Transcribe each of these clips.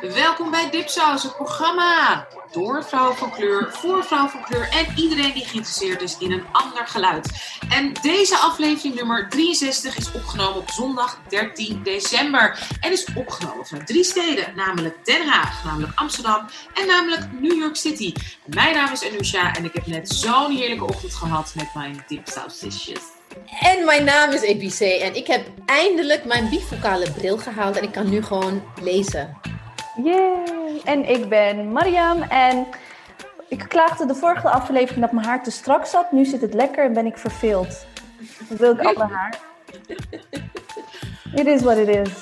Welkom bij Dipsaus, het programma. Door vrouwen van kleur, voor vrouwen van kleur en iedereen die geïnteresseerd is in een ander geluid. En deze aflevering nummer 63 is opgenomen op zondag 13 december. En is opgenomen vanuit drie steden, namelijk Den Haag, namelijk Amsterdam en namelijk New York City. mijn naam is Anusha en ik heb net zo'n heerlijke ochtend gehad met mijn dipsausdishes. En mijn naam is EBC en ik heb eindelijk mijn bifocale bril gehaald en ik kan nu gewoon lezen. Yay! En ik ben Mariam en ik klaagde de vorige aflevering dat mijn haar te strak zat. Nu zit het lekker en ben ik verveeld. Dan wil ik alle haar. It is what it is.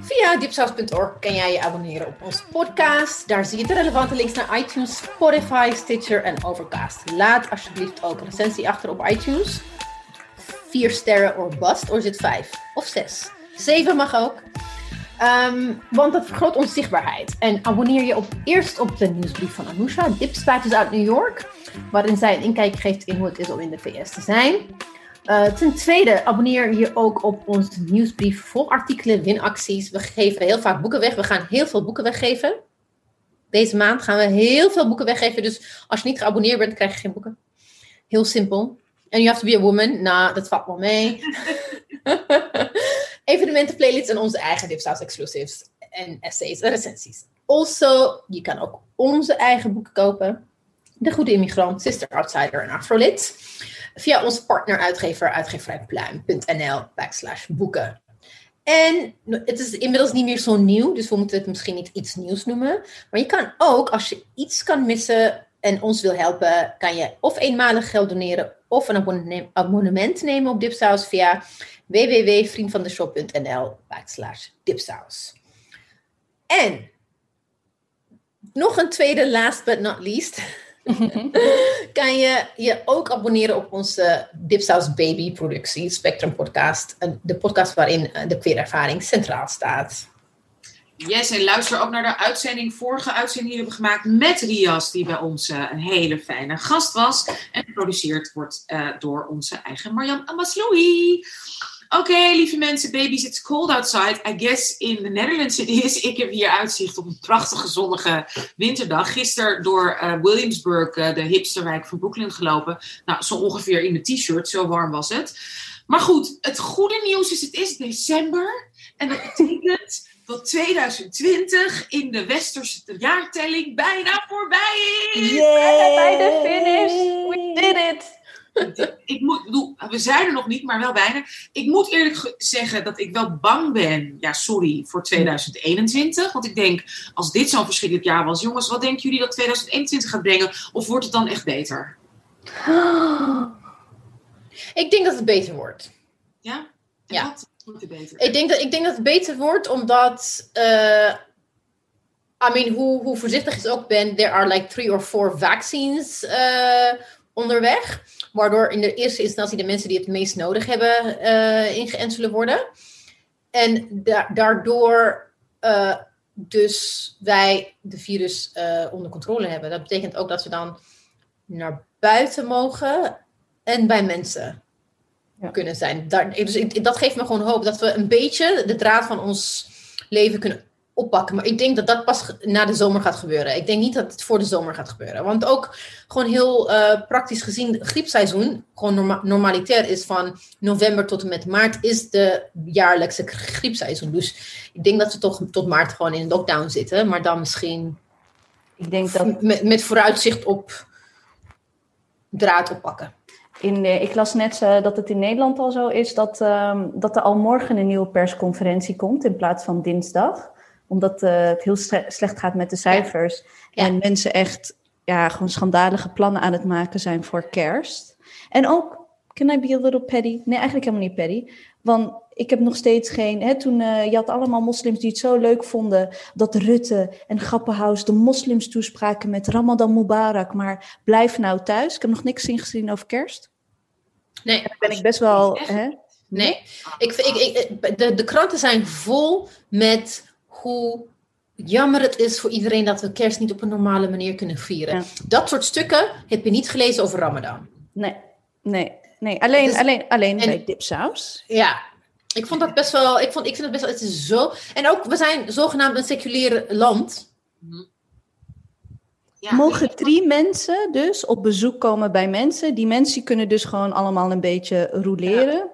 Via dipsaus.org kan jij je abonneren op onze podcast. Daar zie je de relevante links naar iTunes, Spotify, Stitcher en Overcast. Laat alsjeblieft ook een recensie achter op iTunes. Vier sterren of bust, of zit vijf of zes. Zeven mag ook. Ehm, want dat vergroot onze zichtbaarheid. En abonneer je op, eerst op de nieuwsbrief van Anousha, Dipspuiters uit New York, waarin zij een inkijk geeft in hoe het is om in de VS te zijn. Uh, ten tweede, abonneer je ook op onze nieuwsbrief vol artikelen, winacties. We geven heel vaak boeken weg. We gaan heel veel boeken weggeven. Deze maand gaan we heel veel boeken weggeven. Dus als je niet geabonneerd bent, krijg je geen boeken. Heel simpel. En you have to be a woman. Nou, dat valt wel mee. Evenementen, playlists en onze eigen Dipsaus exclusives. En essays en recensies. Also, je kan ook onze eigen boeken kopen. De Goede Immigrant, Sister Outsider en Afrolit. Via onze partneruitgever uitgeverijpluim.nl backslash boeken. En het is inmiddels niet meer zo nieuw, dus we moeten het misschien niet iets nieuws noemen. Maar je kan ook, als je iets kan missen en ons wil helpen, kan je of eenmalig geld doneren of een abonnement nemen op Dipsaus via www.vriendvandeshop.nl backslash dipsaus. En nog een tweede, last but not least, kan je je ook abonneren op onze Dipsaus Baby productie, Spectrum Podcast. De podcast waarin de queerervaring centraal staat. Yes, en luister ook naar de uitzending, vorige uitzending die we hebben gemaakt met Rias, die bij ons uh, een hele fijne gast was. En geproduceerd wordt uh, door onze eigen Marjan Amasloui. Oké, lieve mensen, babies, it's cold outside. I guess in the Netherlands it is. Ik heb hier uitzicht op een prachtige zonnige winterdag. Gisteren door uh, Williamsburg, uh, de hipsterwijk van Brooklyn, gelopen. Nou, zo ongeveer in de t-shirt, zo warm was het. Maar goed, het goede nieuws is, het is december. En dat betekent dat 2020 in de westerse jaartelling bijna voorbij is. Yeah. Bij de finish. We did it ik moet, bedoel, we zijn er nog niet, maar wel bijna. Ik moet eerlijk zeggen dat ik wel bang ben, ja sorry, voor 2021. Want ik denk, als dit zo'n verschrikkelijk jaar was, jongens, wat denken jullie dat 2021 gaat brengen? Of wordt het dan echt beter? Ik denk dat het beter wordt. Ja? ja. Wat wordt het beter? Ik denk, dat, ik denk dat het beter wordt omdat... Uh, I mean, hoe, hoe voorzichtig ik ook ben, there are like three or four vaccines uh, onderweg. Waardoor in de eerste instantie de mensen die het meest nodig hebben uh, ingeënt zullen worden. En da daardoor uh, dus wij de virus uh, onder controle hebben. Dat betekent ook dat we dan naar buiten mogen en bij mensen ja. kunnen zijn. Daar, dus ik, dat geeft me gewoon hoop dat we een beetje de draad van ons leven kunnen oppakken. Maar ik denk dat dat pas na de zomer gaat gebeuren. Ik denk niet dat het voor de zomer gaat gebeuren. Want ook gewoon heel uh, praktisch gezien, griepseizoen, gewoon norma normalitair is van november tot en met maart, is de jaarlijkse griepseizoen. Dus ik denk dat we toch tot maart gewoon in lockdown zitten. Maar dan misschien ik denk dat... met, met vooruitzicht op draad oppakken. In, ik las net uh, dat het in Nederland al zo is dat, uh, dat er al morgen een nieuwe persconferentie komt in plaats van dinsdag omdat uh, het heel slecht gaat met de cijfers. Ja. En mensen echt ja, gewoon schandalige plannen aan het maken zijn voor kerst. En ook, can I be a little petty? Nee, eigenlijk helemaal niet petty. Want ik heb nog steeds geen. Hè, toen uh, je had allemaal moslims die het zo leuk vonden dat Rutte en Grappenhaus de moslims toespraken met Ramadan Mubarak. Maar blijf nou thuis. Ik heb nog niks zien gezien over kerst. Nee, daar ben ik best wel. Hè? Nee, ik, ik, ik, de, de kranten zijn vol met hoe jammer het is voor iedereen dat we kerst niet op een normale manier kunnen vieren. Dat soort stukken heb je niet gelezen over Ramadan. Nee, nee, nee. Alleen, dus, alleen, alleen bij dipsaus. Ja, Ik vond dat best wel, ik, vond, ik vind het best wel, het is zo. En ook, we zijn zogenaamd een seculier land. Ja, Mogen drie mensen dus op bezoek komen bij mensen? Die mensen kunnen dus gewoon allemaal een beetje roleren.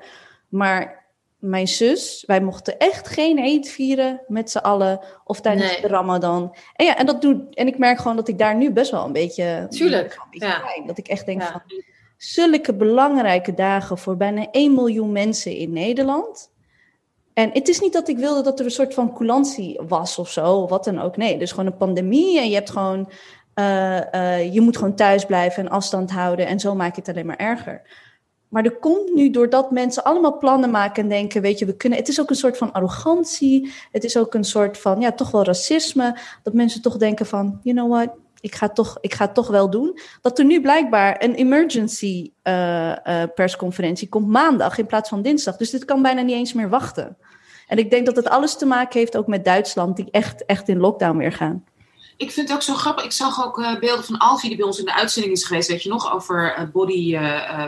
Maar mijn zus, wij mochten echt geen eet vieren met z'n allen of tijdens de Ramadan. En ja, en dat doet, en ik merk gewoon dat ik daar nu best wel een beetje. Tuurlijk. ja. dat ik echt denk van zulke belangrijke dagen voor bijna 1 miljoen mensen in Nederland. En het is niet dat ik wilde dat er een soort van coulantie was of zo, of wat dan ook. Nee, dus gewoon een pandemie en je hebt gewoon, uh, uh, je moet gewoon thuis blijven en afstand houden en zo maak je het alleen maar erger. Maar er komt nu doordat mensen allemaal plannen maken en denken, weet je, we kunnen. Het is ook een soort van arrogantie. Het is ook een soort van, ja, toch wel racisme. Dat mensen toch denken van, you know what, ik ga, toch, ik ga het toch wel doen. Dat er nu blijkbaar een emergency uh, uh, persconferentie komt maandag in plaats van dinsdag. Dus dit kan bijna niet eens meer wachten. En ik denk dat het alles te maken heeft ook met Duitsland, die echt, echt in lockdown weer gaan. Ik vind het ook zo grappig. Ik zag ook uh, beelden van Alfie die bij ons in de uitzending is geweest. Weet je nog over body,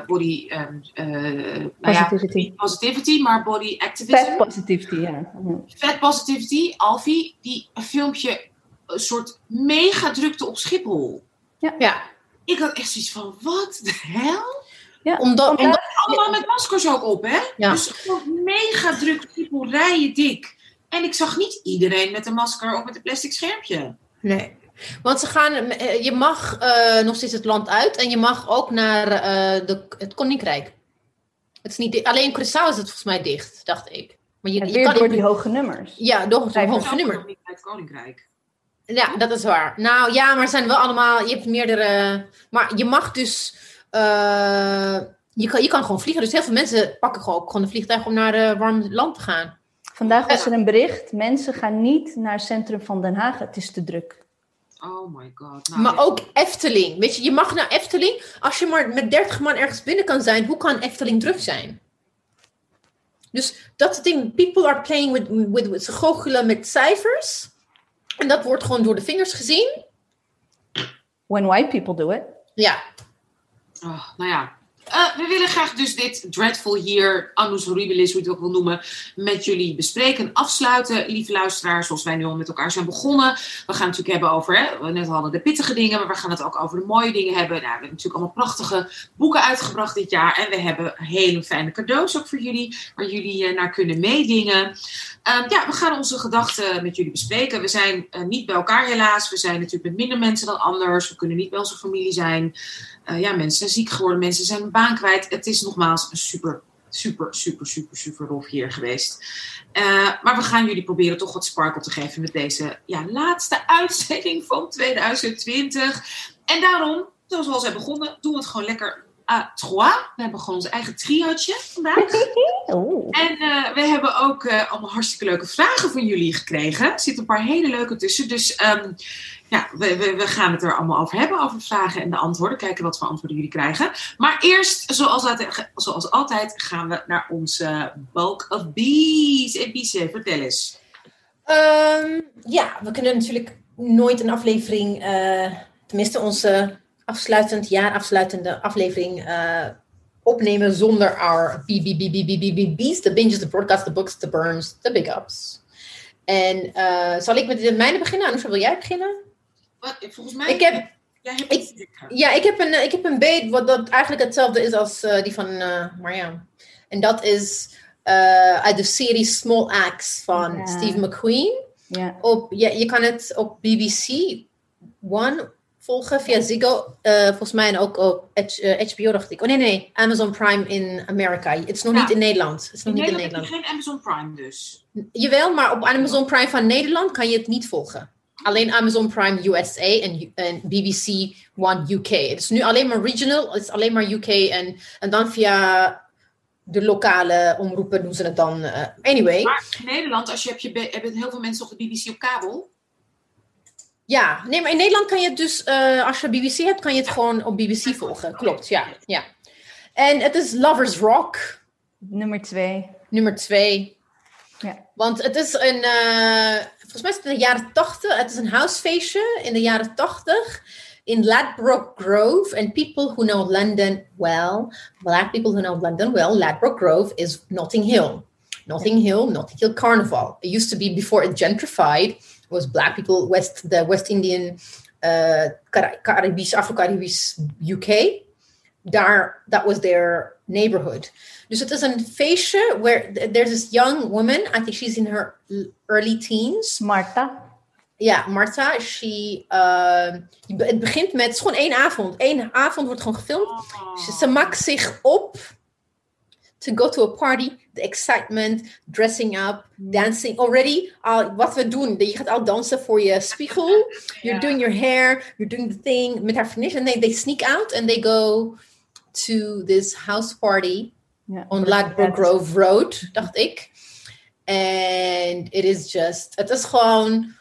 body um, positivity. Nou ja, positivity, maar body activism. Fat positivity, ja. Fat positivity. Alfie, die een filmpje een soort mega drukte op Schiphol. Ja. ja. Ik had echt zoiets van, wat de hel? Ja, omdat, omdat, allemaal met maskers ook op, hè? Ja. Dus gewoon mega druk Schiphol, rijden dik. En ik zag niet iedereen met een masker of met een plastic schermpje. Nee. Want ze gaan, eh, je mag uh, nog steeds het land uit en je mag ook naar uh, de, het Koninkrijk. Het is niet, alleen Curaçao is het volgens mij dicht, dacht ik. Maar je, je kan door die hoge nummers. Ja, door die hoge nummers. het Koninkrijk. Ja, dat is waar. Nou ja, maar zijn wel allemaal. Je hebt meerdere. Maar je mag dus. Uh, je, kan, je kan gewoon vliegen. Dus heel veel mensen pakken gewoon, gewoon een vliegtuig om naar een warm land te gaan. Vandaag was er een bericht: mensen gaan niet naar het centrum van Den Haag. Het is te druk. Oh my god. Nou, maar ook Efteling. Weet je, je mag naar Efteling. Als je maar met 30 man ergens binnen kan zijn, hoe kan Efteling druk zijn? Dus dat is het ding. People are playing with, with, with ze goochelen met cijfers. En dat wordt gewoon door de vingers gezien. When white people do it. Ja. Oh, nou ja, uh, we willen graag dus dit Dreadful Year, Annus Horribilis, hoe je het ook wil noemen, met jullie bespreken. Afsluiten, lieve luisteraars, zoals wij nu al met elkaar zijn begonnen. We gaan het natuurlijk hebben over, hè, we net hadden de pittige dingen, maar we gaan het ook over de mooie dingen hebben. Nou, we hebben natuurlijk allemaal prachtige boeken uitgebracht dit jaar. En we hebben hele fijne cadeaus ook voor jullie, waar jullie uh, naar kunnen meedingen. Um, ja, we gaan onze gedachten met jullie bespreken. We zijn uh, niet bij elkaar helaas. We zijn natuurlijk met minder mensen dan anders. We kunnen niet bij onze familie zijn. Uh, ja, mensen zijn ziek geworden, mensen zijn hun baan kwijt. Het is nogmaals een super, super, super, super, super rof hier geweest. Uh, maar we gaan jullie proberen toch wat sparkle te geven met deze ja, laatste uitzending van 2020. En daarom, zoals we al zijn begonnen, doen we het gewoon lekker à trois. We hebben gewoon ons eigen triootje vandaag. Oh. En uh, we hebben ook allemaal hartstikke leuke vragen van jullie gekregen. Er zitten een paar hele leuke tussen. Dus um, ja, we, we, we, gaan het er allemaal over hebben, over vragen en de antwoorden. Kijken wat voor antwoorden jullie krijgen. Maar eerst, zoals altijd, altijd gaan we naar onze bulk of bees. En Biese, vertel eens. Um, ja, we kunnen natuurlijk nooit een aflevering, uh, tenminste onze afsluitend, jaar afsluitende aflevering uh, opnemen zonder our BBBBBBB's, de binges, de broadcasts, de books, de burns, de big ups. En uh, zal ik met mijne beginnen? Anousha, wil jij beginnen? Wat, volgens mij... Ik heb, ik, ja, ik heb een, ik heb een beet wat dat eigenlijk hetzelfde is als uh, die van uh, Mariam. En dat is uh, uit de serie Small Axe van ja. Steve McQueen. Ja. Op, ja, je kan het op BBC One volgen via Ziggo. Uh, volgens mij en ook op HBO dacht ik. Oh nee, nee. Amazon Prime in Amerika. Het is nog ja. niet in Nederland. Het is nog in niet Nederland in Nederland. geen Amazon Prime dus. Jawel, maar op Amazon Prime van Nederland kan je het niet volgen. Alleen Amazon Prime USA en, en, BBC One UK. Het is nu alleen maar regional, het is alleen maar UK en, en dan via de lokale omroepen doen ze het dan. Uh, anyway. Maar in Nederland, als je hebt, je, hebben heel veel mensen op de BBC op kabel. Ja, nee, maar in Nederland kan je het dus, uh, als je BBC hebt, kan je het gewoon op BBC volgen. Klopt, ja. ja. En het is Lovers Rock. Nummer twee. Nummer twee. Ja. Want het is een, uh, volgens mij is het in de jaren 80. Het is een housefeestje in de jaren 80 in Ladbroke Grove. And people who know London well, black people who know London well, Ladbroke Grove is Notting Hill. Notting Hill, Notting Hill Carnival. It used to be before it gentrified. It was black people, West, the West Indian, uh, Caribisch, Afro-Caribisch UK. Daar, that was their neighborhood. Dus het is een feestje where there's this young woman, I think she's in her early teens. Marta. Ja, Marta, she, uh, het begint met, het is gewoon één avond. Eén avond wordt gewoon gefilmd. Oh. Ze maakt zich op to go to a party. The excitement, dressing up, dancing. Already, uh, wat we doen, je gaat al dansen voor je spiegel. You're doing your hair, you're doing the thing met haar vriendin. En they, they sneak out and they go to this house party yeah, on Ladbroke Grove Road, dacht ik. And it is just, het is gewoon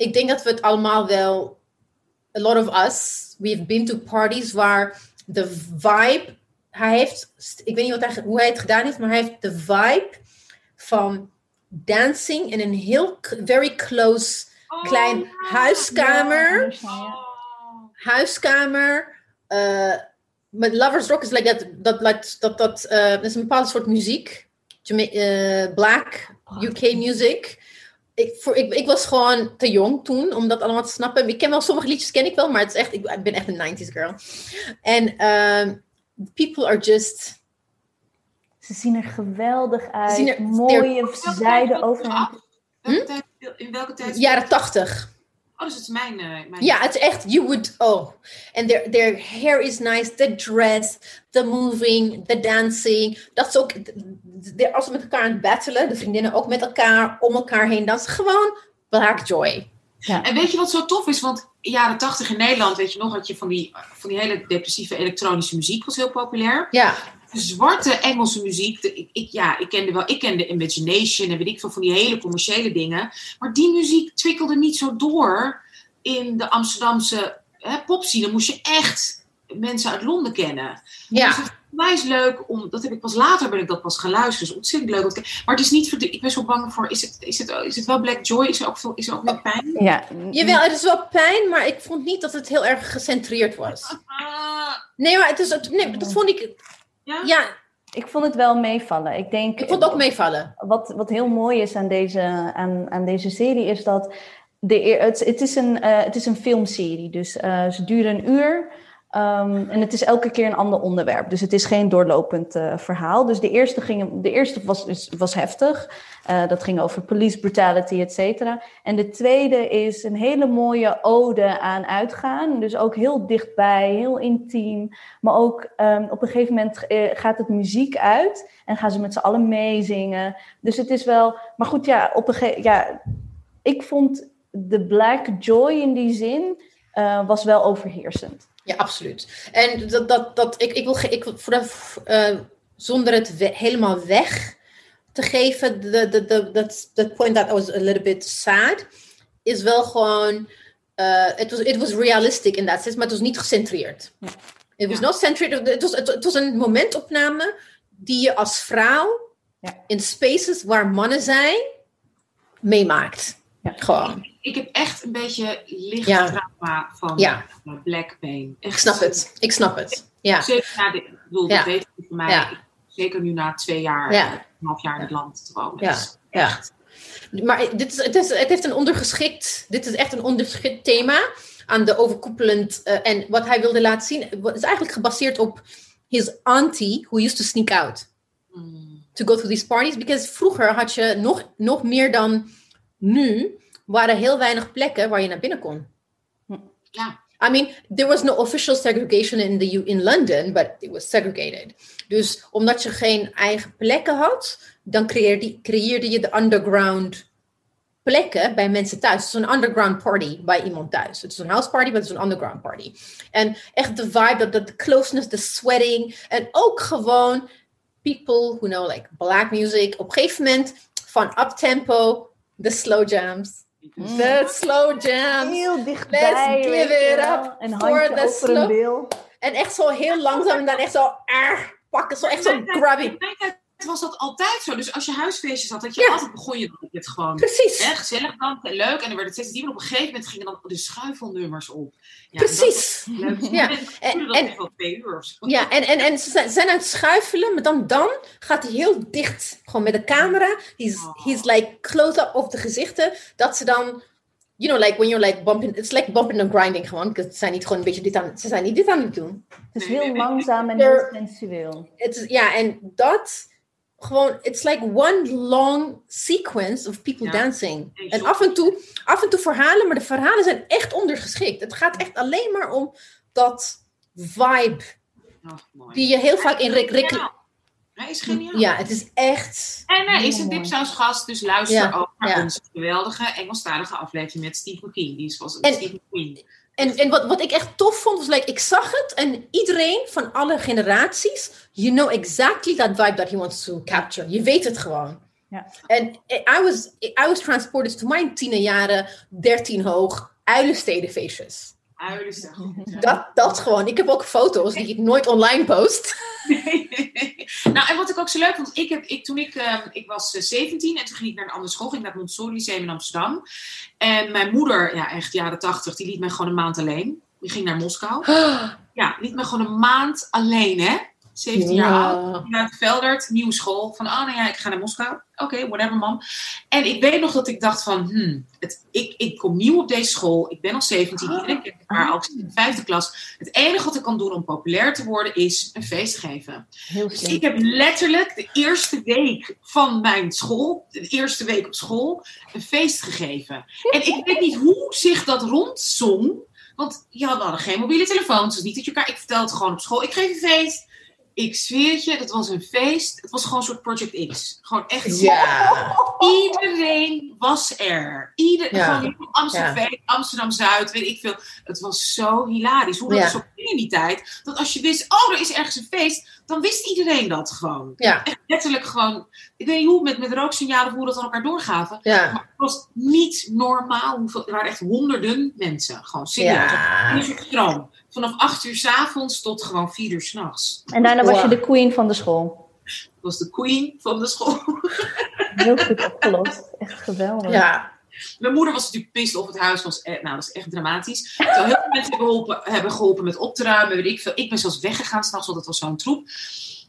ik denk dat we het allemaal wel, a lot of us, we've been to parties waar de vibe, hij heeft, ik weet niet wat hij, hoe hij het gedaan heeft, maar hij heeft de vibe van dancing in een heel, very close, oh, klein huiskamer. Huiskamer. Uh, met Lovers Rock is like dat, dat, dat, dat, uh, is een bepaald soort muziek. Uh, black UK music ik, voor, ik, ik was gewoon te jong toen om dat allemaal te snappen. Ik ken wel sommige liedjes, ken ik wel, maar het is echt, ik, ben echt een 90s girl. En um, people are just. Ze zien er geweldig uit. Ze er, Mooie zijde over. Hm? In welke tijd? Jaren 80. Oh, dus het is mijn, uh, mijn... Ja, het is echt, you would, oh. And their, their hair is nice, the dress, the moving, the dancing. Dat is ook, als ze met elkaar aan het battelen, de vriendinnen ook met elkaar, om elkaar heen dansen. Gewoon black joy. Ja. En weet je wat zo tof is? Want jaren tachtig in Nederland, weet je nog, had je van die, van die hele depressieve elektronische muziek, was heel populair. Ja. De zwarte Engelse muziek, ik, ik, ja, ik kende wel, ik kende Imagination en weet ik veel van die hele commerciële dingen. Maar die muziek twikkelde niet zo door in de Amsterdamse hè, popscene. Dan moest je echt mensen uit Londen kennen. Ja. Dus mij is leuk om, dat heb ik pas later ben ik dat pas geluisterd. Dus ontzettend leuk. Maar het is niet voor ik ben zo bang voor, is het, is het, is het wel Black Joy? Is er ook, veel, is er ook wel pijn? Ja. Jawel, het is wel pijn, maar ik vond niet dat het heel erg gecentreerd was. Nee, maar het is, nee, dat vond ik, ja? ja. Ik vond het wel meevallen. Ik, denk, ik vond het ook meevallen. Wat, wat heel mooi is aan deze, aan, aan deze serie is dat de, het, het, is een, uh, het is een filmserie. Dus uh, ze duren een uur. Um, en het is elke keer een ander onderwerp. Dus het is geen doorlopend uh, verhaal. Dus de eerste, ging, de eerste was, was heftig. Uh, dat ging over police brutality, et cetera. En de tweede is een hele mooie ode aan uitgaan. Dus ook heel dichtbij, heel intiem. Maar ook um, op een gegeven moment uh, gaat het muziek uit. En gaan ze met z'n allen meezingen. Dus het is wel... Maar goed, ja, op een gegeven... Ja, ik vond de black joy in die zin... was wel overheersend. Ja, absoluut. En dat, dat, dat, ik, ik wil, ik, voor de, uh, zonder het we, helemaal weg te geven, dat point that was a little bit sad, is wel gewoon, uh, it, was, it was realistic in that sense, maar het was niet gecentreerd. Ja. It was not centered, het was, het, was een momentopname die je als vrouw ja. in spaces waar mannen zijn, meemaakt. Ja. Gewoon. Ik heb echt een beetje licht trauma van ja. Black Pain. Ik snap het. Ik snap het. Ja. Zeker na de, ik bedoel, dat weet ik voor mij. Zeker nu na twee jaar, een half jaar in het land te wonen. Ja. ja. Maar dit is, het, is, het heeft een ondergeschikt, dit is echt een ondergeschikt thema aan de overkoepelend. Uh, en wat hij wilde laten zien, is eigenlijk gebaseerd op his auntie, who used to sneak out. Mm. To go to these parties. Because vroeger had je nog, nog meer dan nu waren heel weinig plekken waar je naar binnen kon. Ja. I mean, there was no official segregation in, the, in London, but it was segregated. Dus omdat je geen eigen plekken had, dan creëerde, creëerde je de underground plekken bij mensen thuis. Het is een underground party bij iemand thuis. Het is een house party, maar het is een underground party. En echt de vibe, de closeness, de sweating. En ook gewoon people who know like black music. Op een gegeven moment van uptempo de slow jams. Mm. De slow jams. Heel dichtbij. Let's give it up en for the slow. En echt zo heel langzaam en dan echt zo ah, pakken. Zo echt zo grabby. Was dat altijd zo. Dus als je huisfeestjes had, dat je altijd begon je het gewoon Precies. hè, gezellig dan, leuk. En dan werd het steeds dieper. Op een gegeven moment gingen dan de schuifelnummers op. Ja, Precies. Leuk. Ja. En, dat wel twee uur. Ja, en, en, en ze zijn- aan het schuifelen, maar dan, dan gaat hij heel dicht, gewoon met de camera. He's, Oh. he's like close-up op de gezichten, dat ze dan, you know, like when you're like bumping, it's like bumping and grinding gewoon, ze zijn niet gewoon een beetje dit aan, ze zijn niet dit aan het doen. Het is heel langzaam en Er- heel sensueel. Het is, ja, en dat, gewoon, it's like one long sequence of people Ja. dancing. En af en, toe, af en toe verhalen, maar de verhalen zijn echt ondergeschikt. Het gaat echt alleen maar om dat vibe, Oh, die je heel vaak in rec- Geniaal. Hij is geniaal. Ja, het is echt... En hij is Heel een mooi. dipsausgast, dus luister Ja, ook naar ja. onze geweldige Engelstalige aflevering met Steve McQueen. Die was En- Steve McQueen. En, en wat, wat ik echt tof vond, was like, ik zag het en iedereen van alle generaties, you know exactly that vibe that he wants to capture. Je weet het gewoon. Ja. En I was, I was transported to mijn tienerjaren, 13 hoog, uilenstedenfeestjes. Huilen goed. Dat, dat gewoon. Ik heb ook foto's die ik nooit online post. nou, en wat ik ook zo leuk vond, ik heb, ik, toen ik, ehm, ik was eh, 17 en toen ging ik naar een andere school, ging ik naar het Montessori Lyceum in Amsterdam. En mijn moeder, ja echt jaren 80, die liet mij gewoon een maand alleen. Die ging naar Moskou. Ja, liet me gewoon een maand alleen, hè? 17 jaar oud. Vanuit Veldert, nieuwe school. Van, oh nou ja, ik ga naar Moskou. Oké, whatever, mam. En ik weet nog dat ik dacht van, hmm, het, ik, ik kom nieuw op deze school. Ik ben al 17, iedereen kent elkaar al in de vijfde klas. Het enige wat ik kan doen om populair te worden, is een feest geven. Heel Dus ik heb letterlijk de eerste week van mijn school, de eerste week op school, een feest gegeven. En ik weet niet hoe zich dat rondzong. Want ja, we hadden geen mobiele telefoons, dus niet dat je elkaar... Ik vertelde het gewoon op school. Ik geef een feest. Ik zweer het je, dat was een feest. Het was gewoon een soort Project X. Gewoon echt... Ja. Iedereen was er. Ieder, Ja. Gewoon Amsterdam, Amsterdam Zuid, weet ik veel. Het was zo hilarisch. Hoe dat is zo in die tijd. Dat als je wist, oh, er is ergens een feest, dan wist iedereen dat gewoon. Ja. Echt letterlijk gewoon. Ik weet niet hoe met, met rooksignalen of hoe dat aan elkaar doorgaven. Ja. Maar het was niet normaal. Hoeveel, er waren echt honderden mensen. Gewoon serieus. Ja. Een soort stroom. Vanaf acht uur s avonds tot gewoon vier uur s'nachts. En daarna was je de queen van de school. Dat was de queen van de school. Heel goed opgelost. Echt geweldig. Ja. Mijn moeder was natuurlijk pist of het huis was. Nou, dat is echt dramatisch. Terwijl heel veel mensen hebben geholpen, hebben geholpen met op te ruimen. Weet ik, veel. ik ben zelfs weggegaan s'nachts, want het was zo'n troep.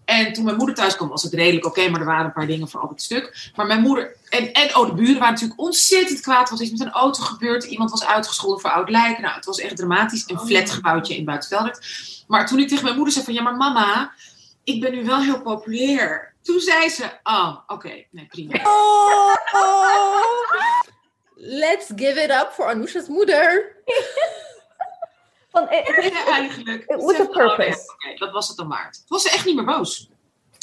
En toen mijn moeder thuis kwam, was het redelijk oké, maar er waren een paar dingen voor altijd stuk. Maar mijn moeder, en, en oh, de buren waren natuurlijk ontzettend kwaad. Er was iets met een auto gebeurd, iemand was uitgescholden voor oud lijken. Nou, het was echt dramatisch. Een flatgebouwtje in Buitenveldert. Maar toen ik tegen mijn moeder zei van, ja, maar mama, ik ben nu wel heel populair. Toen zei ze, oh, oké, nee, prima. Let's give it up voor Anousha's moeder. Van, eh, het Ja, eigenlijk. It was a oh, purpose. oké, dat was het dan waard. Toen was ze echt niet meer boos.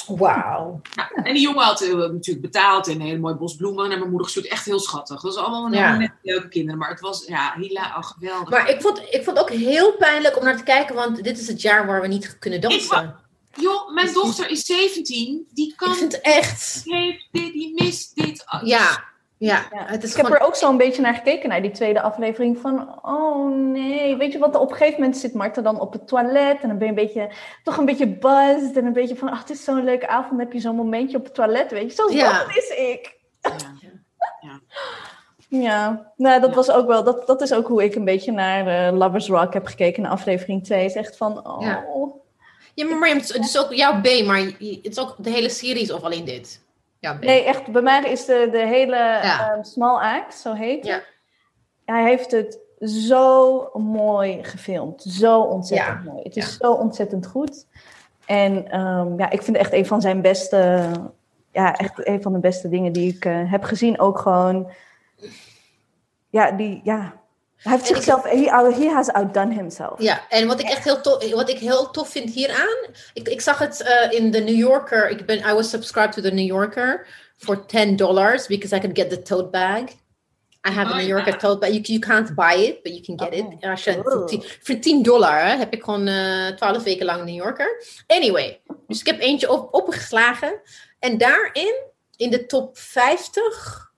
Wauw. Nou, en die jongen had eh, natuurlijk betaald en een hele mooie bos bloemen naar mijn moeder gestuurd. Echt heel schattig. Dat was allemaal Ja. net leuke kinderen. Maar het was, ja, Hila, oh, geweldig. Maar ik vond, ik vond het ook heel pijnlijk om naar te kijken, want dit is het jaar waar we niet kunnen dansen. Joh, mijn dochter is 17. Die kan, Ik vind het echt. die heeft dit, die mist dit. Oh, Ja, ja. Ja, Het is ik heb er ook zo'n beetje naar gekeken, naar die tweede aflevering. Van, oh nee, weet je wat? Op een gegeven moment zit Marta dan op het toilet. En dan ben je een beetje, toch een beetje buzzed. En een beetje van, ach, het is zo'n leuke avond. Dan heb je zo'n momentje op het toilet, weet je. Zoals Ja. dat is ik. Ja. Ja, nou, dat Ja. was ook wel, dat, dat is ook hoe ik een beetje naar eh, Lovers Rock heb gekeken in aflevering 2. is echt van, oh. Ja. Ja, maar Mariam, het is ook jouw B, maar het is ook de hele series of alleen dit? Ja. Nee, echt, bij mij is de, de hele Ja. ehm, Small Act, zo heet Ja. Hij heeft het zo mooi gefilmd. Zo ontzettend mooi. Het is zo ontzettend goed. En ehm, ja, ik vind het echt een van zijn beste... Ja, echt een van de beste dingen die ik eh, heb gezien. Ook gewoon... Ja, die... Ja, hij heeft En zichzelf... He, he has outdone himself. Ja, en wat ik echt heel tof, wat ik heel tof vind hieraan, ik, ik zag het eh, in de New Yorker, ik ben, I was subscribed to the New Yorker for 10 dollars because I could get the tote bag. I have a Oh, New ja. Yorker tote bag. You, you can't buy it, but you can get it. Oh. Als je, Oh. voor, 10, voor 10 dollar hè, heb ik gewoon eh 12 weken lang New Yorker. Anyway, dus ik heb eentje op, opgeslagen. En daarin, in de top 50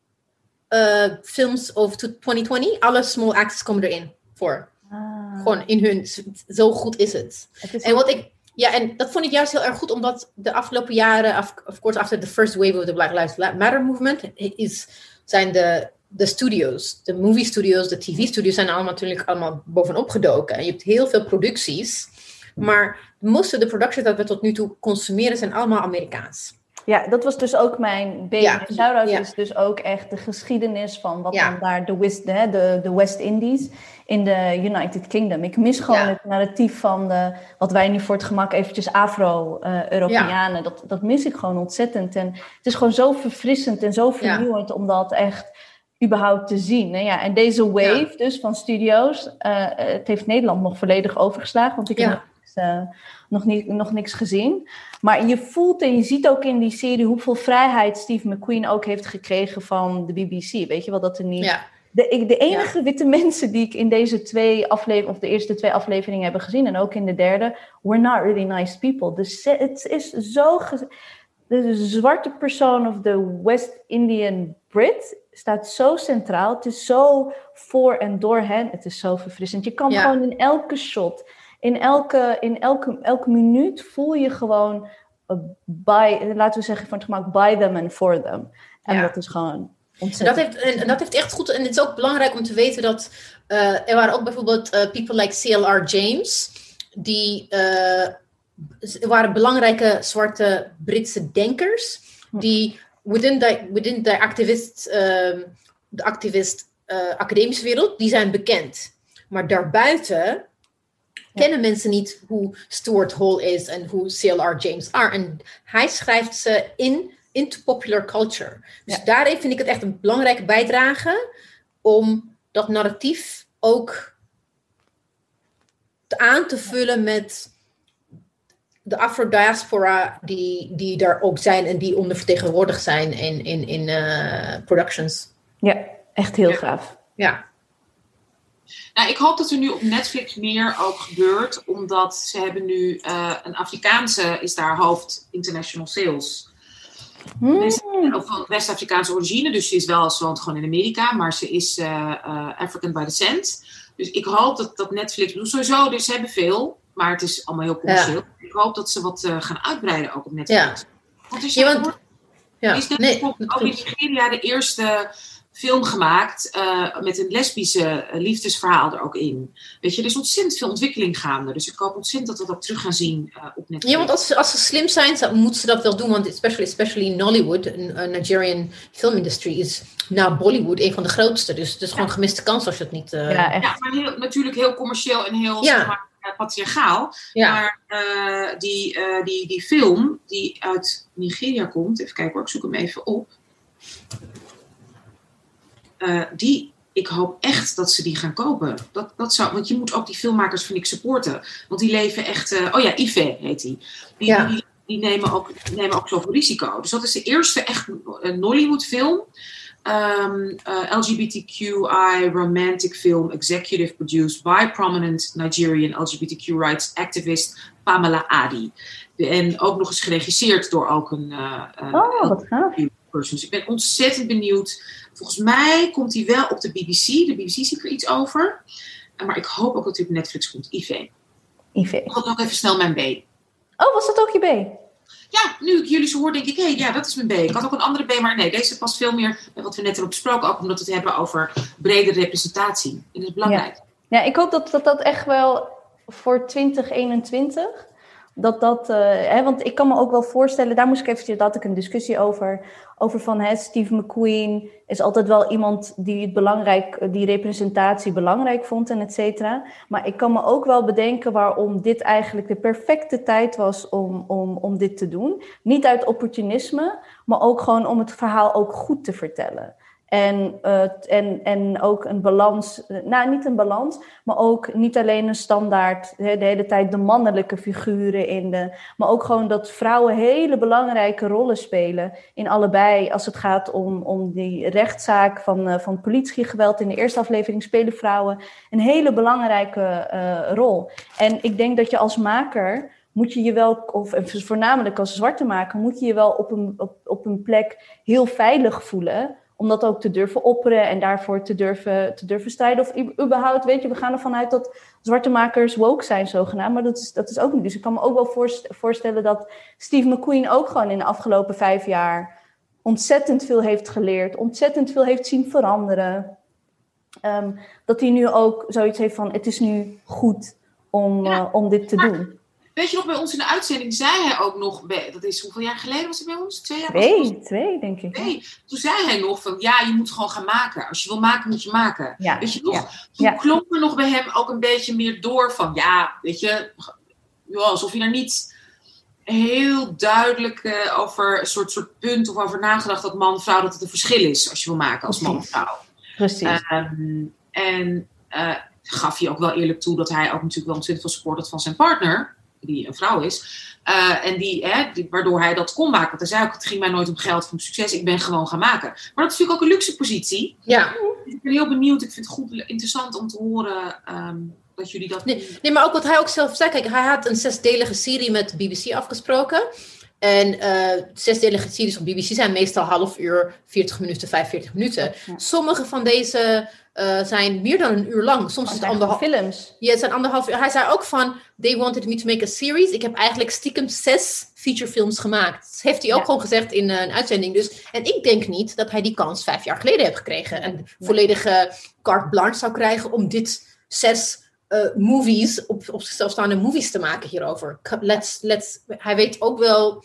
eh, films of 2020, alle small actors komen erin voor. Ah, Gewoon in hun, zo goed is het. is En wat ik, Ja, en dat vond ik juist heel erg goed, omdat de afgelopen jaren, of, of course, after the first wave of the Black Lives Matter movement, is, zijn de, de studios, de movie studios, de tv studios, zijn allemaal natuurlijk allemaal bovenop gedoken. En je hebt heel veel producties, maar most of de producties dat we tot nu toe consumeren zijn allemaal Amerikaans. Ja, dat was dus ook mijn baby. Ja. Shout-out is dus ook echt de geschiedenis van wat dan daar de West, de, de West Indies in de United Kingdom. Ik mis gewoon het narratief van de, wat wij nu voor het gemak eventjes Afro-Europeanen. Dat, dat mis ik gewoon ontzettend. En het is gewoon zo verfrissend en zo vernieuwend om dat echt überhaupt te zien. En, ja, en deze wave dus van studio's, uh, het heeft Nederland nog volledig overgeslagen. Want ik heb uh, nog, niet, nog niks gezien. Maar je voelt en je ziet ook in die serie hoeveel vrijheid Steve McQueen ook heeft gekregen van de BBC. Weet je wel, dat er niet... Ja. De, de enige witte mensen die ik in deze twee afleveringen, of de eerste twee afleveringen hebben gezien, en ook in de derde, were not really nice people. Dus het is zo. De zwarte persoon of de West Indian Brit staat zo centraal. Het is zo voor en door hen. Het is zo verfrissend. Je kan gewoon in elke shot in elke, in elke, elke minuut voel je gewoon uh, by, laten we zeggen van het gemak, by them and for them. En dat is gewoon ontzettend. En dat, heeft, en dat heeft echt goed, en het is ook belangrijk om te weten dat uh, er waren ook bijvoorbeeld uh, people like CLR James, die uh, waren belangrijke zwarte Britse denkers, die within the, within the activist, um, de activist academische wereld, die zijn bekend. Maar daarbuiten kennen mensen niet hoe Stuart Hall is en hoe CLR James are. En hij schrijft ze in into popular culture. Dus ja. daarin vind ik het echt een belangrijke bijdrage om dat narratief ook aan te vullen met de Afro-diaspora die, die daar ook zijn en die ondervertegenwoordigd zijn in, in, in uh, productions. Ja, echt heel gaaf. Ja. Nou, ik hoop dat er nu op Netflix meer ook gebeurt, omdat ze hebben nu uh, een Afrikaanse is daar hoofd international sales. Hmm. Van West-Afrikaanse origine, dus ze is wel, ze woont gewoon in Amerika, maar ze is uh, African by descent. Dus ik hoop dat, dat Netflix, sowieso, dus ze hebben veel, maar het is allemaal heel commercieel. Ik hoop dat ze wat gaan uitbreiden ook op Netflix. Ja. Want is, ja, want, ja. is nee, ook in Nigeria de eerste film gemaakt uh, met een lesbische eh, liefdesverhaal er ook in. Weet je, er is ontzettend veel ontwikkeling gaande. Dus ik hoop ontzettend dat we dat ook terug gaan zien uh, op Netflix. Ja, want als, als ze slim zijn, dan moeten ze dat wel doen. Want especially, especially in Nollywood, een Nigerian film industry, is na Bollywood een van de grootste. Dus het is gewoon een gemiste kans als je het niet... Uh... Ja, echt. ja, maar heel, natuurlijk heel commercieel en heel... Ja. Zeg maar, patriarchaal. Ja. Maar uh, die, uh, die, die film die uit Nigeria komt, even kijken hoor, ik zoek hem even op. Uh, die, ik hoop echt dat ze die gaan kopen. Dat, dat zou, want je moet ook die filmmakers, vind ik, supporten. Want die leven echt... Uh, oh ja, Ive heet die. Die, ja. die, die, nemen, ook, nemen ook zoveel risico. Dus dat is de eerste echt Nollywood film. Um, uh, LGBTQI romantic film executive produced by prominent Nigerian LGBTQ rights activist Pamela Adi. En ook nog eens geregisseerd door ook een uh, oh, wat gaaf. person. Dus ik ben ontzettend benieuwd Volgens mij komt hij wel op de BBC. De BBC ziet er iets over. Maar ik hoop ook dat hij op Netflix komt. IV. IV. Ik had ook even snel mijn B. Oh, was dat ook je B? Ja, nu ik jullie zo hoor, denk ik, hé, hey, ja, dat is mijn B. Ik had ook een andere B, maar nee, deze past veel meer bij wat we net hebben besproken. Ook omdat we het hebben over brede representatie. En dat is belangrijk. Ja, ja ik hoop dat, dat dat echt wel voor 2021 dat dat, uh, hè, want ik kan me ook wel voorstellen, daar moest ik eventjes, dat ik een discussie over, over van hè, Steve McQueen is altijd wel iemand die het belangrijk, die representatie belangrijk vond en et cetera. Maar ik kan me ook wel bedenken waarom dit eigenlijk de perfecte tijd was om, om, om dit te doen. Niet uit opportunisme, maar ook gewoon om het verhaal ook goed te vertellen. En, uh, en, en ook een balans, nou niet een balans, maar ook niet alleen een standaard, de hele tijd de mannelijke figuren in de, maar ook gewoon dat vrouwen hele belangrijke rollen spelen in allebei. Als het gaat om, om die rechtszaak van, uh, van politiegeweld in de eerste aflevering spelen vrouwen een hele belangrijke rol. En ik denk dat je als maker moet je je wel, of voornamelijk als zwarte maker, moet je je wel op een, op, op een plek heel veilig voelen om dat ook te durven opperen en daarvoor te durven, te durven strijden. Of überhaupt, weet je, we gaan ervan uit dat zwarte makers woke zijn zogenaamd, maar dat is, dat is ook niet. Dus ik kan me ook wel voorstellen dat Steve McQueen ook gewoon in de afgelopen vijf jaar ontzettend veel heeft geleerd, ontzettend veel heeft zien veranderen. Ehm, dat hij nu ook zoiets heeft van: het is nu goed om, eh, om dit te doen. Weet je nog, bij ons in de uitzending zei hij ook nog, dat is hoeveel jaar geleden was het bij ons? Twee jaar? Twee, twee denk ik. Nee, toen zei hij nog van, ja, je moet gewoon gaan maken. Als je wil maken, moet je maken. Ja. Weet je nog? Toen klonk er nog bij hem ook een beetje meer door van, ja, weet je, alsof je er niet heel duidelijk uh, over een soort, soort punt of over nagedacht dat man-vrouw, dat het een verschil is als je wil maken als man-vrouw. Precies. Ehm, en uh, gaf hij ook wel eerlijk toe dat hij ook natuurlijk wel ontzettend veel support had van zijn partner die een vrouw is. Uh, en die, hè, die, waardoor hij dat kon maken. Want hij zei ook, het ging mij nooit om geld of om succes. Ik ben gewoon gaan maken. Maar dat is natuurlijk ook een luxe positie. Ja. Ik ben heel benieuwd. Ik vind het goed interessant om te horen um, dat jullie dat... Nee, nee, maar ook wat hij ook zelf zei. Kijk, hij had een zesdelige serie met BBC afgesproken. En uh, zesdelige series op BBC zijn meestal half uur, 40 minuten, 45 minuten. Sommige van deze uh, zijn meer dan een uur lang. Soms is het anderhalf films. Ja, het zijn anderhalf uur. Hij zei ook van, they wanted me to make a series. Ik heb eigenlijk stiekem zes featurefilms gemaakt. Dat heeft hij ook gewoon gezegd in uh, een uitzending. Dus, en ik denk niet dat hij die kans vijf jaar geleden heeft gekregen. En volledige carte blanche zou krijgen om dit zes uh, movies, op, op zichzelf staande movies te maken hierover. Let's, let's, hij weet ook wel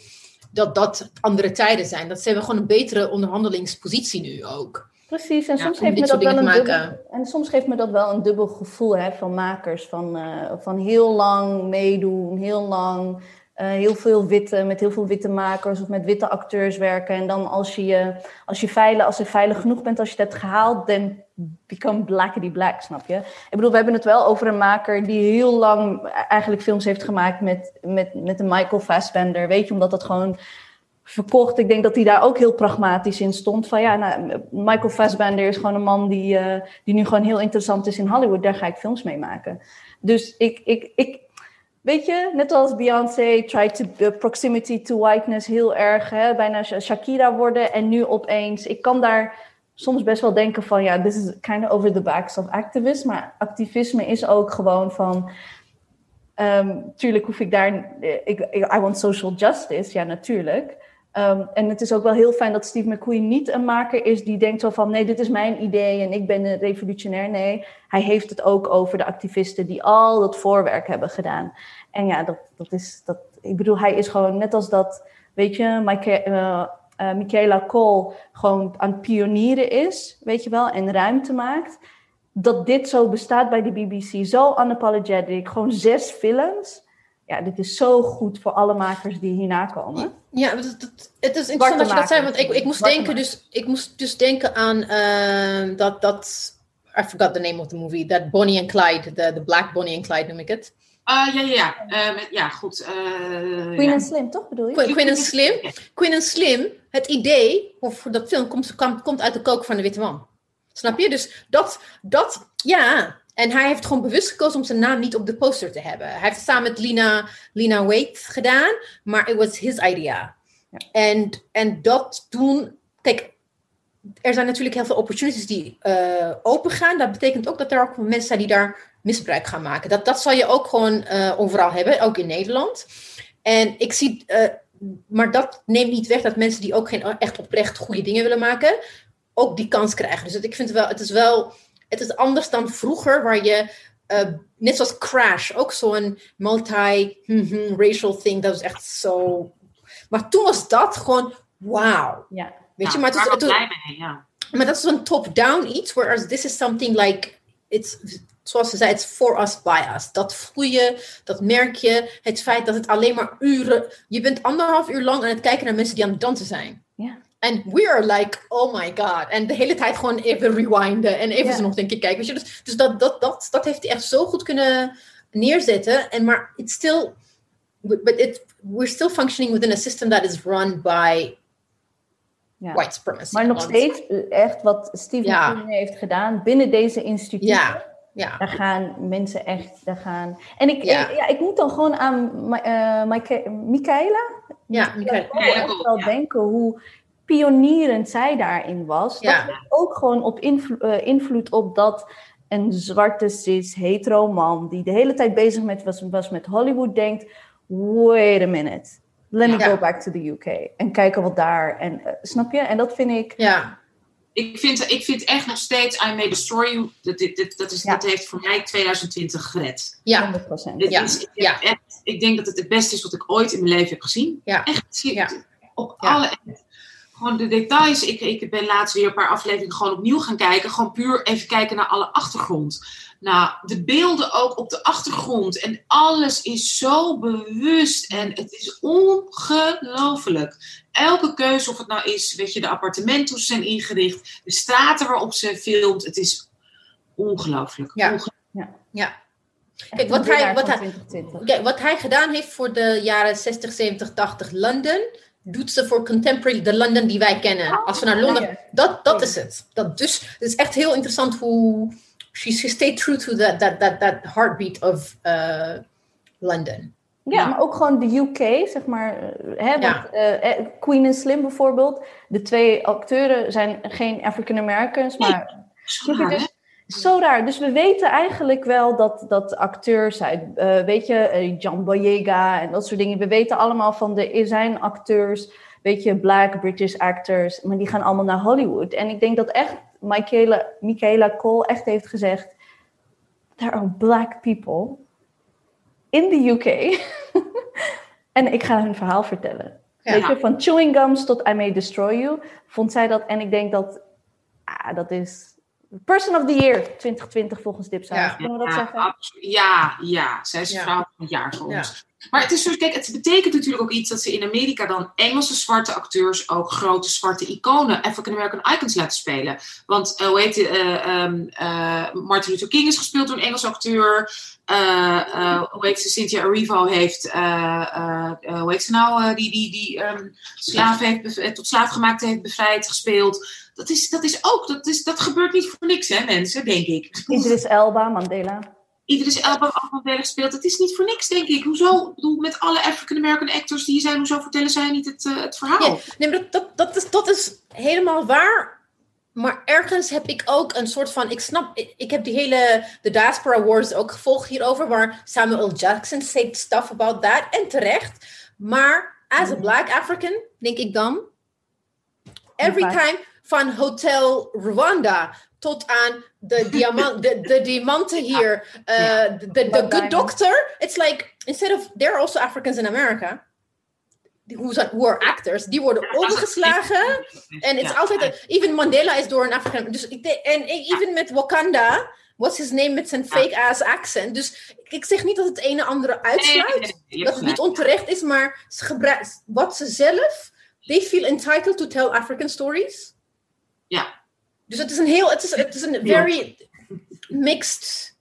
dat dat andere tijden zijn. Dat ze hebben gewoon een betere onderhandelingspositie nu ook. Precies, en soms, geeft me dat wel een dubbel, en soms geeft me dat wel een dubbel gevoel hè, van makers. Van, uh, van heel lang meedoen, heel lang uh, heel veel witte, met heel veel witte makers of met witte acteurs werken. En dan als je, als je veilig, als je veilig genoeg bent, als je dat hebt gehaald, dan become blackety black, snap je? Ik bedoel, we hebben het wel over een maker die heel lang eigenlijk films heeft gemaakt met, met, met een Michael Fassbender. Weet je, omdat dat gewoon verkocht. Ik denk dat hij daar ook heel pragmatisch in stond. Van ja, nou, Michael Fassbender is gewoon een man die, uh, die nu gewoon heel interessant is in Hollywood. Daar ga ik films mee maken. Dus ik, ik, ik, weet je, net als Beyoncé tried to proximity to whiteness heel erg, hè, bijna Shakira worden. En nu opeens, ik kan daar soms best wel denken van ja, this is kind of over the backs of activists. Maar activisme is ook gewoon van. Um, tuurlijk hoef ik daar. Ik, ik, I want social justice, ja, natuurlijk. Um, en het is ook wel heel fijn dat Steve McQueen niet een maker is die denkt zo van nee, dit is mijn idee en ik ben een revolutionair. Nee, hij heeft het ook over de activisten die al dat voorwerk hebben gedaan. En ja, dat, dat is dat. Ik bedoel, hij is gewoon net als dat, weet je, uh, uh, Michaela Cole gewoon aan het pionieren is, weet je wel, en ruimte maakt. Dat dit zo bestaat bij de BBC, zo unapologetic, gewoon zes films ja, dit is zo goed voor alle makers die hierna komen. Ja, het, is interessant dat je dat zei, want ik, ik moest denken, dus ik moest dus denken aan uh, dat, dat, I forgot the name of the movie, that Bonnie and Clyde, the, the Black Bonnie and Clyde noem ik het. Uh, ja, ja, ja. Uh, ja, goed. Uh, Queen ja. and Slim, toch bedoel je? Queen, Queen and Slim. Queen and Slim, het idee voor dat film komt, komt uit de kook van de Witte Man. Snap je? Dus dat, dat ja, en hij heeft gewoon bewust gekozen om zijn naam niet op de poster te hebben. Hij heeft het samen met Lina, Lina Wade gedaan, maar it was his idea. En, en dat doen, kijk, er zijn natuurlijk heel veel opportunities die uh, open gaan. Dat betekent ook dat er ook mensen zijn die daar misbruik gaan maken. Dat, dat zal je ook gewoon uh, overal hebben, ook in Nederland. En ik zie, uh, maar dat neemt niet weg dat mensen die ook geen echt oprecht goede dingen willen maken, ook die kans krijgen. Dus ik vind het wel, het is wel het is anders dan vroeger, waar je, uh, net zoals Crash, ook zo'n multi-racial thing, dat was echt zo. Maar toen was dat gewoon wauw. Ja. Weet je, maar het is. blij mee, ja. Maar dat is zo'n top-down iets, whereas this is something like. It's, zoals ze zei, it's for us, by us. Dat voel je, dat merk je. Het feit dat het alleen maar uren... Je bent anderhalf uur lang aan het kijken naar mensen die aan het dansen zijn. Ja. En we are like, oh my god. En de hele tijd gewoon even rewinden en even yeah. nog denken kijken. Weet je? Dus, dus dat, dat, dat, dat heeft hij echt zo goed kunnen neerzetten. En maar it's still, but it, we're still functioning within a system that is run by ja. white supremacy. Maar nog steeds echt wat Steven ja. heeft gedaan binnen deze instituten. Ja. Ja. Daar gaan mensen echt, daar gaan... En ik, ja. ik, ja, ik moet dan gewoon aan uh, Michaela. Ja, Michaela. Ik wel denken hoe pionierend zij daarin was. Ja. Dat heeft ook gewoon op invlo- eh, invloed op dat een zwarte cis hetero man die de hele tijd bezig met, was, was met Hollywood denkt, wait a minute, let me Ja. go back to the UK en kijken wat daar en eh, snap je? En dat vind ik Ja, Ik vind, ik vind echt nog steeds I May Destroy You, dat, dat, is, Ja. dat heeft voor mij 2020 gered. ja, 100%. Dit Ja. is, ik, Ja. echt- ik denk dat het het beste is wat ik ooit in mijn leven heb gezien. Ja. Echt, zie- Ja. op Ja. alle gewoon de details. Ik, ik ben laatst weer een paar afleveringen gewoon opnieuw gaan kijken. Gewoon puur even kijken naar alle achtergrond. Nou, de beelden ook op de achtergrond. En alles is zo bewust. En het is ongelooflijk. Elke keuze, of het nou is, weet je, de appartementen hoe ze zijn ingericht. De straten waarop ze filmt. Het is ongelooflijk. Ja. Ongelooflijk. Kijk, wat hij- wat hij- 2020. Kijk, wat hij gedaan heeft voor de jaren 60, 70, 80 London, doet ze voor contemporary, de London die wij kennen. Als we naar Londen, dat, dat is het. Dat, dus het is echt heel interessant hoe she, she stayed true to that, that, that, that heartbeat of uh, London. Ja, Ja. maar ook gewoon de UK, zeg maar. eh, Hè, Ja. want, eh, eh, Queen en Slim bijvoorbeeld. De twee acteuren zijn geen African Americans, maar? Dus zo raar. Dus we weten eigenlijk wel dat, dat acteurs uit, eh, weet je, eh, John Boyega en dat soort dingen. We weten allemaal van de, er zijn acteurs, weet je, black British actors, maar die gaan allemaal naar Hollywood. En ik denk dat echt Michaela, Michaela Cole echt heeft gezegd, there are black people in the UK. en ik ga hun verhaal vertellen. Ja. Weet je, van chewing gums tot I May Destroy You, vond zij dat. En ik denk dat, ah, dat is Person of the Year 2020 volgens Dipsaus. Ja. Kunnen we dat ja, zeggen? absoluut. Ja, ja. Zij is Ja. vrouw van het jaar voor Ja. ons. Maar het is dus, kijk, het betekent natuurlijk ook iets dat ze in Amerika dan Engelse zwarte acteurs ook grote zwarte iconen, African American icons laten spelen. Want eh, hoe heet het, eh, ehm, eh, Martin Luther King is gespeeld door een Engelse acteur. Eh, eh, hoe heet ze? Cynthia Erivo heeft, eh, eh, eh, hoe heet ze nou, die, die, die ehm slaaf heeft, tot slaaf gemaakt heeft bevrijd, gespeeld. Dat is, dat is ook, dat, is, dat gebeurt niet voor niks, hè, mensen, denk ik. Idris Elba, Mandela. Idris Elba allemaal werden gespeeld. Het is niet voor niks, denk ik. Hoezo? Ik bedoel, met alle African-American actors die hier zijn, hoezo vertellen zij niet het, eh, het verhaal? Ja, nee, maar dat, dat, dat, is, dat is helemaal waar. Maar ergens heb ik ook een soort van. Ik snap, ik, ik heb die hele. De Diaspora Wars ook gevolgd hierover. Waar Samuel L. Jackson said stuff about that. En terecht. Maar as a black African, denk ik dan. Every time van Hotel Rwanda tot aan de, diamant, de, de diamanten hier. Ja. de, de, the Blood good doctor. It's like, instead of, there are also Africans in America. Who, zijn- who are actors, die worden overgeslagen. En het is altijd, even Mandela is door een Afrikaan. Dus en even met Wakanda, what's his name met zijn fake ass accent. Dus ik zeg niet dat het ene andere uitsluit, dat het niet onterecht is, maar ze wat ze zelf, they feel entitled to tell African stories. Ja. Dus het is een heel, het is, het is een very mixed.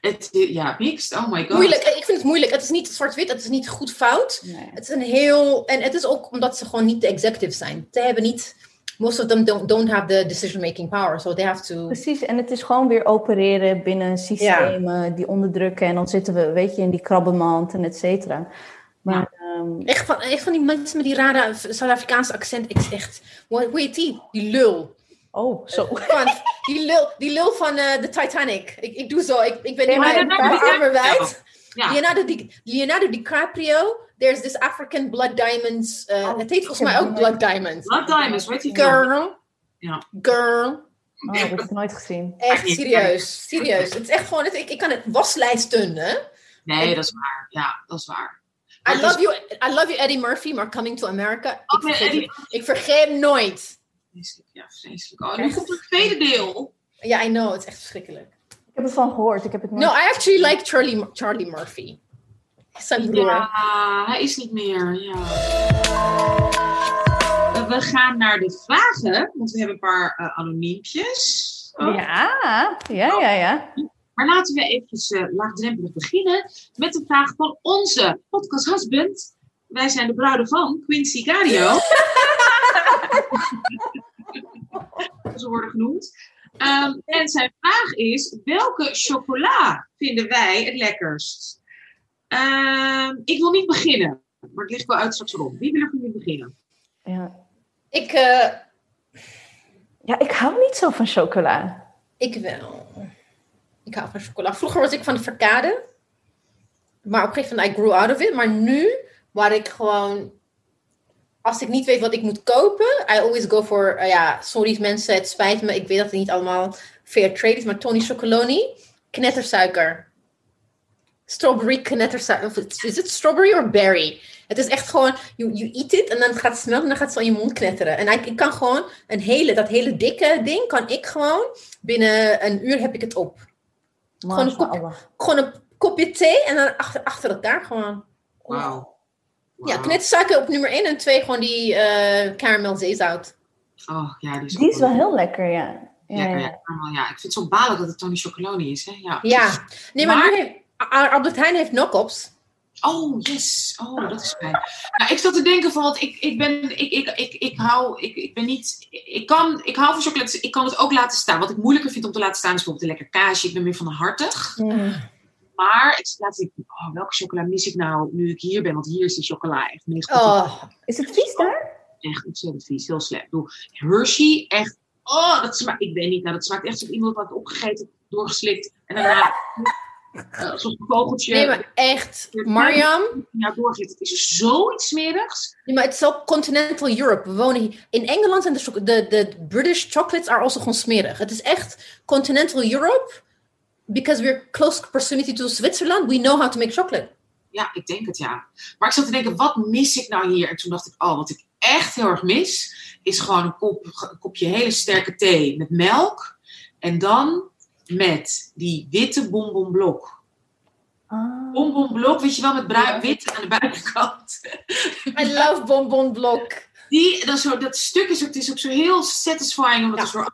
Het, ja, mixed. Oh my god. Moeilijk, ik vind het moeilijk. Het is niet zwart-wit, het is niet goed fout. Nee. Het is een heel, en het is ook omdat ze gewoon niet de executives zijn. Ze hebben niet, most of them don't, don't have the decision-making power, so they have to. Precies, en het is gewoon weer opereren binnen systemen die onderdrukken. En dan zitten we, weet je, in die krabbenmand en et cetera. Maar ehm, Echt van, echt van die mensen met die rare Zuid-Afrikaanse accent. Ik zeg echt, hoe heet die? Die lul. oh, zo. Van, die lul, die lul van eh, de Titanic. Ik, ik doe zo, ik, ik ben niet mijn Leonardo mijn armen wijd. Ja. Leonardo, Di, Leonardo DiCaprio, there's this African Blood Diamonds. eh, Oh, het heet volgens mij ook Blood Diamonds. Blood Diamonds, weet je. Girl. Ja. Girl. Oh, dat heb ik nooit gezien. Echt serieus. Serieus. Het is echt gewoon, het, ik, ik kan het waslijsten, hè? Nee, dat is waar. Ja, dat is waar. I het love, you, I love you, Eddie Murphy, maar Coming to America, ik Oh, vergeet, ik vergeet nooit. Vreselijk, ja, vreselijk. Oh, nu komt het tweede deel. Ja, I know, het is echt verschrikkelijk. Ik heb ervan gehoord, ik heb het nooit... No, I actually like Charlie, Charlie Murphy. Zijn broer. Ja, hij is niet meer. Ja. We gaan naar de vragen, want we hebben een paar eh, anoniempjes. Oh. Ja, ja, ja, ja. Maar laten we eventjes eh, laagdrempelig beginnen met de vraag van onze podcast husband. Wij zijn de bruiden van Quincy Cario. Ze worden genoemd. Ehm, en zijn vraag is: welke chocola vinden wij het lekkerst? Ehm, ik wil niet beginnen, maar het ligt wel uit straks rond. Wie wil er van jullie beginnen? ja. Ik, uh, ja, ik hou niet zo van chocola. Ik wel. Ik hou van chocola. Vroeger was ik van de verkade. Maar op een gegeven moment, I grew out of it. Maar nu, waar ik gewoon... Als ik niet weet wat ik moet kopen, I always go for... Uh, ja, sorry mensen, het spijt me. Ik weet dat het niet allemaal fair trade is. Maar Tony Chocoloni, knettersuiker. Strawberry knettersuiker. Is het strawberry or berry? Het is echt gewoon, you, you eat it en dan gaat het smelten en dan gaat het zo je mond knetteren. En ik, ik kan gewoon een hele, dat hele dikke ding, kan ik gewoon, binnen een uur heb ik het op. Gewoon een, kopje, gewoon een, kopje thee en dan achter, achter elkaar gewoon. Wauw. Wow. Ja, knetsuiker op nummer 1 en 2 gewoon die uh, caramel zeezout. Oh, ja, die is, die is wel heel lekker, ja. Ja, ja, ja. ja, ik vind het zo balen dat het Tony Chocoloni is. Hè? Ja. ja, nee, maar, maar... nu heeft, Albert Heijn heeft knock-ups. Oh, yes. Oh, dat is fijn. Nou, ik zat te denken van, want ik, ik ben, ik, ik, ik, ik hou, ik, ik ben niet, ik kan, ik hou van chocolade, ik kan het ook laten staan. Wat ik moeilijker vind om te laten staan is bijvoorbeeld een lekker kaasje. Ik ben meer van de hartig. Mm. Maar ik laat ik, oh, welke chocola mis ik nou nu ik hier ben? Want hier is de chocola echt meestal. Oh. Is het vies daar? Echt ontzettend vies, heel slecht. Doe Hershey, echt, oh, dat smaakt, ik weet niet, nou, dat smaakt echt alsof iemand wat opgegeten, doorgeslikt en daarna uh, vogeltje. Nee, maar echt, Mariam. Ja, doorglit. Het is zoiets smerigs. Nee, maar het is ook continental Europe. We wonen hier. In Engeland en de, de, de British chocolates are also gewoon smerig. Het is echt continental Europe. Because we're close proximity to Switzerland, we know how to make chocolate. Ja, ik denk het ja. Maar ik zat te denken, wat mis ik nou hier? En toen dacht ik, oh, wat ik echt heel erg mis, is gewoon een, kop, een kopje hele sterke thee met melk. En dan met die witte bonbonblok. Oh. Bonbonblok, weet je wel, met bruin, wit aan de buitenkant. I love bonbonblok. Die, dan zo, dat stuk is ook, het is ook zo heel satisfying, omdat ja. er zo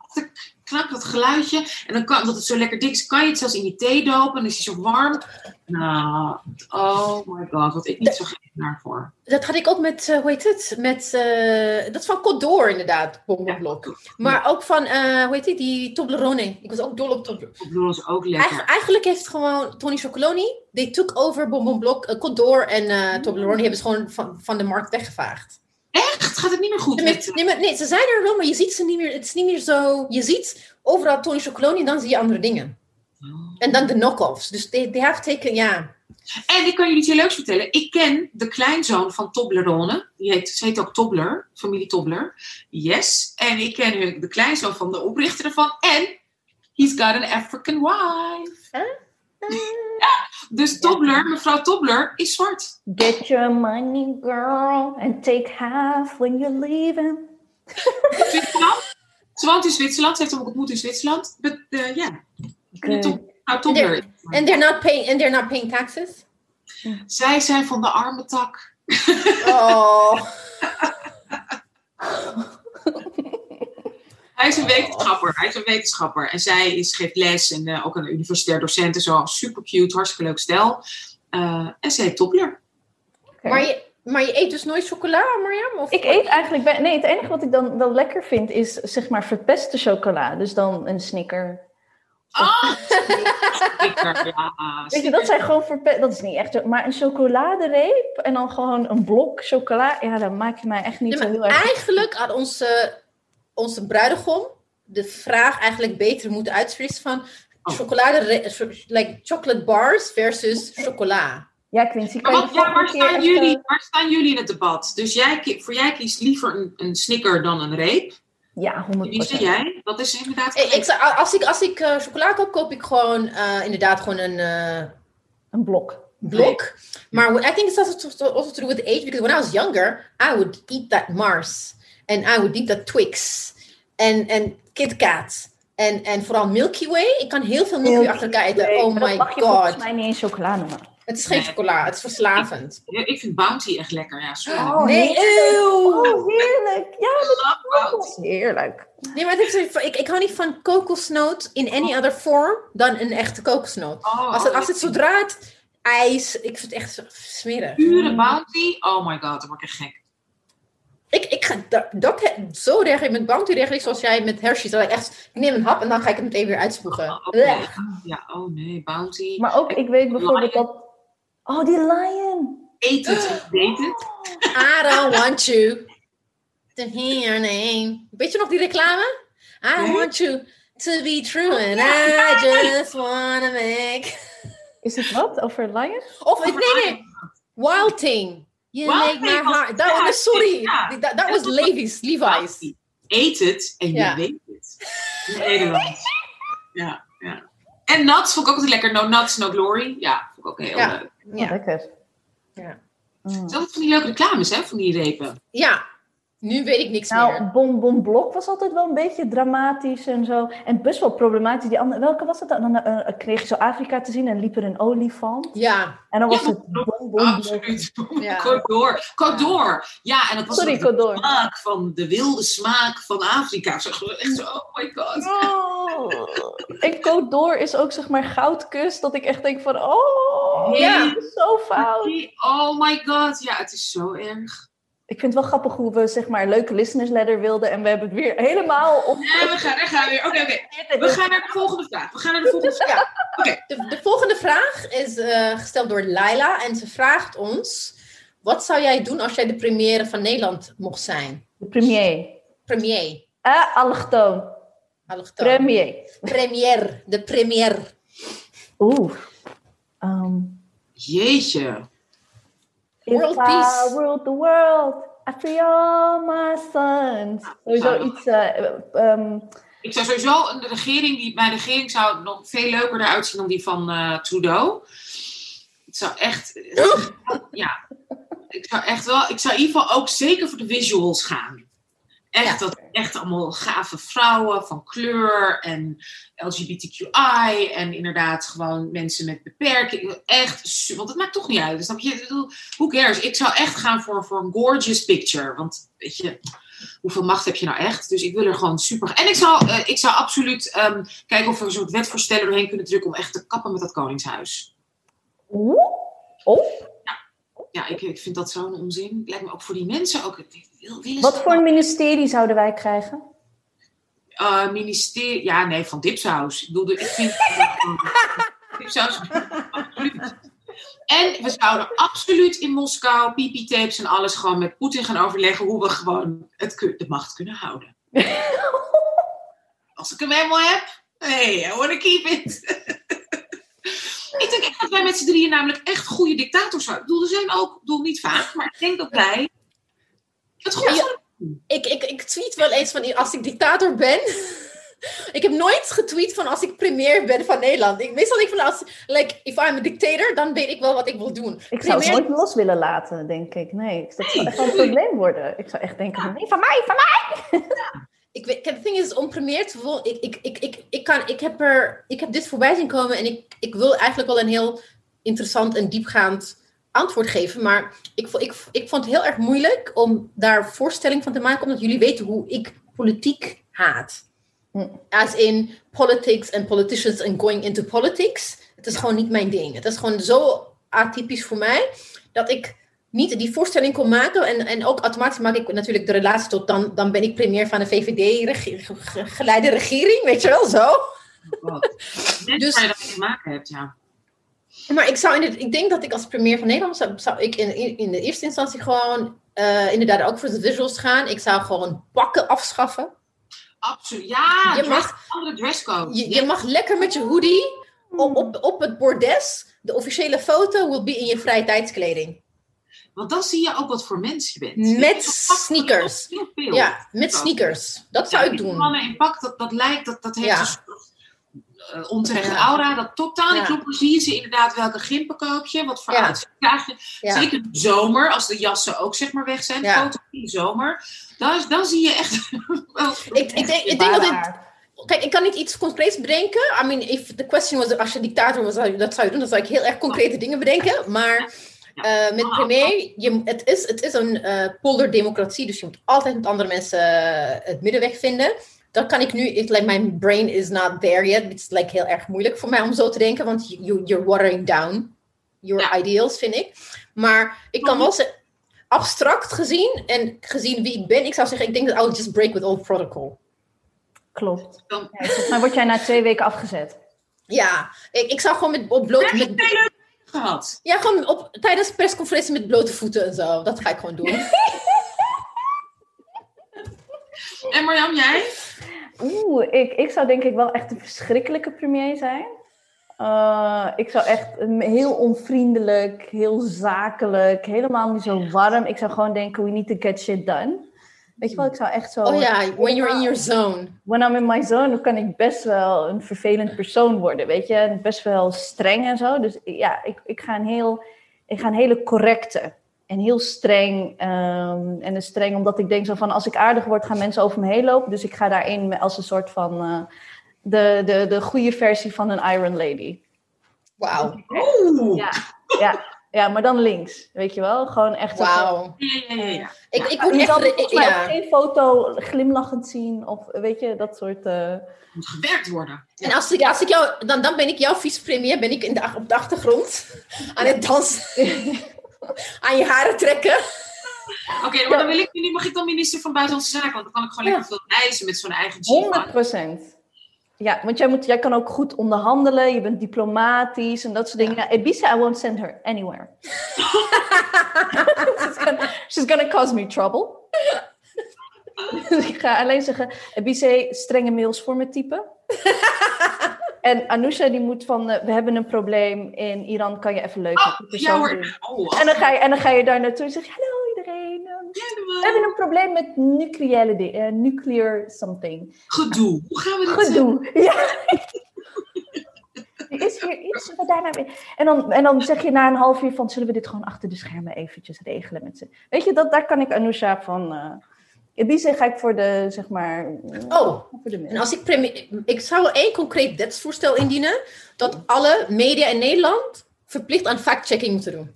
knak dat geluidje. En dan kan, omdat het zo lekker dik is, kan je het zelfs in je thee dopen. En dan is hij zo warm. Nou, oh my god, wat ik niet zo gek naar voor. Dat had ik ook met, uh, hoe heet het? Met, uh, dat is van Codor inderdaad, bonbonblok. Ja. Maar ook van, uh, hoe heet die, die Toblerone. Ik was ook dol op Toblerone. Toblerone is ook lekker. Eigen, eigenlijk heeft gewoon Tony Chocoloni, they took over bonbonblok, Codor en Toblerone hebben ze gewoon van, van de markt weggevaagd. Echt? Gaat het niet meer goed? Nee, met, nee, maar, nee, ze zijn er wel, maar je ziet ze niet meer. Het is niet meer zo. Je ziet overal Tony Chocoloni en dan zie je andere dingen. Oh. En dan de knock-offs. Dus they, they have taken, ja. En ik kan jullie iets heel leuks vertellen. Ik ken de kleinzoon van Toblerone. Die heet, ze heet ook Tobler, familie Tobler. Yes. En ik ken de kleinzoon van de oprichter ervan. En he's got an African wife. Huh? ja, dus Tobler, mevrouw Tobler, is zwart. Get your money, girl, and take half when you're leaving. Zwitserland? Ze woont in Zwitserland, ze heeft hem ook ontmoet in Zwitserland. But, uh, yeah. Okay. And they're, and they're not paying and they're not paying taxes. Zij zijn van de arme tak. Oh. Hij is een wetenschapper. Hij is een wetenschapper. En zij is, geeft les en uh, ook een universitair docent en zo. Super cute, hartstikke leuk stel. Uh, en Tobler. Okay. Maar, je, maar je eet dus nooit chocola, Marjam? Of ik eet eigenlijk... Bij, nee, het enige wat ik dan wel lekker vind is zeg maar verpeste chocola. Dus dan een snicker. Ah, ja. Weet je, dat zijn gewoon verpest... Dat is niet echt... Maar een chocoladereep en dan gewoon een blok chocola. Ja, dan maak je mij echt niet zo heel erg... Eigenlijk had onze onze bruidegom de vraag eigenlijk beter moeten uitspreken van oh. chocolade, like chocolate bars versus chocola. Ja, Quincy, kan maar, ja, waar, staan jullie, uh... waar staan jullie in het debat? Dus jij, voor jij kiest liever een, een snicker dan een reep? Ja, 100%. Wie zei jij? Dat is inderdaad... Ik, ik, als ik, als ik uh, chocola koop, koop ik gewoon uh, inderdaad gewoon een... een blok. Blok. Maar I think it's also, also to do with age, because when I was younger, I would eat that Mars. En I would eat that Twix. En, en Kit Kat. En, en vooral Milky Way. Ik kan heel veel Milky Way achter elkaar eten. Oh my mag je god. volgens mij niet eens chocola noemen. Het is geen chocola, het is verslavend. Ik, ik vind Bounty echt lekker, ja. Sorry. Oh, nee, eeuw. Oh, heerlijk. Ja, dat is heerlijk. Nee, maar het is, ik, ik hou niet van kokosnoot in any other form dan een echte kokosnoot. Oh, als het, als het zodra het ijs, ik vind het echt smerig. Pure Bounty, oh my god, dan word ik echt gek. Ik, ik ga dat, dat, zo reageer met Bounty reageer zoals jij met Hershey's. Dat ik echt, ik neem een hap en dan ga ik het meteen weer uitspoegen. Oh, okay. Ja, oh nee, Bounty. Maar ook, ik weet bijvoorbeeld dat... Oh, die lion. Eet het, eet het. I don't want you to hear your name. Weet je nog die reclame? I want you to be true and I just wanna make... Is het wat? Over Lion? Of, nee, nee. Wild Thing. You make my heart... Was, sorry. Dat was Levi's. Levi's. Eet het en je weet het. In Nederland. Ja, ja. En nuts vond ik ook altijd lekker. No nuts, no glory. Ja, ook heel leuk. Ja, lekker. Ja. Mm. van die leuke reclames, hè, van die repen. Ja, nu weet ik niks nou, meer. Nou, Bon Bon Blok was altijd wel een beetje dramatisch en zo. En best wel problematisch. Die andere, welke was het dan? Dan uh, kreeg je zo Afrika te zien en liep er een olifant. Ja. En dan was het Bon Bon. Absoluut. Ja. Codor. Ja, en dat was Sorry, de smaak van de wilde smaak van Afrika. Zo, echt zo, oh my god. Oh. En Codor is ook zeg maar goudkus. Dat ik echt denk van, oh, ja. zo fout. Oh my god. Ja, het is zo erg ik vind het wel grappig hoe we zeg maar een leuke listeners letter wilden en we hebben het weer helemaal op. Ja, we gaan, we gaan weer. Oké, oké. We gaan naar de volgende vraag. We gaan naar de volgende vraag. Oké. De, de, volgende vraag is uh, gesteld door Laila en ze vraagt ons: wat zou jij doen als jij de première van Nederland mocht zijn? De premier. Premier. Ah, allochtoon. Allochtoon. Premier. Premier. De premier. Oeh. Um. Jeetje. World peace. Ruled the world, free all my sons. Sowieso iets... Uh, um, ik zou sowieso een regering, die, mijn regering zou nog veel leuker eruit zien dan die van uh, Trudeau. Het zou echt... ja. Ik zou echt wel... Ik zou in ieder geval ook zeker voor de visuals gaan. Echt, dat, echt allemaal gave vrouwen van kleur en LGBTQI en inderdaad gewoon mensen met beperkingen. Echt, want het maakt toch niet uit. Snap je? Who cares? Ik zou echt gaan voor, voor een gorgeous picture. Want weet je, hoeveel macht heb je nou echt? Dus ik wil er gewoon super. En ik zou, uh, ik zou absoluut um, kijken of we een soort wetvoorsteller doorheen kunnen drukken om echt te kappen met dat Koningshuis. Oeh? Oh? Ja, ik, ik vind dat zo'n onzin. Lijkt me ook voor die mensen ook. Wat voor een ministerie zouden wij krijgen? Uh, ministerie, ja, nee, van dipsaus. Ik bedoel, ik vind dipsaus, absoluut. En we zouden absoluut in Moskou pipi-tapes en alles gewoon met Poetin gaan overleggen hoe we gewoon het, de macht kunnen houden. Als ik hem helemaal heb, hey, I want to keep it. ik denk echt dat wij met z'n drieën namelijk echt goede dictators zijn. Ik bedoel, er zijn ook, ik bedoel niet vaak, maar ik denk dat wij het goed ja, ik, ik, ik tweet wel eens van als ik dictator ben. ik heb nooit getweet van als ik premier ben van Nederland. Ik, meestal denk ik van als, like, if I'm a dictator, dan weet ik wel wat ik wil doen. Ik zou het nooit los willen laten, denk ik. Nee, dat zou echt een probleem worden. Ik zou echt denken van, nee, van mij, van mij! Ik weet, het ding is, om premier te worden, ik, ik, ik, ik, ik, kan, ik, heb er, ik heb dit voorbij zien komen en ik, ik wil eigenlijk wel een heel interessant en diepgaand antwoord geven. Maar ik, ik, ik vond het heel erg moeilijk om daar voorstelling van te maken, omdat jullie weten hoe ik politiek haat. Hm. As in politics and politicians and going into politics. Het is gewoon niet mijn ding. Het is gewoon zo atypisch voor mij dat ik niet die voorstelling kon maken. En, en ook automatisch maak ik natuurlijk de relatie tot dan, dan ben ik premier van een VVD-geleide regering, weet je wel zo. Oh, dus, waar je dat te maken hebt, ja. Maar ik, zou in het, ik denk dat ik als premier van Nederland zou, zou ik in, in de eerste instantie gewoon uh, inderdaad ook voor de visuals gaan. Ik zou gewoon pakken afschaffen. Absoluut. Ja, je mag, andere dresscode. Je, je, mag lekker met je hoodie op, op, op het bordes. De officiële foto will be in je vrije tijdskleding. Want dan zie je ook wat voor mens je bent. Met sneakers. Ja, met sneakers. Dat zou ik doen. Mannen in pak, dat, dat lijkt, dat, dat heeft ja. een uh, onterechte aura. Dat totaal niet klopt. Zie je ze inderdaad welke gimpen koop je, wat voor ja. krijg je. Zeker in de zomer, als de jassen ook zeg maar weg zijn. Foto in de zomer. Dan, dan zie je echt... ik, ik, denk, ik denk dat dit... Kijk, ik kan niet iets concreets bedenken. I mean, if the question was, als je dictator was, dat zou je doen. Dan zou ik heel erg concrete dingen bedenken. Maar uh, met premier, je, het, is, het is een uh, polderdemocratie. Dus je moet altijd met andere mensen het middenweg vinden dat kan ik nu, it, like my brain is not there yet. Het is like heel erg moeilijk voor mij om zo te denken, want you, you're watering down your ideals, vind ik. Maar ik kan wel zeggen, abstract gezien en gezien wie ik ben, ik zou zeggen, ik denk dat I'll just break with old protocol. Klopt. Ja, word jij na twee weken afgezet. Ja, ik, ik zou gewoon met, op blote... Met, gehad. Ja, gewoon op, tijdens persconferentie met blote voeten en zo. Dat ga ik gewoon doen. En Marjam, jij? Oeh, ik, ik zou denk ik wel echt een verschrikkelijke premier zijn. Uh, ik zou echt heel onvriendelijk, heel zakelijk, helemaal niet zo warm. Ik zou gewoon denken, we need to get shit done. Weet je wel, ik zou echt zo... Oh ja, when you're in your zone. When I'm in my zone, dan kan ik best wel een vervelend persoon worden, weet je. Best wel streng en zo. Dus ja, ik, ik, ga, een heel, ik ga een hele correcte en heel streng. Um, en een streng omdat ik denk zo van, als ik aardig word, gaan mensen over me heen lopen. Dus ik ga daarin als een soort van... Uh, de, de, de goede versie van een Iron Lady. Wauw. Ja, ja, ja, maar dan links, weet je wel? Gewoon echt. Wauw. Ja, ja, ja. Ik, ik moet echt. Ik, ja. geen foto glimlachend zien of weet je, dat soort. Uh... Moet gewerkt worden. En als ik, als ik jou, dan, dan ben ik jouw vicepremier, ben ik in de, op de achtergrond aan het dansen, aan je haren trekken. Oké, maar dan wil ik nu, mag ik dan minister van Buitenlandse Zaken, want dan kan ik gewoon lekker veel reizen met zo'n eigen G. 100 procent. Ja, want jij, moet, jij kan ook goed onderhandelen, je bent diplomatisch en dat soort dingen. Ja. Ibiza, I won't send her anywhere. she's, gonna, she's gonna cause me trouble. dus ik ga alleen zeggen, Ibiza, strenge mails voor me typen. en Anousha die moet van, uh, we hebben een probleem in Iran, kan je even leuk oh, ja, hoor. Oh, en, dan ga je, en dan ga je daar naartoe en zeg je, hallo. We hebben een probleem met nucleaire, uh, nuclear something. Gedoe. Hoe gaan we dat Gedoe, ja. is hier iets we daarna weer. En dan, en dan zeg je na een half uur van, zullen we dit gewoon achter de schermen eventjes regelen met ze. Weet je, dat, daar kan ik Anousha van... Uh, in die zin ga ik voor de, zeg maar... Oh, voor de en als ik... Ik zou één concreet wetsvoorstel indienen... dat alle media in Nederland verplicht aan fact-checking moeten doen.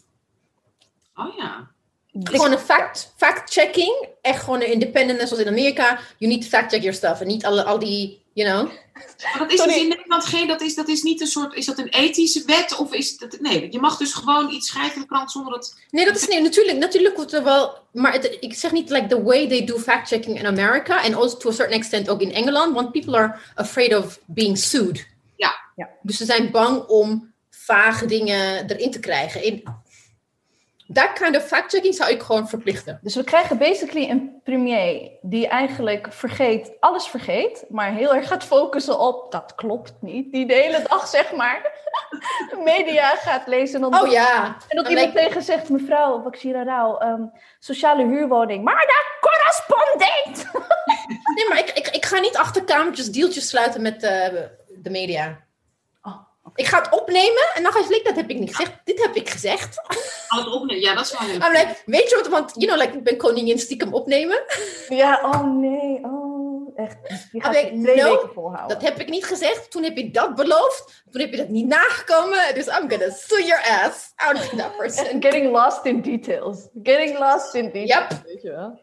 Oh ja. Gewoon een fact, fact-checking. Echt gewoon een independent, zoals in Amerika. You need to fact-check your stuff. En niet alle, al die, you know. Maar dat is dus in Nederland geen, dat is, dat is niet een soort, is dat een ethische wet? Of is dat, nee, je mag dus gewoon iets schrijven in de krant zonder dat... Nee, dat is nee, natuurlijk, natuurlijk wordt er wel, maar het, ik zeg niet like the way they do fact-checking in America. En also to a certain extent ook in Engeland. Want people are afraid of being sued. Ja. ja. Dus ze zijn bang om vage dingen erin te krijgen. In, dat kind of fact-checking zou ik gewoon verplichten. Dus we krijgen basically een premier die eigenlijk vergeet, alles vergeet, maar heel erg gaat focussen op, dat klopt niet, die de hele dag zeg maar media gaat lezen. En oh ja. En dat iemand tegen zegt, mevrouw Waxira Rauw, um, sociale huurwoning, maar dat correspondent! nee, maar ik, ik, ik ga niet achter kamertjes deeltjes sluiten met uh, de media. Ik ga het opnemen en dan ga je dat heb ik niet gezegd. Dit heb ik gezegd. Het opnemen, ja, dat is wel heel I'm like, weet je wat, want, you know, like, ik ben koningin stiekem opnemen. Ja, oh nee, oh, echt. Je gaat like, twee no, weken volhouden. Dat heb ik niet gezegd. Toen heb je dat beloofd. Toen heb je dat niet nagekomen. Dus I'm gonna sue your ass out of that person. Getting lost in details. Getting lost in details. Yep. Weet je wel.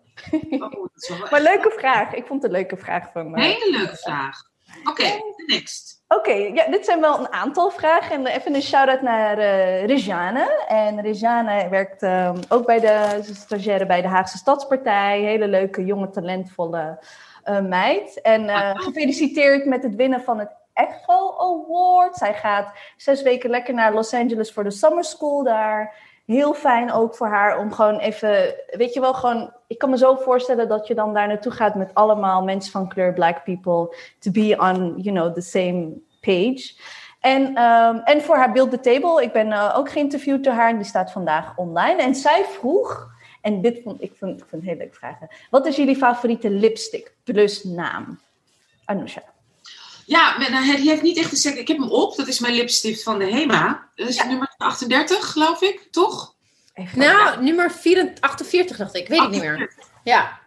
Oh, maar leuke vraag. Ik vond het een leuke vraag van mij. Hele leuke vraag. Oké, okay, next. Oké, ja, dit zijn wel een aantal vragen. En even een shout-out naar uh, Rejane. En Rejane werkt uh, ook bij de stagiaire bij de Haagse Stadspartij. Hele leuke, jonge, talentvolle uh, meid. En ah, gefeliciteerd met het winnen van het Echo Award. Zij gaat zes weken lekker naar Los Angeles voor de summer school daar heel fijn ook voor haar om gewoon even, weet je wel, gewoon, ik kan me zo voorstellen dat je dan daar naartoe gaat met allemaal mensen van kleur, black people, to be on, you know, the same page. En, um, en voor haar Build the Table, ik ben uh, ook geïnterviewd door haar en die staat vandaag online. En zij vroeg, en dit vond ik vond, ik vond een hele leuke vraag, wat is jullie favoriete lipstick plus naam? Anousha. Ja, nou, die heeft niet echt gezegd. Ik heb hem op. Dat is mijn lipstift van de HEMA. Dat is nummer 38, geloof ik, toch? nou, nummer 48 dacht ik. Weet ik niet meer. Ja.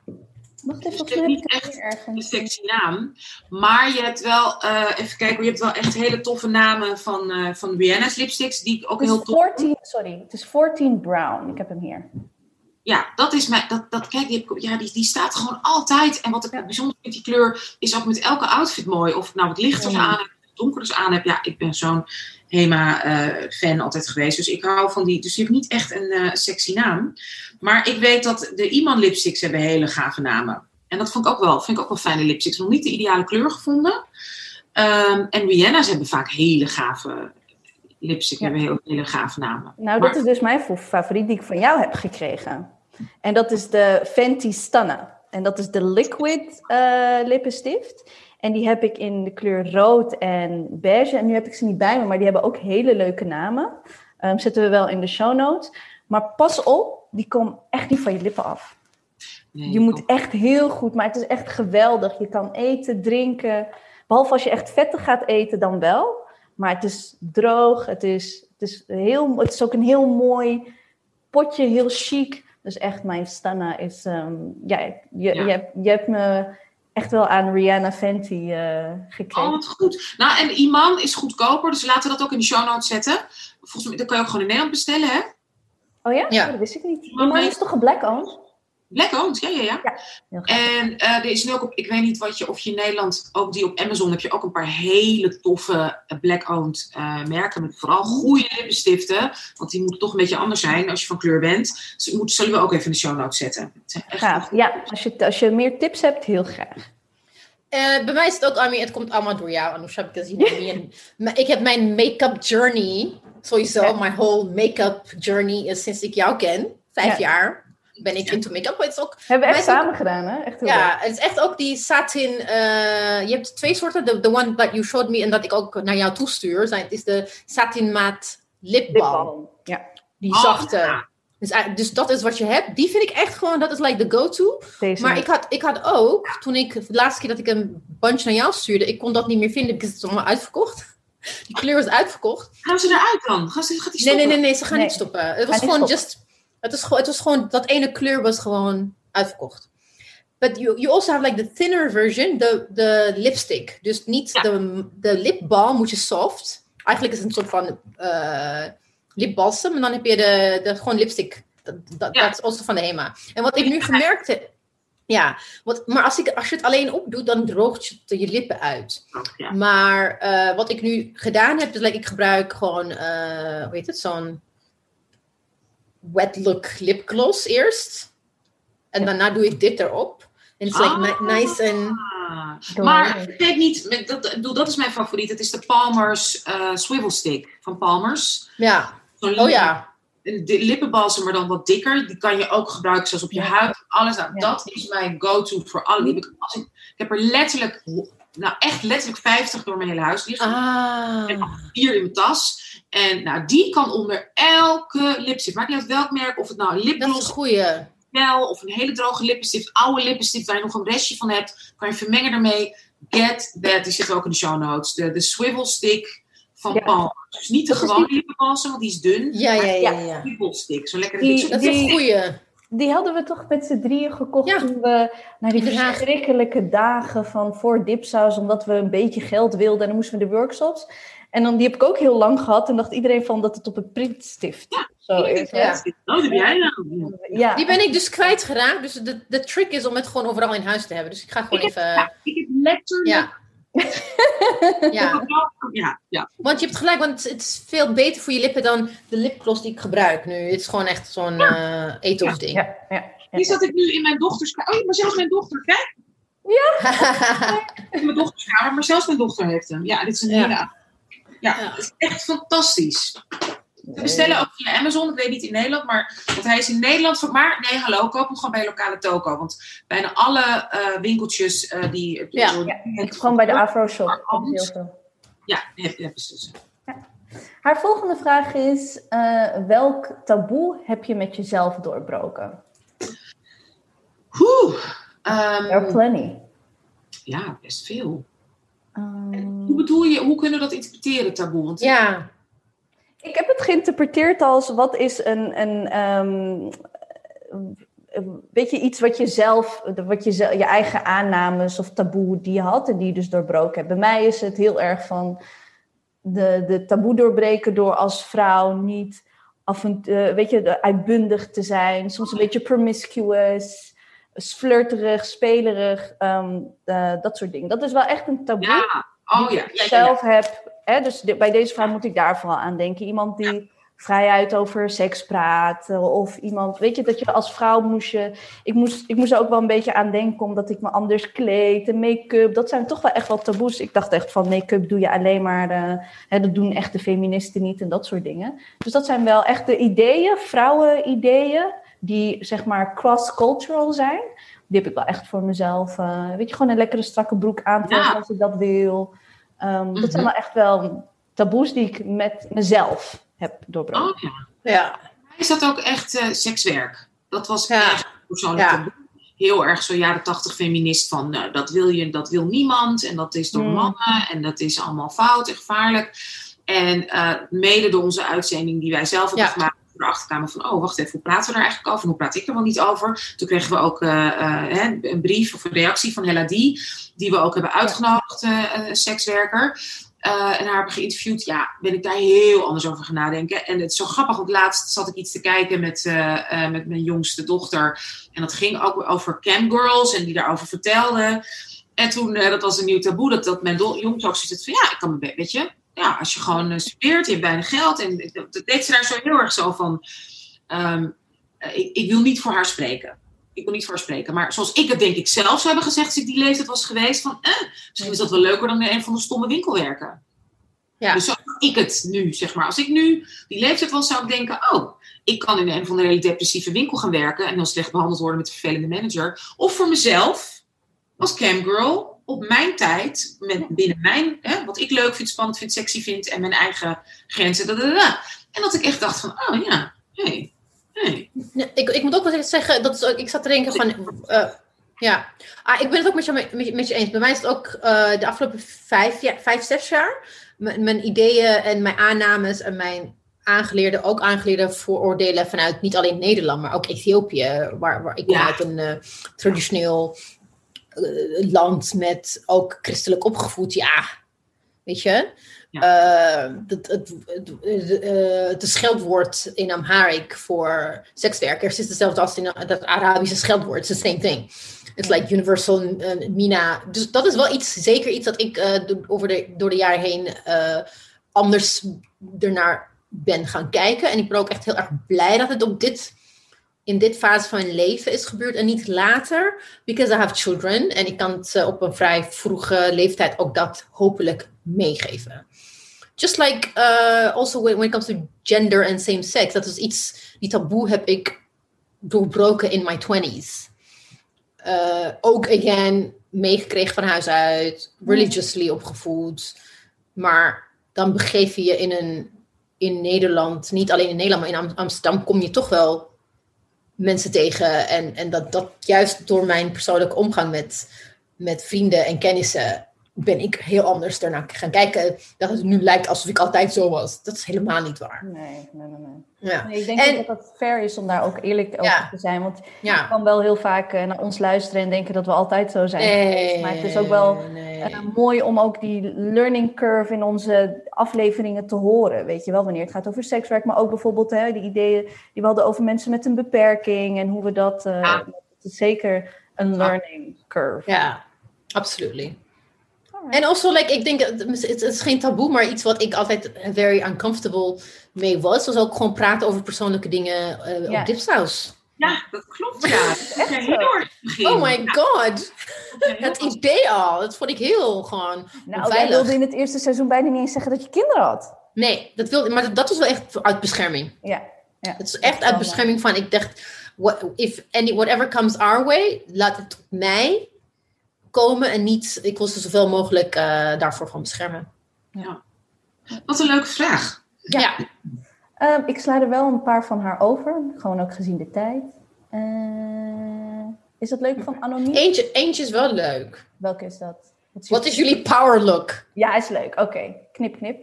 Wacht even, dus je hebt niet echt een sexy naam. Maar je hebt wel, uh, even kijken, je hebt wel echt hele toffe namen van, uh, van Rihanna's lipsticks. Die ook heel tof 14, Sorry, het is 14 Brown. Ik heb hem hier ja, dat is mijn. Dat, dat, kijk, die, ja, die, die staat gewoon altijd. En wat ik ja. bijzonder vind, die kleur is ook met elke outfit mooi. Of nou wat lichters aan heb, donkerders aan heb. Ja, ik ben zo'n HEMA-fan altijd geweest. Dus ik hou van die. Dus die heeft niet echt een uh, sexy naam. Maar ik weet dat de Iman lipsticks hebben hele gave namen. En dat vond ik ook wel, vind ik ook wel fijne lipsticks. Nog niet de ideale kleur gevonden. Um, en Rihanna's hebben vaak hele gave lipstick ja. hebben heel hele gave namen. Nou, dat is dus mijn favoriet die ik van jou heb gekregen. En dat is de Fenty Stanna. En dat is de Liquid uh, lippenstift. En die heb ik in de kleur rood en beige. En nu heb ik ze niet bij me, maar die hebben ook hele leuke namen. Um, zetten we wel in de show notes. Maar pas op, die komen echt niet van je lippen af. Nee, je moet echt heel goed, maar het is echt geweldig. Je kan eten, drinken. Behalve als je echt vettig gaat eten, dan wel. Maar het is droog, het is, het is, heel, het is ook een heel mooi potje, heel chic. Dus echt, mijn Stanna is... Um, ja, je, Je, hebt, je hebt me echt wel aan Rihanna Fenty uh, gekregen. Oh, wat goed. Nou, en Iman is goedkoper, dus laten we dat ook in de show notes zetten. Volgens mij, dat kan je ook gewoon in Nederland bestellen, hè? Oh ja? ja. Oh, dat wist ik niet. Iman is toch een black owned? Black owned, ja, ja, ja. ja en uh, er is nu ook op, ik weet niet wat je, of je in Nederland, ook die op Amazon heb je ook een paar hele toffe uh, black owned uh, merken. Met vooral goede lippenstiften. Want die moeten toch een beetje anders zijn als je van kleur bent. Dus moet, zullen we ook even in de show notes zetten. Graag, ja. Als je, als je meer tips hebt, heel graag. bij mij is het ook, Armin, het komt allemaal door jou, Anousha, heb ik gezien. ik heb mijn make-up journey, sowieso, mijn whole make-up journey is sinds ik jou ken. Vijf jaar ben ik into make-up. Het is ook, Hebben we echt samen gedaan, hè? Echt heel ja, het is echt ook die satin. Uh, je hebt twee soorten. De, the one that you showed me en dat ik ook naar jou toestuur, zijn, is de satin matte lip balm. Ja. Die zachte. Oh, dus, dus, dat is wat je hebt. Die vind ik echt gewoon, dat is like the go-to. Maar ik had, ik had ook, toen ik, de laatste keer dat ik een bunch naar jou stuurde, ik kon dat niet meer vinden, because het is allemaal uitverkocht. Die kleur is uitverkocht. Gaan ze eruit dan? Gaan ze, gaat die stoppen? Nee, nee, nee, nee ze gaan niet stoppen. Het was gewoon just het, is, het was gewoon, dat ene kleur was gewoon uitverkocht. But you, you also have like the thinner version, de, de lipstick. Dus niet de, de lipbalm, moet je soft. Eigenlijk is het een soort van uh, lipbalsem. En dan heb je de, de gewoon lipstick. Dat, dat, dat is also van de HEMA. En wat ik nu gemerkt heb... Ja, wat, maar als, ik, als je het alleen opdoet, dan droogt je je lippen uit. Maar uh, wat ik nu gedaan heb, is like, ik gebruik gewoon, uh, hoe heet het, zo'n wet look lipgloss eerst. En daarna doe ik dit erop. En het is like ah. nice en... Maar vergeet niet, dat, dat is mijn favoriet. Het is de Palmer's uh, Swivel Stick van Palmer's. Ja. Oh ja. De lippenbalsem, maar dan wat dikker. Die kan je ook gebruiken zoals op je huid. Alles. Nou, Dat is mijn go-to voor alle lippen. Ik, ik heb er letterlijk, nou echt letterlijk 50 door mijn hele huis liggen. Ah. En vier in mijn tas. En nou, die kan onder elke lipstift. Maakt niet uit welk merk, of het nou een lipgloss is. goeie. Wel, of een hele droge lippenstift, oude lippenstift waar je nog een restje van hebt, kan je vermengen ermee. Get that, die zit ook in de show notes. De, de swivel stick van ja. Palm. Dus niet de gewone die... lippenbalsem, want die is dun. Ja, ja, ja. ja. Swivel stick, zo lekker. Die, dat is een goeie. Die hadden we toch met z'n drieën gekocht ja. toen we naar die verschrikkelijke dagen van voor dipsaus, omdat we een beetje geld wilden en dan moesten we de workshops. En dan, die heb ik ook heel lang gehad. En dacht iedereen van dat het op een printstift ja, zo is. Ja. Oh, dat heb jij nou. Ja. Die ben ik dus kwijtgeraakt. Dus de, de trick is om het gewoon overal in huis te hebben. Dus ik ga gewoon ik even... Heb, ik heb letterlijk... Ja. ja. ja. ja. Want je hebt gelijk, want het is veel beter voor je lippen dan de lipgloss die ik gebruik nu. Het is gewoon echt zo'n ja. uh, etosding. Ja. Ja. Die zat ik nu in mijn dochters... Oh, maar zelfs mijn dochter, kijk. Ja. in mijn dochterskamer, maar zelfs mijn dochter heeft hem. Ja, dit is een hele ja, het is echt fantastisch. We bestellen ook via Amazon, ik weet niet in Nederland, maar want hij is in Nederland. Maar nee, hallo, koop hem gewoon bij lokale toko. Want bijna alle uh, winkeltjes uh, die. Ja, ja het gewoon bij de Afro Shop. Ja, dus. Ja. Haar volgende vraag is: uh, welk taboe heb je met jezelf doorbroken? Oeh, um, There are plenty. Ja, best veel. Um, hoe bedoel je, hoe kunnen we dat interpreteren, taboe? Want ja. Ik heb het geïnterpreteerd als wat is een, een um, weet je, iets wat je zelf, wat je, je eigen aannames of taboe die je had en die je dus doorbroken hebt. Bij mij is het heel erg van de, de taboe doorbreken door als vrouw niet af en uh, weet je, uitbundig te zijn, soms een beetje promiscuous flirterig, spelerig, um, uh, dat soort dingen. Dat is wel echt een taboe. Ja, oh ja. Ik zelf heb, hè, dus bij deze vrouw moet ik daar vooral aan denken. Iemand die vrijuit over seks praat. Of iemand, weet je, dat je als vrouw moest je... Ik moest, ik moest er ook wel een beetje aan denken, omdat ik me anders kleed. En make-up, dat zijn toch wel echt wel taboes. Ik dacht echt van make-up doe je alleen maar... Uh, hè, dat doen echte feministen niet en dat soort dingen. Dus dat zijn wel echt de ideeën, vrouwen-ideeën die zeg maar cross-cultural zijn, die heb ik wel echt voor mezelf. Uh, weet je, gewoon een lekkere strakke broek aantrekken als ik dat wil. Um, Dat zijn mhm. wel echt wel taboes die ik met mezelf heb doorbroken. Oh, ja. ja. Is dat ook echt uh, sekswerk? Dat was echt persoonlijk taboe. Heel erg zo jaren tachtig feminist van nou, dat wil je, dat wil niemand. En dat is door mm. mannen. En dat is allemaal fout en gevaarlijk. En uh, mede door onze uitzending die wij zelf hebben gemaakt erachter kwamen van, oh, wacht even, hoe praten we daar eigenlijk over? Hoe praat ik er wel niet over? Toen kregen we ook uh, uh, een brief of een reactie van Hella Die, die we ook hebben uitgenodigd, uh, sekswerker. en haar hebben geïnterviewd. Ja, ben ik daar heel anders over gaan nadenken. En het is zo grappig, want laatst zat ik iets te kijken met, met mijn jongste dochter. En dat ging ook over camgirls en die daarover vertelde. En toen, dat was een nieuw taboe, dat, dat mijn jongste ook zoiets van, ja, ik kan me, weet je, ja, als je gewoon uh, studeert, je hebt bijna geld. En dat deed ze daar zo heel erg zo van. Ehm, eh, ik, ik, wil niet voor haar spreken. Ik wil niet voor haar spreken. Maar zoals ik het denk ik zelf zou hebben gezegd als ik die leeftijd was geweest. Van, eh, misschien is dat wel leuker dan in een van de stomme winkelwerken. Ja. Dus zo ik het nu, zeg maar. Als ik nu die leeftijd was, zou ik denken... Oh, ik kan in een van de hele depressieve winkel gaan werken... en dan slecht behandeld worden met een vervelende manager. Of voor mezelf, als camgirl op mijn tijd, met, binnen mijn, hè, wat ik leuk vind, spannend vind, sexy vind en mijn eigen grenzen. En dat ik echt dacht van, oh ja, hey, hey. ik, ik moet ook wel zeggen, dat is ook, ik zat te denken van, uh, ja, ah, ik ben het ook met je, met, met je eens. Bij mij is het ook uh, de afgelopen vijf, ja, vijf, zes jaar, mijn ideeën en mijn aannames en mijn aangeleerde, ook aangeleerde vooroordelen vanuit niet alleen Nederland, maar ook Ethiopië, waar, waar ik kom uit een uh, traditioneel uh, land met ook christelijk opgevoed, ja, weet je. Ja. Uh, het, het, het, scheldwoord in Amharic voor sekswerkers is hetzelfde als in het Arabische scheldwoord. It's the same thing. It's like universal uh, mina. Dus dat is wel iets, zeker iets dat ik uh, over de, door de jaren heen anders ernaar ben gaan kijken. En ik ben ook echt heel erg blij dat het op dit in dit fase van mijn leven is gebeurd en niet later, because I have children. En ik kan het op een vrij vroege leeftijd ook dat hopelijk meegeven. Just like uh, also when, it comes to gender and same sex, dat is iets, die taboe heb ik doorbroken in my 20s. Uh, ook again, meegekregen van huis uit, religiously opgevoed. Maar dan begeef je je in een in Nederland, niet alleen in Nederland, maar in Amsterdam kom je toch wel mensen tegen. En, en dat, dat juist door mijn persoonlijke omgang met, met vrienden en kennissen ben ik heel anders daarna gaan kijken. Dat het nu lijkt alsof ik altijd zo was. Dat is helemaal niet waar. Nee, nee, nee. nee. Ja. nee ik denk en, dat het fair is om daar ook eerlijk over te zijn. Want ja. je kan wel heel vaak uh, naar ons luisteren en denken dat we altijd zo zijn. Nee, maar het is ook wel uh, mooi om ook die learning curve in onze afleveringen te horen. Weet je wel, wanneer het gaat over sekswerk. Maar ook bijvoorbeeld hè, de ideeën die we hadden over mensen met een beperking. En hoe we dat... Uh, is zeker een learning curve. Ja, absoluut. En also, like, ik denk, het is geen taboe, maar iets wat ik altijd very uncomfortable mee was. Was ook gewoon praten over persoonlijke dingen uh, op Dipsaus. Ja, dat klopt, ja. echt heel erg Oh my god. het idee al, dat vond ik heel gewoon Nou, jij wilde in het eerste seizoen bijna niet eens zeggen dat je kinderen had. Nee, dat wilde, maar dat was wel echt uit bescherming. Ja. ja het is echt uit bescherming van, ik dacht, what, if any, whatever comes our way, laat het mij komen en niet, ik wil ze zoveel mogelijk uh, daarvoor gewoon beschermen. Ja. Wat een leuke vraag. Ja. ja. Uh, ik sla er wel een paar van haar over, gewoon ook gezien de tijd. Uh, is dat leuk van Anoniem? Eentje, eentje is wel leuk. Welke is dat? Wat is jullie power look? Ja, is leuk. Oké, knip, knip.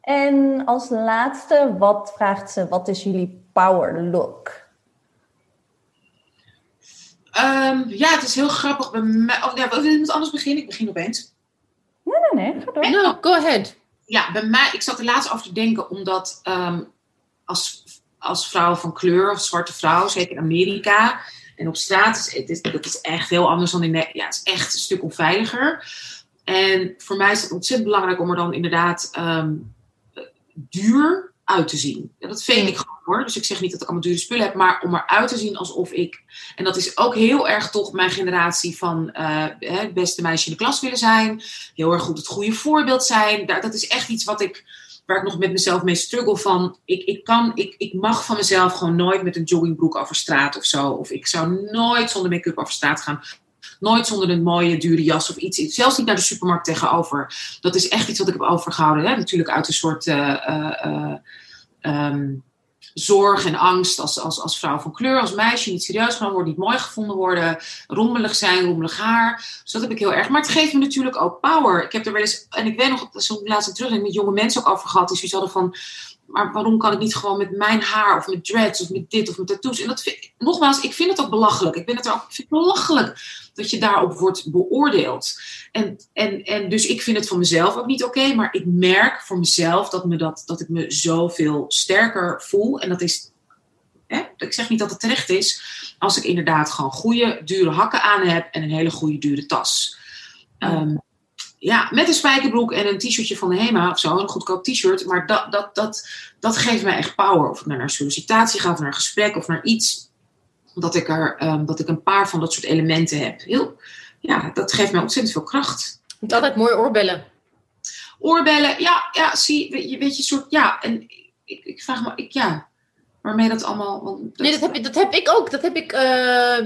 En als laatste, wat vraagt ze? Wat is jullie power look? Um, ja, het is heel grappig. Bij mij, oh, ja, wil je met anders beginnen? Ik begin opeens. Nee, nee, nee. Ga door. No, go ahead. Ja, bij mij, ik zat er laatst over te denken, omdat um, als, als vrouw van kleur, of zwarte vrouw, zeker in Amerika, en op straat, is, het is, dat is echt heel anders dan in Nederland. Ja, het is echt een stuk onveiliger. En voor mij is het ontzettend belangrijk om er dan inderdaad um, duur uit te zien. Ja, dat vind ik gewoon hoor. Dus ik zeg niet dat ik allemaal dure spullen heb, maar om eruit te zien alsof ik. En dat is ook heel erg toch mijn generatie van uh, het beste meisje in de klas willen zijn. Heel erg goed het goede voorbeeld zijn. Dat is echt iets wat ik waar ik nog met mezelf mee struggle van, ik, ik, kan, ik, ik mag van mezelf gewoon nooit met een joggingbroek over straat of zo. Of ik zou nooit zonder make-up over straat gaan. Nooit zonder een mooie, dure jas of iets. Zelfs niet naar de supermarkt tegenover. Dat is echt iets wat ik heb overgehouden. Hè? Natuurlijk uit een soort uh, uh, um, zorg en angst als, als, als vrouw van kleur, als meisje, niet serieus genomen worden, niet mooi gevonden worden, rommelig zijn, rommelig haar. Dus dat heb ik heel erg. Maar het geeft me natuurlijk ook power. Ik heb er wel eens, en ik weet nog, zo'n laatste terug, met jonge mensen ook over gehad, die hadden van, maar waarom kan ik niet gewoon met mijn haar of met dreads of met dit of met tattoos? En dat vind, nogmaals, ik vind het ook belachelijk. Ik ben het ook, ik vind het belachelijk dat je daarop wordt beoordeeld. En, en, en dus ik vind het van mezelf ook niet oké, maar ik merk voor mezelf dat, me dat, dat ik me zoveel sterker voel. En dat is, hè, ik zeg niet dat het terecht is, als ik inderdaad gewoon goede, dure hakken aan heb en een hele goede, dure tas. Um, ja, met een spijkerbroek en een t-shirtje van de HEMA of zo, een goedkoop t-shirt. Maar dat, dat, dat, dat geeft mij echt power. Of ik naar een sollicitatie ga, of naar een gesprek, of naar iets. Dat ik, er, um, dat ik een paar van dat soort elementen heb. Heel, ja, dat geeft mij ontzettend veel kracht. Moet altijd mooie oorbellen. Oorbellen, ja, ja, zie je, weet je, soort, ja. En ik, ik vraag me, ik, ja, waarmee dat allemaal... Want dat, nee, dat heb, dat heb ik ook. Dat heb ik, uh,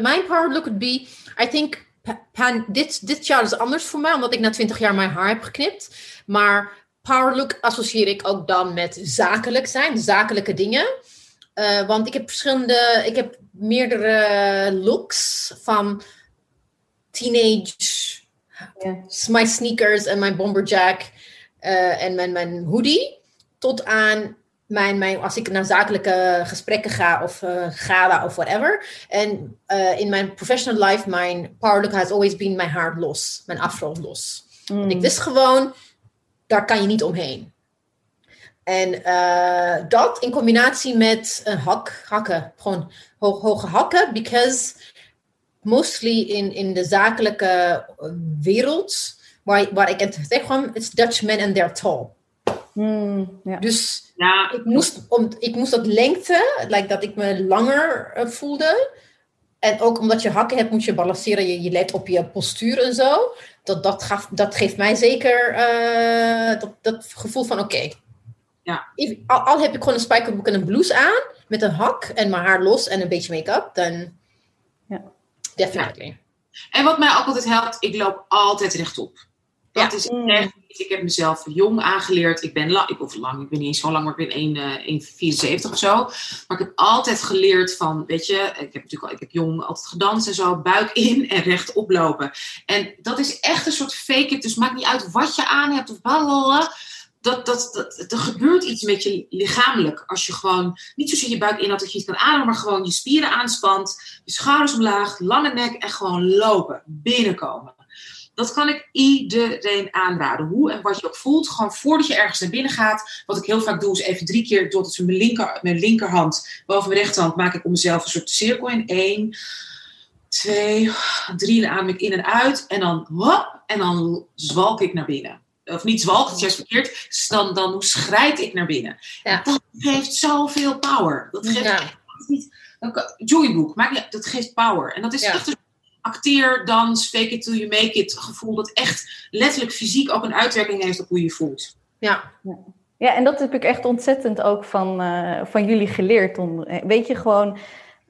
mijn power look would be, I think pan, dit, dit jaar is anders voor mij, omdat ik na 20 jaar mijn haar heb geknipt. Maar power look associeer ik ook dan met zakelijk zijn, zakelijke dingen. Uh, want ik heb verschillende, ik heb meerdere looks van teenage, mijn sneakers en mijn bomberjack uh, en mijn, mijn hoodie, tot aan mijn, mijn, als ik naar zakelijke gesprekken ga of uh, gala of whatever. En uh, in mijn professional life, mijn power look has always been mijn haar los, mijn afro los. Mm. En ik wist gewoon, daar kan je niet omheen. En uh, dat in combinatie met een hak, hakken, gewoon ho hoge hakken, because mostly in, in de zakelijke wereld, waar, waar ik het zeg gewoon, it's Dutch men and they're tall. Mm, ja. Dus ja. ik, moest, om, ik moest dat lengte, like dat ik me langer uh, voelde. En ook omdat je hakken hebt, moet je balanceren. Je, je let op je postuur en zo. Dat, dat, gaf, dat geeft mij zeker uh, dat, dat gevoel van oké. Okay. Ja. Al, al, heb ik gewoon een spijkerbroek en een blouse aan. Met een hak en mijn haar los en een beetje make-up. Dan ja. definitely. Ja. En wat mij ook altijd helpt, ik loop altijd rechtop. Dat is mm. echt ik heb mezelf jong aangeleerd. Ik ben lang, ik, of lang, ik ben niet eens zo lang, maar ik ben 1,74 uh, of zo. Maar ik heb altijd geleerd van, weet je, ik heb natuurlijk al, ik heb jong altijd gedanst en zo, buik in en recht oplopen. En dat is echt een soort fake it, dus maakt niet uit wat je aan hebt of blablabla. Dat, dat, dat, er gebeurt iets met je lichamelijk. Als je gewoon niet zozeer je buik in dat je niet kan ademen, maar gewoon je spieren aanspant, je schouders omlaag, lange nek en gewoon lopen, binnenkomen. Dat kan ik iedereen aanraden. Hoe en wat je ook voelt. Gewoon voordat je ergens naar binnen gaat. Wat ik heel vaak doe is even drie keer door mijn, linker, mijn linkerhand boven mijn rechterhand maak ik om mezelf een soort cirkel in. Eén, twee, drie. Dan adem ik in en uit. En dan hop, en dan zwalk ik naar binnen. Of niet zwalk, het is juist verkeerd. Dus dan, dan schrijf ik naar binnen. Ja. Dat geeft zoveel power. Dat geeft ja. niet... Joybook, maakt dat geeft power. En dat is ja. echt een acteer, dans, fake it till you make it gevoel dat echt letterlijk fysiek ook een uitwerking heeft op hoe je voelt. Ja. Ja, en dat heb ik echt ontzettend ook van, uh, van jullie geleerd. Om, eh, weet je, gewoon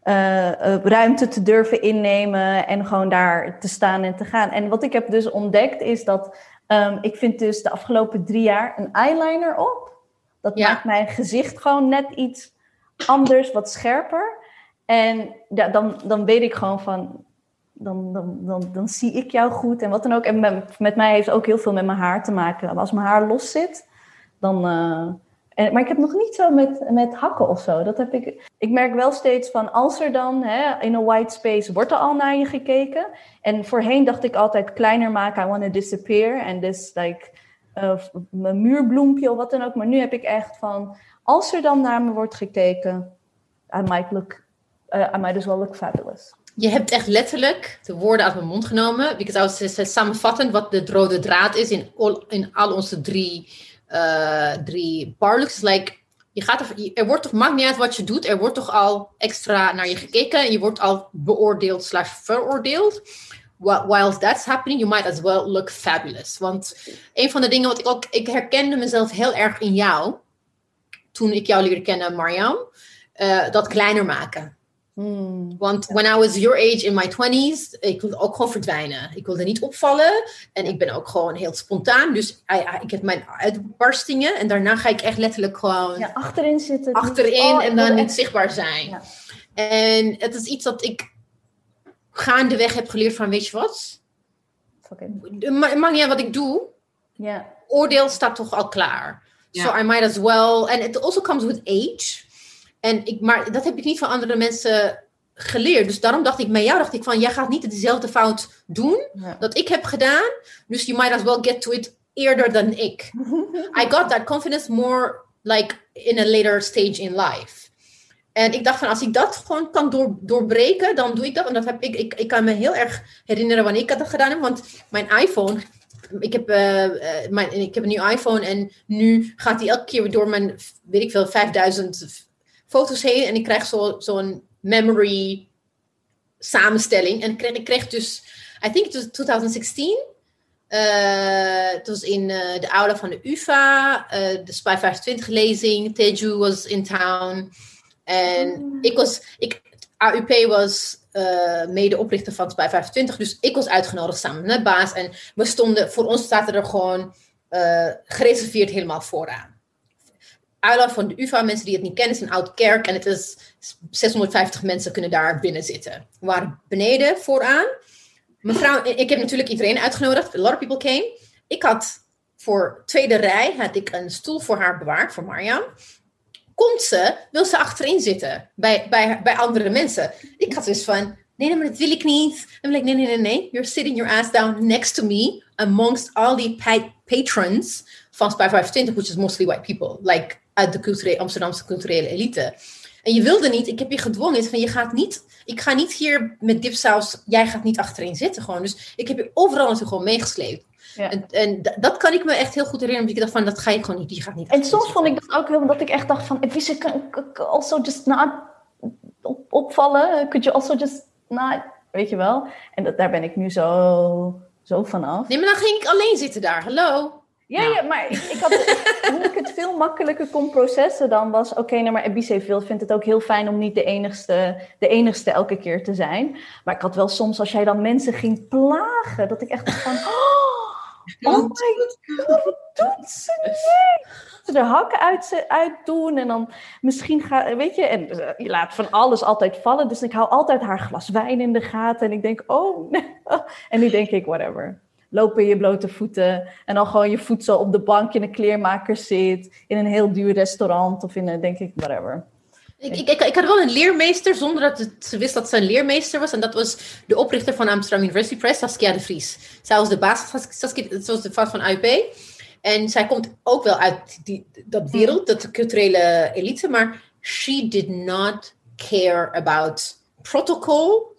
uh, ruimte te durven innemen en gewoon daar te staan en te gaan. En wat ik heb dus ontdekt is dat um, ik vind dus de afgelopen drie jaar een eyeliner op. Dat ja. maakt mijn gezicht gewoon net iets anders, wat scherper. En ja, dan, dan weet ik gewoon van, dan, dan, dan, dan zie ik jou goed en wat dan ook. En met, met mij heeft ook heel veel met mijn haar te maken. Als mijn haar los zit, dan. Uh, maar ik heb nog niet zo met, met hakken of zo. Dat heb ik. Ik merk wel steeds van als er dan hè, in een white space wordt er al naar je gekeken. En voorheen dacht ik altijd kleiner maken, I want to disappear. En dus like uh, mijn muurbloempje of wat dan ook. Maar nu heb ik echt van als er dan naar me wordt gekeken, I might look, uh, I might as well look fabulous. Je hebt echt letterlijk de woorden uit mijn mond genomen. Because I was samenvattend wat de rode draad is in in al onze drie, uh, drie parlux. Like, je gaat er, er wordt toch, maakt niet uit wat je doet, er wordt toch al extra naar je gekeken. En je wordt al beoordeeld slash veroordeeld. While that's happening, you might as well look fabulous. Want een van de dingen wat ik ook, ik herkende mezelf heel erg in jou. toen ik jou leerde kennen, Mariam, uh, dat kleiner maken. Hmm. Want when I was your age in my 20s, ik wilde ook gewoon verdwijnen. Ik wilde niet opvallen. En ik ben ook gewoon heel spontaan. Dus ik heb mijn uitbarstingen. En daarna ga ik echt letterlijk gewoon... Ja, achterin zitten. Achterin en dan niet zichtbaar zijn. Ja. En het is iets dat ik gaandeweg heb geleerd van, weet je wat? Het maakt niet uit wat ik doe. Ja. Oordeel staat toch al klaar. So I might as well... And it also comes with age. En ik, maar dat heb ik niet van andere mensen geleerd. Dus daarom dacht ik, met jou dacht ik van, jij gaat niet dezelfde fout doen dat ik heb gedaan. Dus you might as well get to it eerder dan ik. I got that confidence more like in a later stage in life. En ik dacht van, als ik dat gewoon kan door, doorbreken, dan doe ik dat. En dat heb ik, ik, ik kan me heel erg herinneren wanneer ik dat gedaan heb. Want mijn iPhone, ik heb, uh, mijn, ik heb een nieuw iPhone en nu gaat hij elke keer weer door mijn, weet ik veel, 5000 foto's heen en ik krijg zo'n zo memory samenstelling. En ik kreeg, ik kreeg dus, I think it was 2016. Uh, het was in uh, de aula van de UvA, uh, de Spy 25 lezing. Teju was in town. En mm. ik was, ik, AUP was mede-oprichter van Spy 25, dus ik was uitgenodigd samen met baas. En we stonden, voor ons zaten er gewoon gereserveerd helemaal vooraan aula van de UvA, mensen die het niet kennen, is een oud kerk. En het is 650 mensen kunnen daar binnen zitten. We beneden vooraan. Mevrouw, ik heb natuurlijk iedereen uitgenodigd. A lot of people came. Ik had voor tweede rij had ik een stoel voor haar bewaard, voor Marjam. Komt ze, wil ze achterin zitten bij, bij, bij andere mensen. Ik had dus van, nee, nee, maar dat wil ik niet. En ik, nee, nee, nee, nee. You're sitting your ass down next to me amongst all the patrons van Spy 25, which is mostly white people. Like, uit de culturele, Amsterdamse culturele elite. En je wilde niet, ik heb je gedwongen, van je gaat niet, ik ga niet hier met dipsaus, jij gaat niet achterin zitten gewoon. Dus ik heb je overal natuurlijk gewoon meegesleept. Ja. En, en dat kan ik me echt heel goed herinneren, omdat ik dacht van, dat ga je gewoon niet, die gaat niet. En soms vond ik dat ook wel, omdat ik echt dacht van, wist je, also just not opvallen, could you also just not, weet je wel. En dat, daar ben ik nu zo, zo vanaf. Nee, maar dan ging ik alleen zitten daar, hallo. Ja, ja maar ik, ik had, hoe ik het veel makkelijker kon processen dan was... Oké, okay, nou maar Ebice vindt het ook heel fijn om niet de enigste, de enigste elke keer te zijn. Maar ik had wel soms, als jij dan mensen ging plagen... dat ik echt van... Oh, oh my god, wat doet ze Ze de hakken uit, uit doen en dan misschien gaat... Weet je, en je laat van alles altijd vallen. Dus ik hou altijd haar glas wijn in de gaten. En ik denk, oh... En nu denk ik, whatever lopen in je blote voeten en dan gewoon je voedsel op de bank in een kleermaker zit, in een heel duur restaurant of in een, denk ik, whatever. Ik, ik, ik, had wel een leermeester zonder dat ze wist dat ze een leermeester was. En dat was de oprichter van Amsterdam University Press, Saskia de Vries. Zij was de baas was de van AUP. En zij komt ook wel uit die, dat wereld, dat culturele elite. Maar she did not care about protocol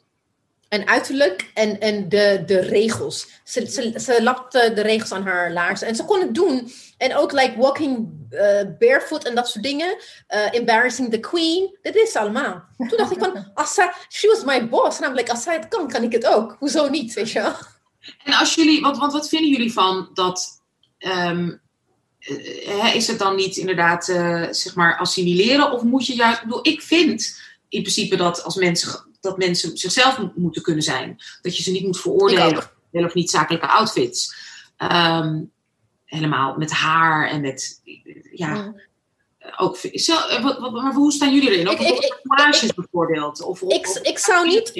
en uiterlijk en, en de, de regels. Ze, ze, ze lapte de regels aan haar laarzen. En ze kon het doen. En ook like walking uh, barefoot en dat soort dingen. Uh, embarrassing the queen. Dit is allemaal. Toen dacht ik van, als zij, she was my boss. Namelijk, als zij het kan, kan ik het ook. Hoezo niet, weet je En als jullie, want, want wat vinden jullie van dat... Um, is het dan niet inderdaad, uh, zeg maar, assimileren? Of moet je juist... Ik, bedoel, ik vind in principe dat als mensen dat mensen zichzelf moeten kunnen zijn. Dat je ze niet moet veroordelen wel of niet zakelijke outfits. Ehm, helemaal met haar en met, ja, ook, zo, maar hoe staan jullie erin? Ook ik, bijvoorbeeld? Of, of, ik, ik zou niet,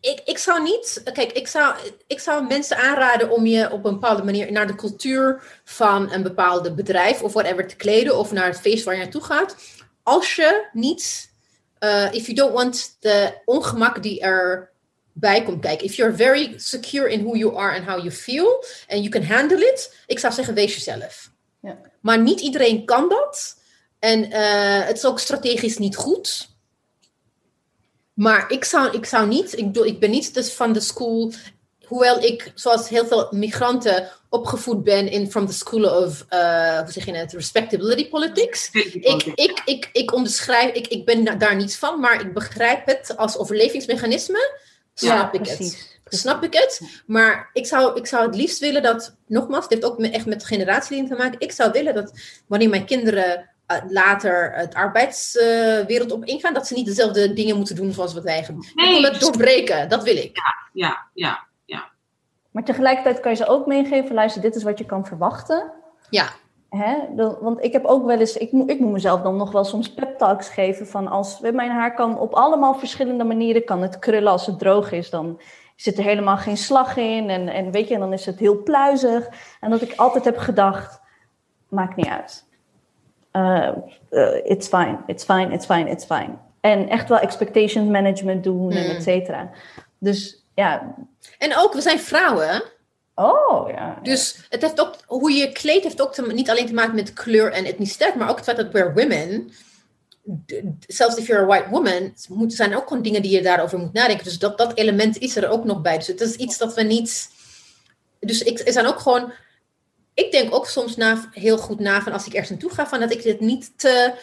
ik, ik zou niet, kijk, ik zou, ik zou mensen aanraden om je op een bepaalde manier naar de cultuur van een bepaalde bedrijf of whatever te kleden of naar het feest waar je naartoe gaat. Als je niet uh, if you don't want de ongemak die erbij komt kijken. If you're very secure in who you are and how you feel and you can handle it, ik zou zeggen wees jezelf. Ja. Maar niet iedereen kan dat. En uh, het is ook strategisch niet goed. Maar ik zou, ik zou niet, ik, bedoel, ik ben niet dus van de school, hoewel ik, zoals heel veel migranten, opgevoed ben in from the school of, uh, hoe zeg je het, respectability politics. Ik, ik, ik, ik onderschrijf, ik, ik ben daar niets van, maar ik begrijp het als overlevingsmechanisme. Snap ik het. Snap ik het? Maar ik zou, ik zou het liefst willen dat, nogmaals, dit heeft ook echt met generatielijn te maken. Ik zou willen dat wanneer mijn kinderen later het arbeidswereld op ingaan. Dat ze niet dezelfde dingen moeten doen zoals wat wij doen. Nee, ik wil het doorbreken, dat wil ik. Ja, ja, ja. Maar tegelijkertijd kan je ze ook meegeven, luister, dit is wat je kan verwachten. Ja. Hè? Want ik heb ook wel eens, ik, moet, ik moet mezelf dan nog wel soms pep talks geven van als mijn haar kan op allemaal verschillende manieren, kan het krullen als het droog is, dan zit er helemaal geen slag in en, en weet je, en dan is het heel pluizig. En dat ik altijd heb gedacht, maakt niet uit. Uh, uh, it's fine, it's fine, it's fine, it's fine. En echt wel expectation management doen en mm. et cetera. Dus ja. En ook, we zijn vrouwen. Oh, ja. Dus het heeft ook, hoe je kleedt heeft ook te, niet alleen te maken met kleur en etniciteit, maar ook het feit dat we're women. Zelfs if you're a white woman, moet, zijn ook gewoon dingen die je daarover moet nadenken. Dus dat, dat element is er ook nog bij. Dus het is iets dat we niet. Dus ik, er zijn ook gewoon. Ik denk ook soms na, heel goed na van als ik ergens naartoe ga, van dat ik dit niet te,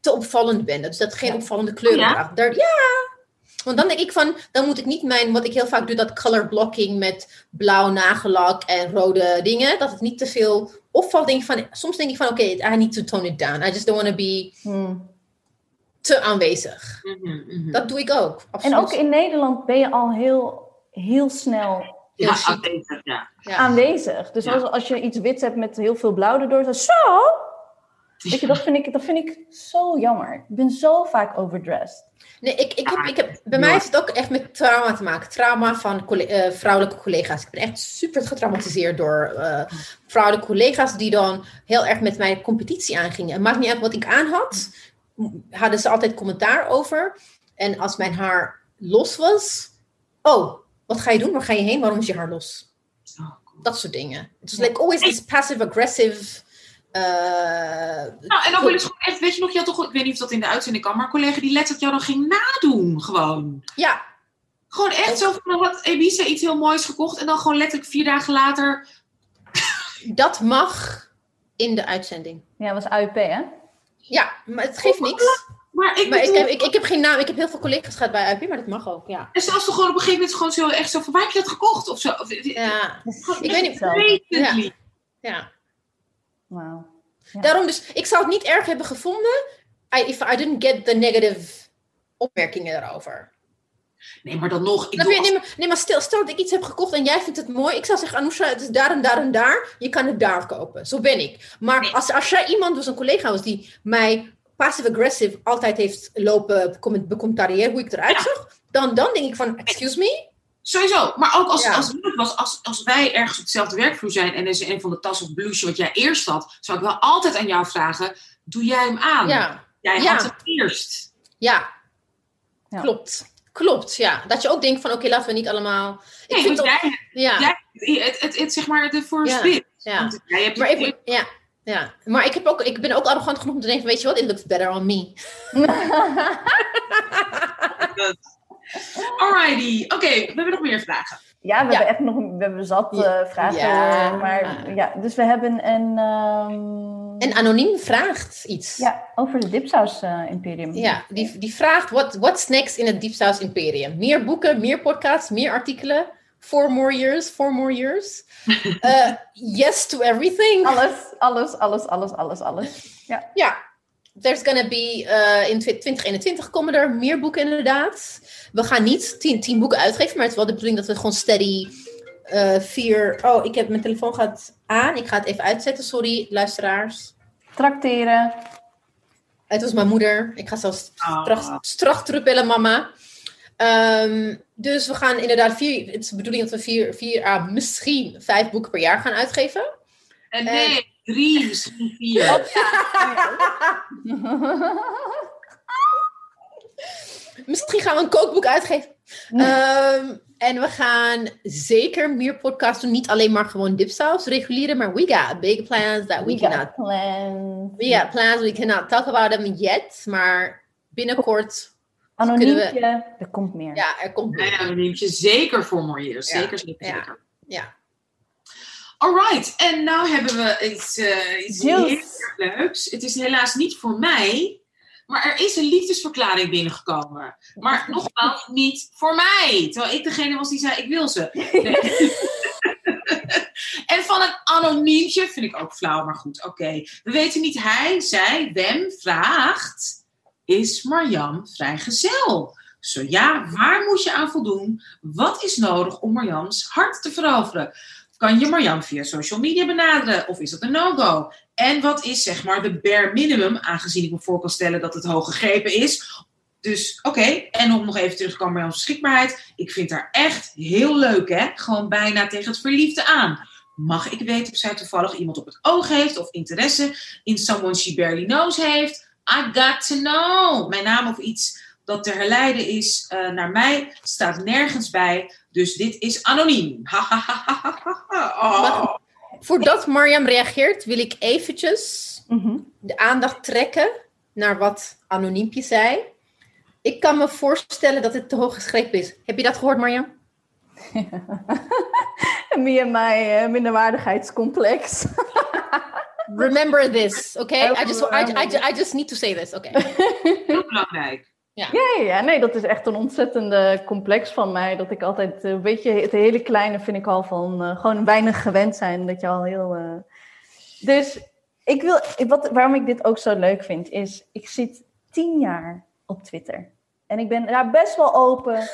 te opvallend ben. Dus dat geen opvallende kleuren oh, ja? Daar, ja, want dan denk ik van, dan moet ik niet mijn, wat ik heel vaak doe, dat color blocking met blauw nagellak en rode dingen. Dat het niet te veel opvalt. Denk van, soms denk ik van, oké, I need to tone it down. I just don't want to be hmm. te aanwezig. Mhm, mhm. Dat doe ik ook. Absoluut. En ook in Nederland ben je al heel, heel snel ja, aanwezig, ja. aanwezig. Dus als, als je iets wits hebt met heel veel blauw erdoor, dan zo. Weet je, dat vind, ik, dat vind ik zo jammer. Ik ben zo vaak overdressed. Nee, ik, ik heb, ik heb, bij mij is het ook echt met trauma te maken. Trauma van uh, vrouwelijke collega's. Ik ben echt super getraumatiseerd door uh, vrouwelijke collega's die dan heel erg met mij competitie aangingen. Het maakt niet uit wat ik aan had. Hadden ze altijd commentaar over. En als mijn haar los was. Oh, wat ga je doen? Waar ga je heen? Waarom is je haar los? Oh, dat soort dingen. Het is like always this passive-aggressive uh, nou, en dan wil ik gewoon echt, weet je nog, je had toch, ik weet niet of dat in de uitzending kan, maar een collega die letterlijk jou dan ging nadoen, gewoon. Ja. Gewoon echt zo van, had Ebisa iets heel moois gekocht en dan gewoon letterlijk vier dagen later. Dat mag in de uitzending. Ja, dat was AUP, hè? Ja, maar het geeft niks. Maar, ik, maar ik, heb, ik, ik, heb geen naam, ik heb heel veel collega's gehad bij AUP, maar dat mag ook, ja. En zelfs toch gewoon op een gegeven moment gewoon zo echt zo van, waar heb je dat gekocht? Of zo. Ja, ik weet niet. Ja. ja. Wow. Daarom dus, ik zou het niet erg hebben gevonden I, if I didn't get the negative opmerkingen erover. Nee, maar dan nog. Ik nee, maar, nee, maar stel, stel dat ik iets heb gekocht en jij vindt het mooi. Ik zou zeggen, Anousha, het is daar en daar en daar. Je kan het daar kopen. Zo ben ik. Maar als, als jij iemand, dus een collega was, die mij passive-aggressive altijd heeft lopen becommentariëren hoe ik eruit zag, dan, dan denk ik van, excuse me? Sowieso. Maar ook als, als, was, als, als wij ergens op hetzelfde werkvloer zijn en er is een van de tas of blouse wat jij eerst had, zou ik wel altijd aan jou vragen: doe jij hem aan? Ja. Jij had het eerst. Ja. klopt. Klopt, ja. Dat je ook denkt van, oké, laten we niet allemaal... Ik nee, vind jij, ja. Jij, het, het, het, zeg maar, de first ja. Ja. jij hebt maar, ik, ja. ja, maar ik, heb ook, ik ben ook arrogant genoeg om te denken, weet je wat, it looks better on me. Alrighty. Oké, we hebben nog meer vragen. Ja, we hebben echt nog we hebben zat uh, vragen. Ja. Maar, ja, dus we hebben een... Um... Een anoniem vraagt iets. Ja, over het Dipsaus uh, Imperium. Ja, die, die vraagt, what, what's next in het Dipsaus Imperium? Meer boeken, meer podcasts, meer artikelen? Four more years, four more years. Uh, yes to everything. Alles, alles, alles, alles, alles, alles. Ja. Ja, there's gonna be uh, in 2021 komen er meer boeken inderdaad. We gaan niet tien, tien boeken uitgeven, maar het is wel de bedoeling dat we gewoon steady uh, vier. Oh, ik heb mijn telefoon gaat aan. Ik ga het even uitzetten. Sorry, luisteraars. Tracteren. Het was mijn moeder. Ik ga zelfs oh. straks terugbellen, mama. Um, dus we gaan inderdaad vier. Het is de bedoeling dat we vier, vier ah, misschien vijf boeken per jaar gaan uitgeven. En nee drie, misschien vier. Oh, misschien gaan we een kookboek uitgeven. Ehm, en we gaan zeker meer podcasts doen. Niet alleen maar gewoon dipsaus, reguliere, maar we got big plans that we, we cannot. Plans. We got plans, we cannot talk about them yet. Maar binnenkort. Anoniempje, we... er komt meer. Ja, er komt meer. Anoniempje, zeker voor Moriers. Zeker, zeker, ja. zeker. Ja. Alright, en nu hebben we iets, uh, iets heel leuks. Het is helaas niet voor mij, maar er is een liefdesverklaring binnengekomen. Maar nogmaals, niet voor mij. Terwijl ik degene was die zei, ik wil ze. En van een anoniemtje vind ik ook flauw, maar goed, oké. We weten niet hij, zij, them vraagt: Is Marjam vrijgezel? Zo ja, waar moet je aan voldoen? Wat is nodig om Marjams hart te veroveren? Kan je Marjam via social media benaderen of is dat een no-go? En wat is zeg maar de bare minimum, aangezien ik me voor kan stellen dat het hoog gegrepen is, dus oké, en om nog even terug te komen bij beschikbaarheid. Ik vind haar echt heel leuk, hè? Gewoon bijna tegen het verliefde aan. Mag ik weten of zij toevallig iemand op het oog heeft of interesse in someone she barely knows heeft? I got to know. Mijn naam of iets dat te herleiden is uh, naar mij staat nergens bij. Dus dit is anoniem. oh. Voordat Marjam reageert, wil ik eventjes mm de aandacht trekken naar wat Anoniempje zei. Ik kan me voorstellen dat het te hoog geschreven is. Heb je dat gehoord, Marjam? Me en mijn uh, minderwaardigheidscomplex. Remember this, okay? I just, I, I, I just need to say this, oké. Okay. Heel belangrijk. Ja. ja. Ja, nee, dat is echt een ontzettende complex van mij. Dat ik altijd, uh, weet je, het hele kleine vind ik al van uh, gewoon weinig gewend zijn. Dat je al heel. Uh... Dus ik wil, wat, waarom ik dit ook zo leuk vind, is ik zit tien jaar op Twitter. En ik ben daar best wel open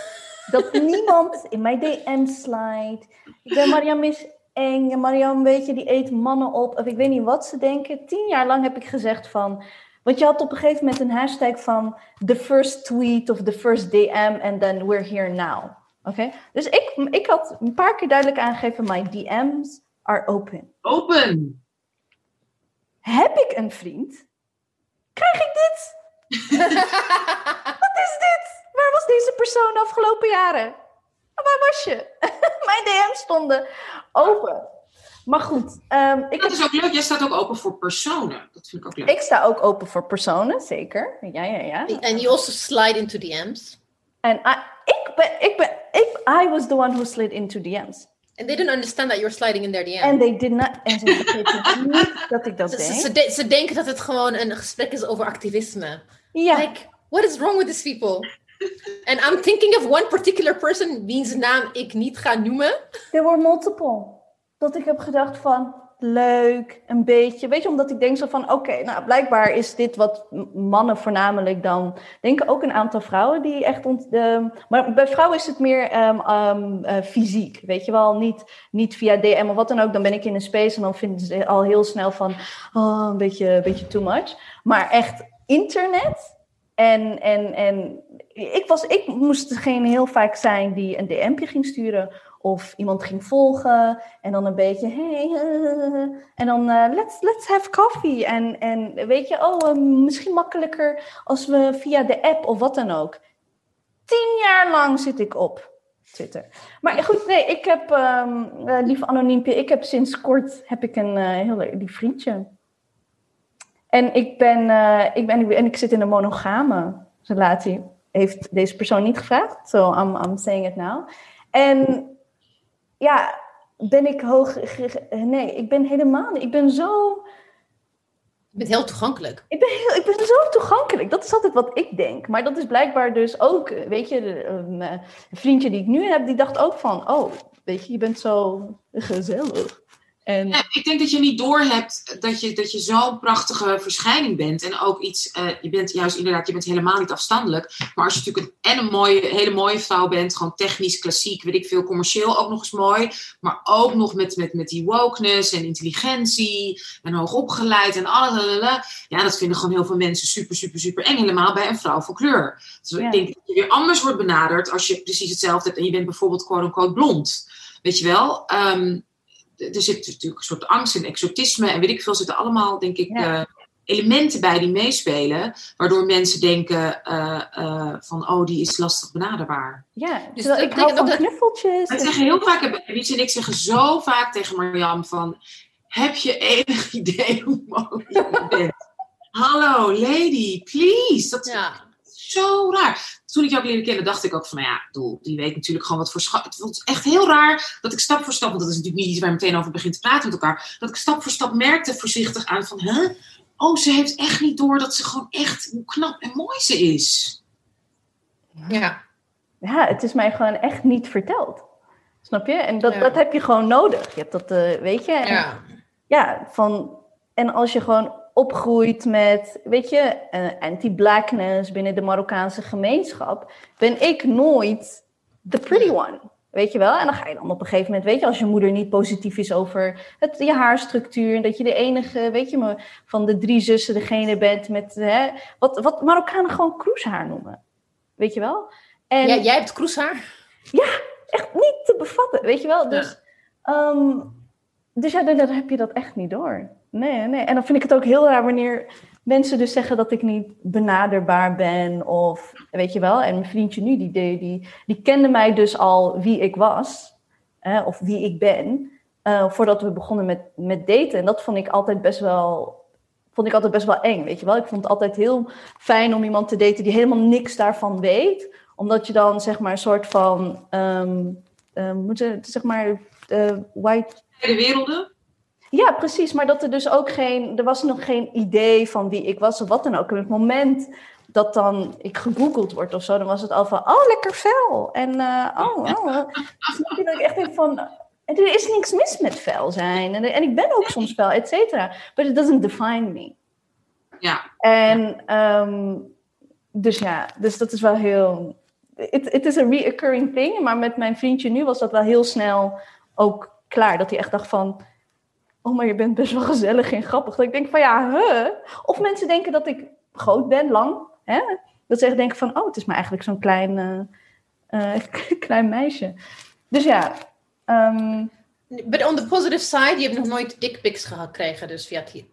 dat niemand in mijn DM slide. Ik ben Mariam is eng. En Mariam, weet je, die eet mannen op. Of ik weet niet wat ze denken. Tien jaar lang heb ik gezegd van. Want je had op een gegeven moment een hashtag van the first tweet of the first DM and then we're here now. Oké? Dus ik, ik had een paar keer duidelijk aangegeven: my DM's are open. Open! Heb ik een vriend? Krijg ik dit? Wat is dit? Waar was deze persoon de afgelopen jaren? Waar was je? Mijn DM's stonden open. Maar goed. Um, ik dat is ook leuk. Jij staat ook open voor personen. Dat vind ik ook leuk. Ik sta ook open voor personen, zeker. Ja, ja, ja. And you also slide into DM's. En ik ben, ik ben, ik, I was the one who slid into DM's. And they didn't understand that you're sliding in their DM. En they did not. En ze begrepen niet dat ik dat ze, deed. Ze, de, ze, denken dat het gewoon een gesprek is over activisme. Ja. Like, what is wrong with these people? And I'm thinking of one particular person wiens naam ik niet ga noemen. There were multiple. Dat ik heb gedacht van, leuk, een beetje. Weet je, omdat ik denk zo van, oké, nou blijkbaar is dit wat mannen voornamelijk dan denken. Ook een aantal vrouwen die echt... Ont, uh, maar bij vrouwen is het meer um, um, uh, fysiek, weet je wel. Niet, niet via DM of wat dan ook. Dan ben ik in een space en dan vinden ze al heel snel van, oh, een beetje, een beetje too much. Maar echt internet... En, en, en ik, was, ik moest degene heel vaak zijn die een DM'je ging sturen of iemand ging volgen en dan een beetje, hey, uh, en dan uh, let's, let's have coffee. En, en weet je, oh, uh, misschien makkelijker als we via de app of wat dan ook. Tien jaar lang zit ik op Twitter. Maar goed, nee, ik heb, um, lieve Anoniempje, ik heb sinds kort heb ik een heel lief vriendje. En ik ben, ik ben, en ik zit in een monogame relatie. Heeft deze persoon niet gevraagd, so I'm, I'm saying it now. En ja, ben ik hoog. Nee, ik ben helemaal niet. Ik ben zo. Je bent heel toegankelijk. Ik ben, heel, ik ben zo toegankelijk. Dat is altijd wat ik denk. Maar dat is blijkbaar dus ook, weet je, een, een vriendje die ik nu heb, die dacht ook van, oh, weet je, je bent zo gezellig. En... Ja, ik denk dat je niet doorhebt dat je, dat je zo'n prachtige verschijning bent. En ook iets, uh, je bent juist inderdaad, je bent helemaal niet afstandelijk. Maar als je natuurlijk een, en een mooie, hele mooie vrouw bent, gewoon technisch, klassiek, weet ik veel, commercieel ook nog eens mooi. Maar ook nog met, met, met die wokeness en intelligentie en hoogopgeleid en alles. Ja, dat vinden gewoon heel veel mensen super, super, super eng. Helemaal bij een vrouw van kleur. Dus ja. ik denk dat je weer anders wordt benaderd als je precies hetzelfde hebt en je bent bijvoorbeeld quote-unquote blond. Weet je wel? Um, er zit natuurlijk een soort angst en exotisme en weet ik veel, zitten allemaal, denk ik, ja. uh, elementen bij die meespelen, waardoor mensen denken uh, uh, van, oh, die is lastig benaderbaar. Ja, dus dat, ik hou van knuffeltjes. We zeggen heel vaak, en ik zeggen zo vaak tegen Marjam van, heb je enig idee hoe mooi je bent? Hallo, lady, please. Dat, ja zo raar. Toen ik jou leerde kennen, dacht ik ook van, nou ja, doel, die weet natuurlijk gewoon wat voor schat. Het was echt heel raar dat ik stap voor stap, want dat is natuurlijk niet iets waar je meteen over begint te praten met elkaar, dat ik stap voor stap merkte voorzichtig aan van, hè? Huh? Oh, ze heeft echt niet door dat ze gewoon echt hoe knap en mooi ze is. Ja. Ja, het is mij gewoon echt niet verteld. Snap je? En dat, dat heb je gewoon nodig. Je hebt dat, uh, weet je? En, ja. ja, van... En als je gewoon opgroeit met, weet je, uh, anti-blackness binnen de Marokkaanse gemeenschap, ben ik nooit the pretty one. Weet je wel? En dan ga je dan op een gegeven moment, weet je, als je moeder niet positief is over het, je haarstructuur. En dat je de enige, weet je, van de drie zussen degene bent met, hè, wat, wat Marokkanen gewoon kroeshaar noemen. Weet je wel? En, ja, jij hebt kroeshaar? Ja, echt niet te bevatten, weet je wel? Dus ja, um, dus ja dan, dan heb je dat echt niet door. Nee, nee. En dan vind ik het ook heel raar wanneer mensen dus zeggen dat ik niet benaderbaar ben. Of weet je wel. En mijn vriendje nu, die, die, die, kende mij dus al wie ik was. Of wie ik ben. Uh, voordat we begonnen met, met daten. En dat vond ik altijd best wel. Vond ik altijd best wel eng, weet je wel. Ik vond het altijd heel fijn om iemand te daten die helemaal niks daarvan weet. Omdat je dan zeg maar een soort van. Um, moet zeg maar. Uh, white. De werelden? Ja, precies. Maar dat er dus ook geen, er was nog geen idee van wie ik was of wat dan ook. En het moment dat dan ik gegoogeld word of zo, dan was het al van, oh, lekker fel. En uh, oh, oh. Dus dat ik echt denk van, er is niks mis met fel zijn. En, en ik ben ook soms fel, et cetera. But it doesn't define me. Ja. En um, dus ja, dus dat is wel heel... Het is een reoccurring thing, maar met mijn vriendje nu was dat wel heel snel ook klaar. Dat hij echt dacht van oh, maar je bent best wel gezellig en grappig. Dat ik denk van ja, huh? Of mensen denken dat ik groot ben, lang. Hè? Dat ze echt denken van, oh, het is maar eigenlijk zo'n klein, uh, uh, klein meisje. Dus ja. Um, But on the positive side, je hebt nog nooit dickpics gekregen, dus via het Nee,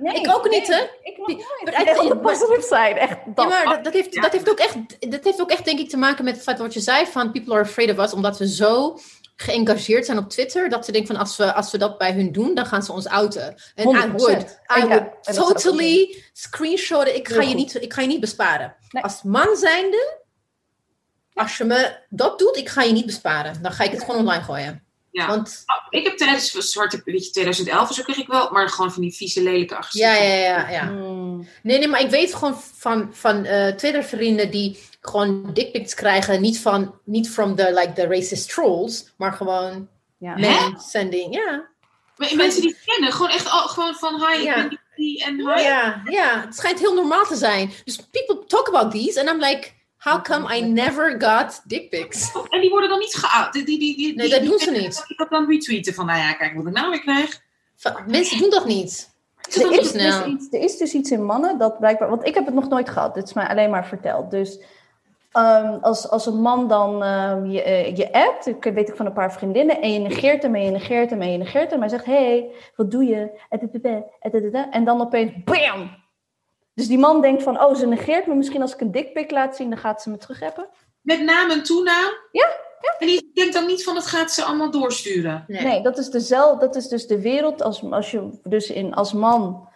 nee. Ik ook niet, hè? Ik nog nooit. on the positive side, echt. Dat. Ja, maar dat, dat, heeft, dat, heeft ook echt, dat heeft ook echt, denk ik, te maken met het feit wat je zei van people are afraid of us, omdat we zo geëngageerd zijn op Twitter, dat ze denken van als we, als we dat bij hun doen, dan gaan ze ons outen. En I would, I would totally screenshotten. Ik ga, je niet, ik ga je niet besparen. Als man zijnde, als je me dat doet, ik ga je niet besparen. Dan ga ik het gewoon online gooien. Ja. Want, oh, ik heb tijdens Zwarte Pietje 2011, zo kreeg ik wel, maar gewoon van die vieze, lelijke agressieve. Ja, ja, ja. ja. Hmm. Nee, nee, maar ik weet gewoon van, van uh, Twitter-vrienden die gewoon dickpics krijgen, niet van, niet from the, like, the racist trolls, maar gewoon ja. sending, ja. Maar mensen die kennen, gewoon echt gewoon van hi, ja. ik ben die en hi. Ja, ja, het schijnt heel normaal te zijn. Dus people talk about these and I'm like, how come I never got dick pics? En die worden dan niet geout. Die, die, die, nee, dat doen ze niet. Ik dat dan retweeten van, nou ja, kijk wat ik nou weer krijg. Mensen doen dat niet. Er is, dus iets, er is dus iets in mannen dat blijkbaar, want ik heb het nog nooit gehad, dit is mij alleen maar verteld. Dus Um, als, als een man dan um, je, uh, je appt, ik weet ik van een paar vriendinnen, en je negeert hem en je negeert hem en je negeert hem, en hij zegt, hey, wat doe je? En dan opeens, bam! Dus die man denkt van, oh, ze negeert me, misschien als ik een dikpik laat zien, dan gaat ze me terug hebben. Met naam en toenaam? Ja, ja. En die denkt dan niet van, dat gaat ze allemaal doorsturen? Nee, nee dat, is dezelfde, dat is dus de wereld, als, als je dus in, als man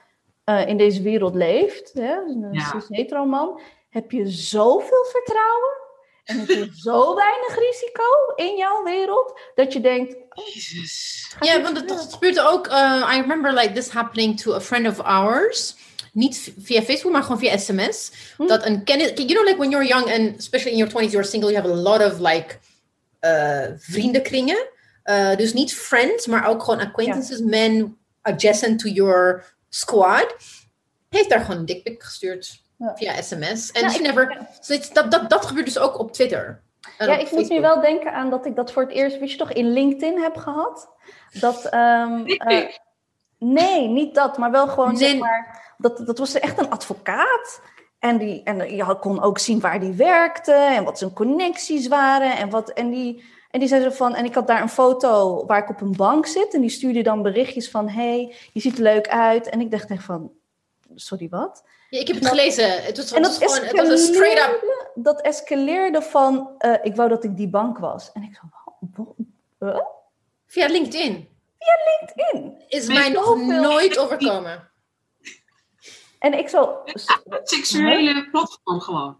uh, in deze wereld leeft, hè, een ja. hetero man, heb je zoveel vertrouwen en heb je zo weinig risico in jouw wereld dat je denkt. Oh, Jezus. Ja, want het, het gebeurde ook. Uh, I remember like this happening to a friend of ours. Niet via Facebook, maar gewoon via sms. Hm? Dat een kennis. You know, like when you're young and especially in your 20s, you're single, you have a lot of like uh, vriendenkringen. Uh, dus niet friends, maar ook gewoon acquaintances, ja. men adjacent to your squad. Heeft daar gewoon een dikpik gestuurd. Via sms. En ja, never. dat, dat, dat gebeurt dus ook op Twitter. Ja, ik moet nu wel denken aan dat ik dat voor het eerst, weet je toch, in LinkedIn heb gehad. Dat. Um, uh, nee, niet dat, maar wel gewoon zeg maar. Dat, dat was echt een advocaat. En, die, en je kon ook zien waar die werkte en wat zijn connecties waren. En, wat, en, die, en die zei zo van. En ik had daar een foto waar ik op een bank zit. En die stuurde dan berichtjes van: hey, je ziet er leuk uit. En ik dacht echt van: sorry, wat? Ja, ik heb het gelezen. Het was, gewoon, het was een straight up. Dat escaleerde van, uh, ik wou dat ik die bank was. En ik zo? Via LinkedIn. Via LinkedIn. Is mij nog nooit overkomen. En ik zo... het seksuele platform gewoon.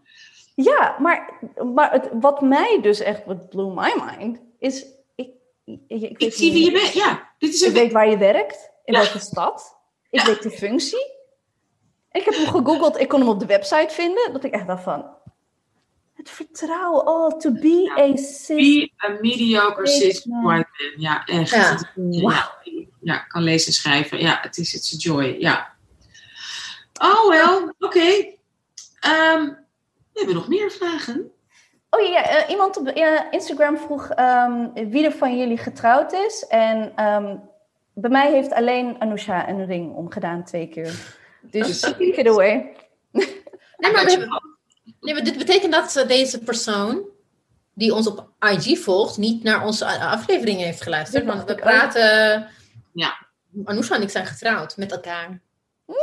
Ja, maar, maar het, wat mij dus echt, wat blew my mind, is... Ik, ik, ik, ik zie wie je bent, ja. Dit is ik weet waar je werkt, in welke stad. Ik weet de functie. Ik heb hem gegoogeld, ik kon hem op de website vinden. Dat ik echt dacht van, Het vertrouwen. Oh, to be a cis. Be a mediocre cis white man. Ja, echt. Ja. Ja, kan lezen en schrijven. Ja, het is it's a joy. Ja. Oh, wel. Oké. Ehm, we hebben nog meer vragen. Oh ja, uh, iemand op Instagram vroeg um, wie er van jullie getrouwd is. En um, bij mij heeft alleen Anousha een ring omgedaan twee keer. Dus take it away. Nee, maar, nee, maar dit betekent dat deze persoon die ons op IG volgt, niet naar onze afleveringen heeft geluisterd. Want we praten. Ja. Anousha en ik zijn getrouwd met elkaar.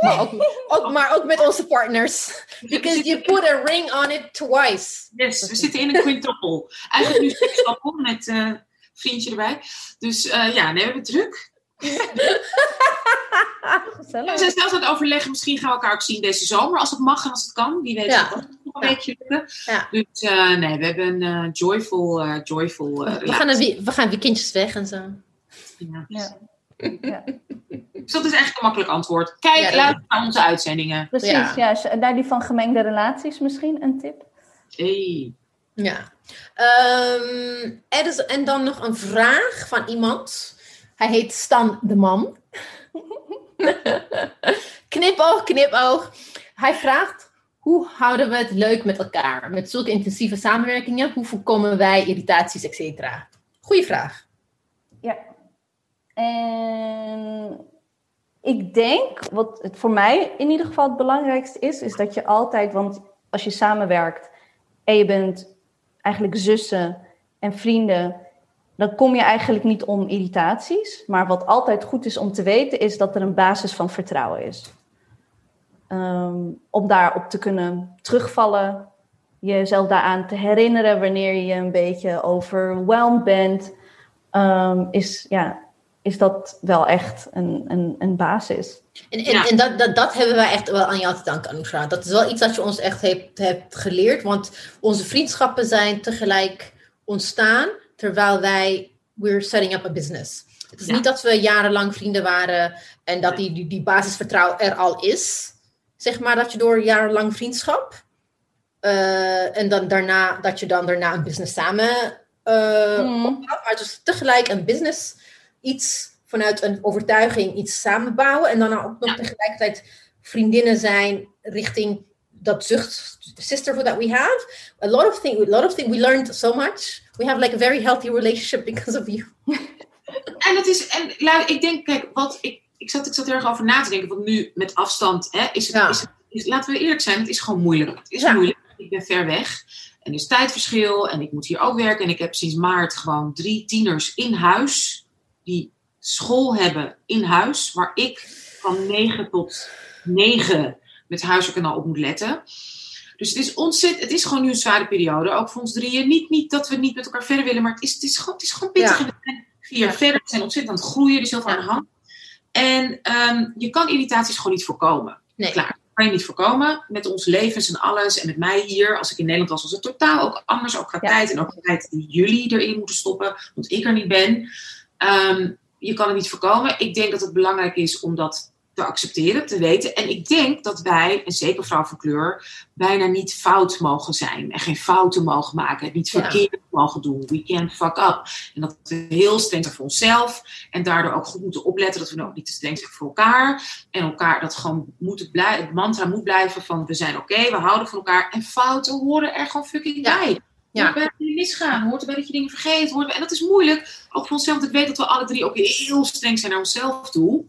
Maar ook, ook, maar ook met onze partners. Because you put a ring on it twice. Yes, we zitten in een quintuple. Eigenlijk nu sextuple met uh, vriendje erbij. Dus uh, ja, nee, we hebben druk. we zijn zelfs aan het overleggen. Misschien gaan we elkaar ook zien deze zomer. Als het mag en als het kan. Wie weet ja. het nog een beetje lukken. Ja. Dus uh, nee, we hebben een joyful, joyful we, gaan een, we gaan weekendjes weg en zo. Ja. ja. Ja. Dus dat is eigenlijk een makkelijk antwoord. Kijk, ja, luister naar onze uitzendingen. Precies, ja. ja. Daar die van gemengde relaties misschien een tip? Hey. Ja. Um, er is, en dan nog een vraag van iemand. Hij heet Stan de Man. knipoog, knipoog. Hij vraagt, hoe houden we het leuk met elkaar? Met zulke intensieve samenwerkingen, hoe voorkomen wij irritaties, et cetera? Goeie vraag. En ik denk, wat het voor mij in ieder geval het belangrijkste is, is dat je altijd, want als je samenwerkt en je bent eigenlijk zussen en vrienden, dan kom je eigenlijk niet om irritaties. Maar wat altijd goed is om te weten, is dat er een basis van vertrouwen is. Um, om daarop te kunnen terugvallen, jezelf daaraan te herinneren wanneer je een beetje overweldigd bent, um, is ja, is dat wel echt een, een, een basis. En, en, en dat, dat, dat hebben wij echt wel aan jou te danken, Anousha. Dat is wel iets dat je ons echt hebt, hebt geleerd. Want onze vriendschappen zijn tegelijk ontstaan terwijl wij we're setting up a business. Het is niet dat we jarenlang vrienden waren en dat die, die, die basisvertrouwen er al is. Zeg maar dat je door jarenlang vriendschap uh, en dan daarna dat je dan daarna een business samen uh, mm. opbouwt. Maar dus tegelijk een business iets vanuit een overtuiging iets samenbouwen. En dan ook nog tegelijkertijd vriendinnen zijn richting dat zucht sisterhood that we have. A lot of things, a lot of things, we learned so much. We have like a very healthy relationship because of you. en het is, en ik denk, kijk, wat ik, ik zat, ik zat er erg over na te denken, want nu met afstand, hè, is het, is, is, laten we eerlijk zijn, het is gewoon moeilijk. Het is moeilijk. Ik ben ver weg. En er is tijdverschil en ik moet hier ook werken. En ik heb sinds maart gewoon drie tieners in huis die school hebben in huis, waar ik van 9 tot 9 met huiswerk en al op moet letten. Dus het is ontzettend, het is gewoon nu een zware periode, ook voor ons drieën. Niet, niet dat we niet met elkaar verder willen, maar het is, het is, gewoon, het is gewoon pittig. Ja. En we zijn vier jaar verder, we zijn ontzettend aan het groeien, er is heel veel aan de hand. En um, je kan irritaties gewoon niet voorkomen. Nee. Klaar. Kan je niet voorkomen met ons levens en alles. En met mij hier, als ik in Nederland was, was het totaal ook anders. Ook qua ja. tijd en ook tijd die jullie erin moeten stoppen, want ik er niet ben. Um, je kan het niet voorkomen. Ik denk dat het belangrijk is om dat te accepteren, te weten. En ik denk dat wij, en zeker vrouw van kleur, bijna niet fout mogen zijn. En geen fouten mogen maken. Niet verkeerd ja. mogen doen. We can't fuck up. En dat we heel streng zijn voor onszelf. En daardoor ook goed moeten opletten dat we ook niet te streng zijn voor elkaar. En elkaar dat gewoon moet blijven, het mantra moet blijven van we zijn oké, okay, we houden van elkaar. En fouten horen er gewoon fucking bij. Ja. Hoort bij dat je misgaan, hoort erbij dat je dingen vergeet. Hoort en dat is moeilijk, ook voor onszelf. Want ik weet dat we alle drie ook heel streng zijn naar onszelf toe.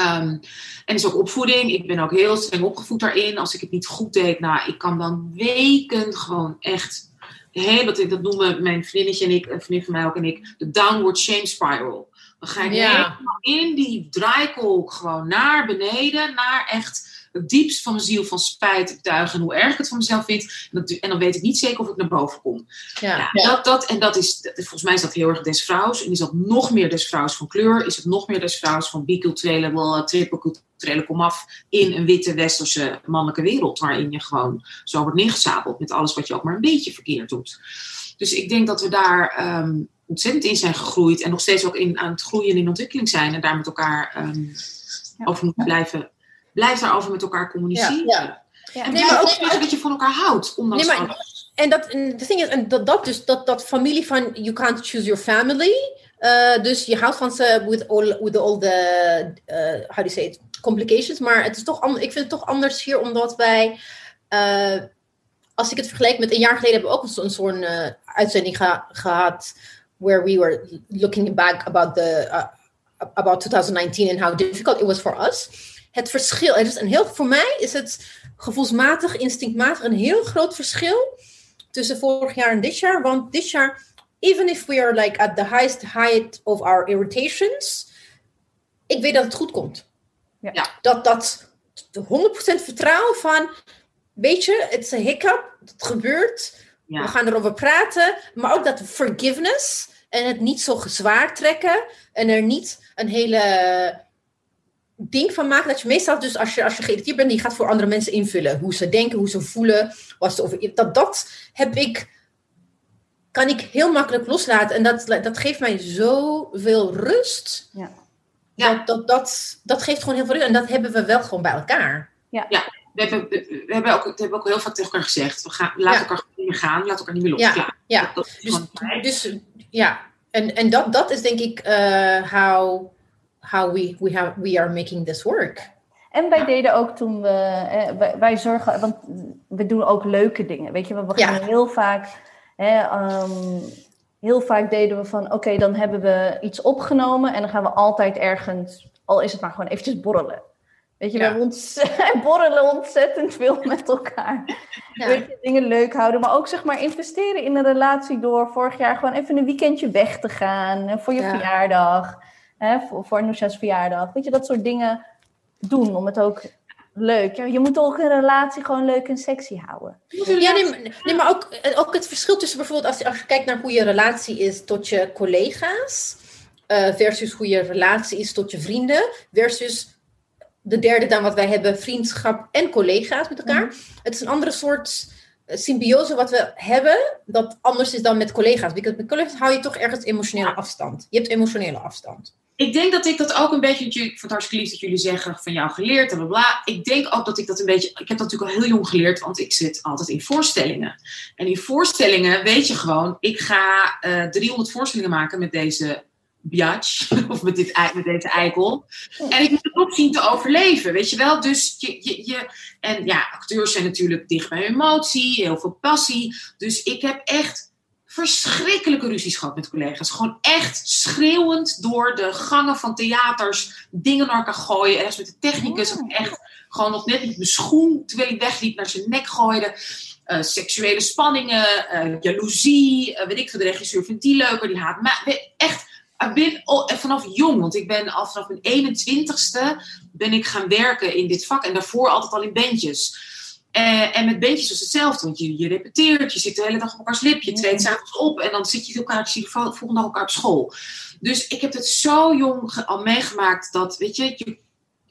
Um, en is ook opvoeding. Ik ben ook heel streng opgevoed daarin. Als ik het niet goed deed, nou, ik kan dan weken gewoon echt. Heel, dat, dat noemen mijn vriendinnetje en ik, een vriendin van mij ook en ik, de downward shame spiral. Dan ga ik ja. helemaal in die draaikolk gewoon naar beneden, naar echt het diepst van mijn ziel van spijt betuigen hoe erg ik het van mezelf vind. En, dat, en, dan weet ik niet zeker of ik naar boven kom. Ja. ja dat, dat, en dat is, dat, volgens mij is dat heel erg des vrouws. En is dat nog meer des vrouws van kleur? Is het nog meer des vrouws van biculturele, wel triple komaf in een witte westerse mannelijke wereld. Waarin je gewoon zo wordt neergezabeld met alles wat je ook maar een beetje verkeerd doet. Dus ik denk dat we daar um, ontzettend in zijn gegroeid. En nog steeds ook in, aan het groeien en in ontwikkeling zijn. En daar met elkaar um, over moeten blijven blijf daarover met elkaar communiceren. Ja, ja. En nee, maar ook dat je van elkaar houdt, ondanks nee, maar, en dat, de ding is, en dat, dat dus, dat, dat familie van you can't choose your family. Uh, dus je houdt van ze with all, with all the, uh, how do you say it, complications. Maar het is toch, ik vind het toch anders hier, omdat wij, uh, als ik het vergelijk met een jaar geleden, hebben we ook een, soort uitzending ge gehad, where we were looking back about the, about 2019 and how difficult it was for us. Het verschil, het is een heel, voor mij is het gevoelsmatig, instinctmatig een heel groot verschil tussen vorig jaar en dit jaar. Want dit jaar, even if we are like at the highest height of our irritations, ik weet dat het goed komt. Ja. Dat dat 100% vertrouwen van, weet je, het is een hiccup, het gebeurt, we gaan erover praten, maar ook dat forgiveness en het niet zo zwaar trekken en er niet een hele ding van maken dat je meestal dus als je, als je geïrriteerd bent, die gaat voor andere mensen invullen. Hoe ze denken, hoe ze voelen. Wat ze over, dat, dat heb ik, kan ik heel makkelijk loslaten. En dat, dat geeft mij zoveel rust. Ja. ja. Dat, dat, dat, dat geeft gewoon heel veel rust. En dat hebben we wel gewoon bij elkaar. Ja. ja. We hebben, we hebben, ook, we hebben ook heel vaak tegen elkaar gezegd. We gaan, laat elkaar niet meer gaan, laat elkaar niet meer los. Ja, ja. dus, dus ja. En, en dat, dat is denk ik uh, how how we, we, have, we are making this work. En wij deden ook toen we, eh, wij, zorgen, want we doen ook leuke dingen. Weet je, we beginnen heel vaak, ehm, heel vaak deden we van, oké, dan hebben we iets opgenomen en dan gaan we altijd ergens, al is het maar gewoon eventjes borrelen. Weet je, we ont borrelen ontzettend veel met elkaar. Ja. Weet je, dingen leuk houden, maar ook zeg maar investeren in een relatie door vorig jaar gewoon even een weekendje weg te gaan voor je verjaardag hè, voor, voor verjaardag. Weet je, dat soort dingen doen om het ook leuk. Ja, je moet ook een relatie gewoon leuk en sexy houden. Ja, nee, nee maar ook, ook het verschil tussen bijvoorbeeld als, als je kijkt naar hoe je relatie is tot je collega's, uh, versus hoe je relatie is tot je vrienden, versus de derde dan wat wij hebben, vriendschap en collega's met elkaar. Mhm. Het is een andere soort eh, symbiose wat we hebben, dat anders is dan met collega's. Want met collega's hou je toch ergens emotionele afstand. Je hebt emotionele afstand ik denk dat ik dat ook een beetje, ik vond het hartstikke lief dat jullie zeggen van jou geleerd en bla bla. Ik denk ook dat ik dat een beetje, ik heb dat natuurlijk al heel jong geleerd, want ik zit altijd in voorstellingen. En in voorstellingen weet je gewoon, ik ga uh, eh, 300 voorstellingen maken met deze biatch, of met, dit, met deze eikel. En ik moet het ook zien te overleven, weet je wel. Dus je, je, je, en ja, acteurs zijn natuurlijk dicht bij emotie, heel veel passie. Dus ik heb echt verschrikkelijke ruzies gehad met collega's. Gewoon echt schreeuwend door de gangen van theaters dingen naar elkaar gooien. En met de technicus echt gewoon nog net niet mijn schoen, terwijl hij wegliep, naar zijn nek gooide. Uh, seksuele spanningen, uh, jaloezie, uh, weet ik veel, de regisseur vindt die leuker, die haat me. Echt, ik ben vanaf jong, want ik ben al vanaf mijn 21ste ben ik gaan werken in dit vak en daarvoor altijd al in bandjes. Uh, en met beetjes was hetzelfde, want je, je repeteert, je zit de hele dag op elkaars lip, je treedt s'avonds op en dan zit je elkaar, zie je volgende dag elkaar op school. Dus ik heb het zo jong al meegemaakt dat, weet je, je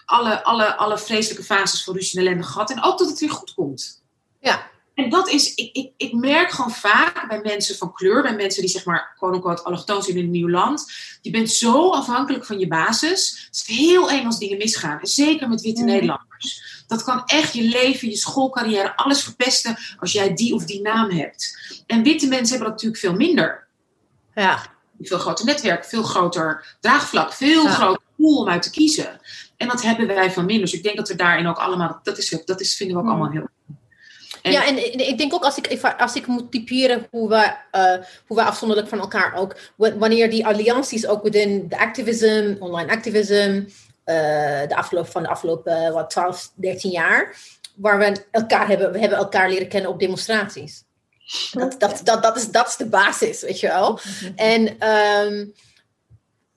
alle, alle, alle vreselijke fases van ruzie en ellende gehad en ook dat het weer goed komt. Ja. En dat is, ik, ik, ik merk gewoon vaak bij mensen van kleur, bij mensen die zeg maar, quote-unquote, allochtoon zijn in een nieuw land. Je bent zo afhankelijk van je basis. Het is heel eng als dingen misgaan. En zeker met witte mm. Nederlanders. Dat kan echt je leven, je schoolcarrière, alles verpesten als jij die of die naam hebt. En witte mensen hebben dat natuurlijk veel minder. Ja. Veel groter netwerk, veel groter draagvlak, veel groter pool om uit te kiezen. En dat hebben wij veel minder. Dus ik denk dat we daarin ook allemaal, dat, is, dat is, vinden we ook mm. allemaal heel ja, en ik denk ook als ik, als ik moet typeren hoe we, uh, hoe we afzonderlijk van elkaar ook, wanneer die allianties ook binnen de activism, online activism, uh, de afgelopen, van de afgelopen wat, 12, 13 jaar, waar we elkaar hebben, we hebben elkaar leren kennen op demonstraties. Dat, dat, dat, dat, is, dat is de basis, weet je wel. Mhm. En um,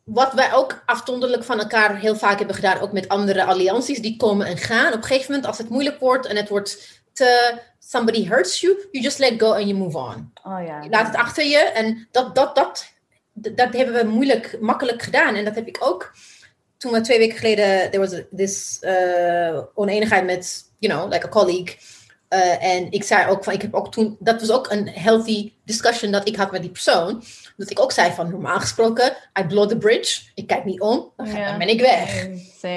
wat wij ook afzonderlijk van elkaar heel vaak hebben gedaan, ook met andere allianties, die komen en gaan. Op een gegeven moment, als het moeilijk wordt en het wordt te, somebody hurts you, you just let go and you move on. Oh, ja. Je laat het achter je en dat, dat, dat, dat hebben we moeilijk, makkelijk gedaan. En dat heb ik ook toen we twee weken geleden, there was this uh, oneenigheid met, you know, like a colleague. Uh, en ik zei ook van, ik heb ook toen, dat was ook een healthy discussion dat ik had met die persoon. Dat ik ook zei van, normaal gesproken, I blow the bridge. Ik kijk niet om, dan, dan ben ik weg.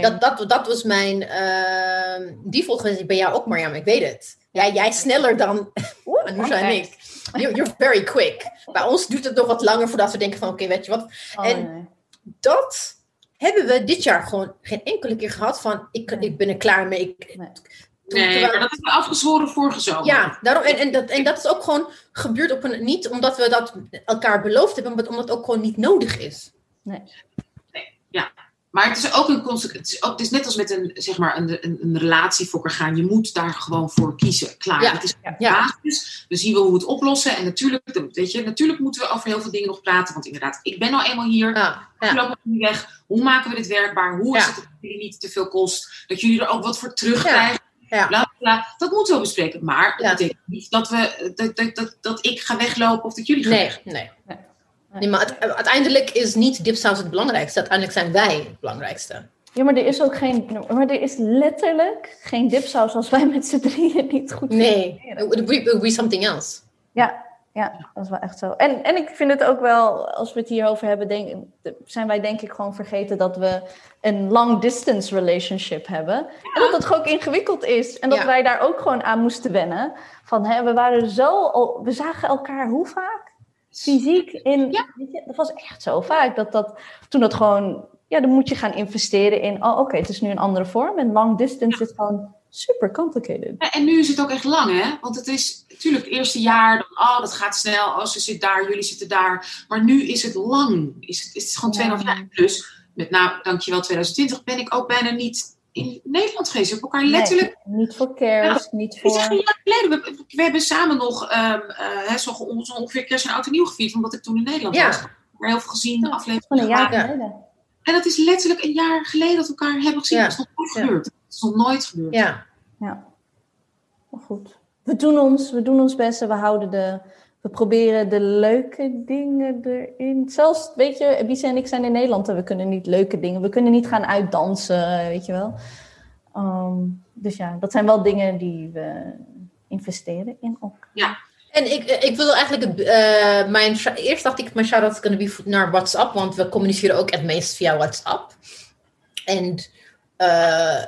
Dat, dat, dat was mijn uh, default geweest bij jou ook, Marjam, ik weet het. Ja, jij sneller dan Anousha en ik. you're, you're very quick. Bij ons duurt het nog wat langer voordat we denken van, oké, weet je wat. Oh, en nee. dat hebben we dit jaar gewoon geen enkele keer gehad van, ik, ik ben er klaar mee. Ik, Nee. Nee, Terwijl- maar dat hebben we afgezworen vorige zomer. Ja, daarom, en, en, dat, en dat is ook gewoon gebeurd op een, niet omdat we dat elkaar beloofd hebben, maar omdat het ook gewoon niet nodig is. Maar het is ook een consequentie. Het, is ook- het is net als met een, zeg maar, een, een, een relatie voor elkaar gaan. Je moet daar gewoon voor kiezen. Klaar. Ja, Het is ja, de basis. We zien wel hoe we het oplossen. En natuurlijk, dan- weet je, natuurlijk moeten we over heel veel dingen nog praten. Want inderdaad, ik ben nou eenmaal hier. Ja, Ik ja. loop nog niet weg. Hoe maken we dit werkbaar? Hoe is Ja. het dat jullie niet te veel kost? Dat jullie er ook wat voor terugkrijgen? Ja. Bla, bla. Dat moeten we bespreken. Maar dat Ja. betekent niet dat, we, dat, dat, dat, dat ik ga weglopen of dat jullie gaan Nee, weg. nee. Nee. Nee, maar het- uiteindelijk is niet dipsaus het belangrijkste. Uiteindelijk zijn wij het belangrijkste. Ja, maar er is ook geen. Maar er is letterlijk geen dipsaus als wij met z'n drieën niet goed Nee, it would be, something else. Ja, ja, dat is wel echt zo. En, en ik vind het ook wel, als we het hierover hebben, denk, zijn wij denk ik gewoon vergeten dat we een long distance relationship hebben. En dat gewoon ook ingewikkeld is. En dat Ja. wij daar ook gewoon aan moesten wennen. Van, hè, we waren zo, al- we zagen elkaar hoe vaak? Fysiek in, Ja. weet je, dat was echt zo vaak. Dat dat, toen dat gewoon, ja, dan moet je gaan investeren in, oh oké, het is nu een andere vorm. En long distance is gewoon super complicated. Ja, en nu is het ook echt lang, hè? Want het is natuurlijk het eerste jaar, dan, oh, dat gaat snel. Oh, ze zit daar, jullie zitten daar. Maar nu is het lang. Is het, is het gewoon Ja. 2,5 jaar. Plus, met nou, dankjewel 2020, ben ik ook bijna niet in Nederland geweest. We hebben elkaar letterlijk... Nee, niet voor kerst, niet Het is echt voor... een jaar geleden. We, we hebben samen nog ehm eh, hè, zo, on- zo ongeveer kerst en oud en nieuw gevierd. Omdat ik toen in Nederland Ja. was. Maar heel veel gezien, Ja, afleveringen Van een jaar. Ja. geleden. En dat is letterlijk een jaar geleden dat we elkaar hebben gezien. Ja. Dat is nog nooit Ja. gebeurd. Dat is nog nooit gebeurd. Ja, Maar goed. We doen ons, we doen ons best en we houden de... We proberen de leuke dingen erin. Zelfs, weet je, Bisa en ik zijn in Nederland en we kunnen niet leuke dingen. We kunnen niet gaan uitdansen, weet je wel. Ehm, dus ja, dat zijn wel dingen die we investeren in elkaar. En ik, ik wil eigenlijk, eh, mijn, eerst dacht ik, mijn shout-out is going to be naar WhatsApp, want we communiceren ook het meest via WhatsApp. En eh,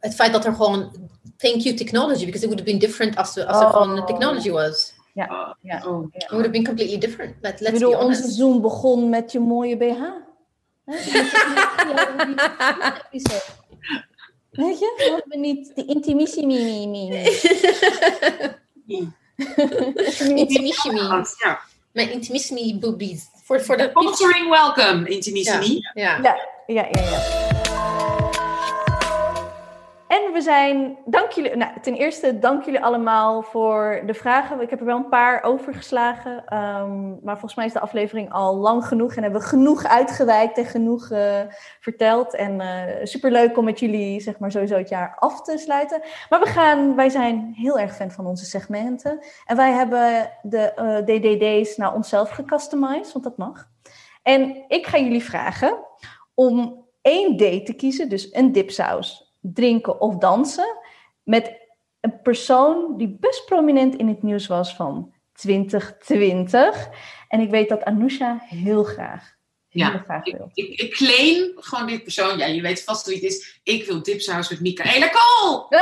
het feit dat er gewoon, thank you technology, because it would have been different als, we, als er Oh. gewoon technology was. Ja, ja. Oh. It would have been completely different. Ik let's bedoel, be onze. Zoom begon met je mooie BH. Hè? Weet je, we hadden niet de intimissie mi, mi, mi. Intimissimi. Ja. Mijn intimissimi boobies. Voor, voor de Sponsoring welcome, Intimissimi. Ja. Ja, ja, ja, ja. En we zijn, dank jullie, nou, ten eerste dank jullie allemaal voor de vragen. Ik heb er wel een paar overgeslagen, ehm, maar volgens mij is de aflevering al lang genoeg en hebben we genoeg uitgewijkt en genoeg eh, verteld. En eh superleuk om met jullie, zeg maar, sowieso het jaar af te sluiten. Maar we gaan, wij zijn heel erg fan van onze segmenten. En wij hebben de eh, DDD's naar onszelf gecustomized, want dat mag. En ik ga jullie vragen om één date te kiezen, dus een dipsaus, drinken of dansen, met een persoon die best prominent in het nieuws was van 2020. En ik weet dat Anousha heel graag, heel Ja, graag wil. ik, ik claim gewoon dit persoon. Ja, je weet vast wie het is. Ik wil dipsaus met Michaela Kool.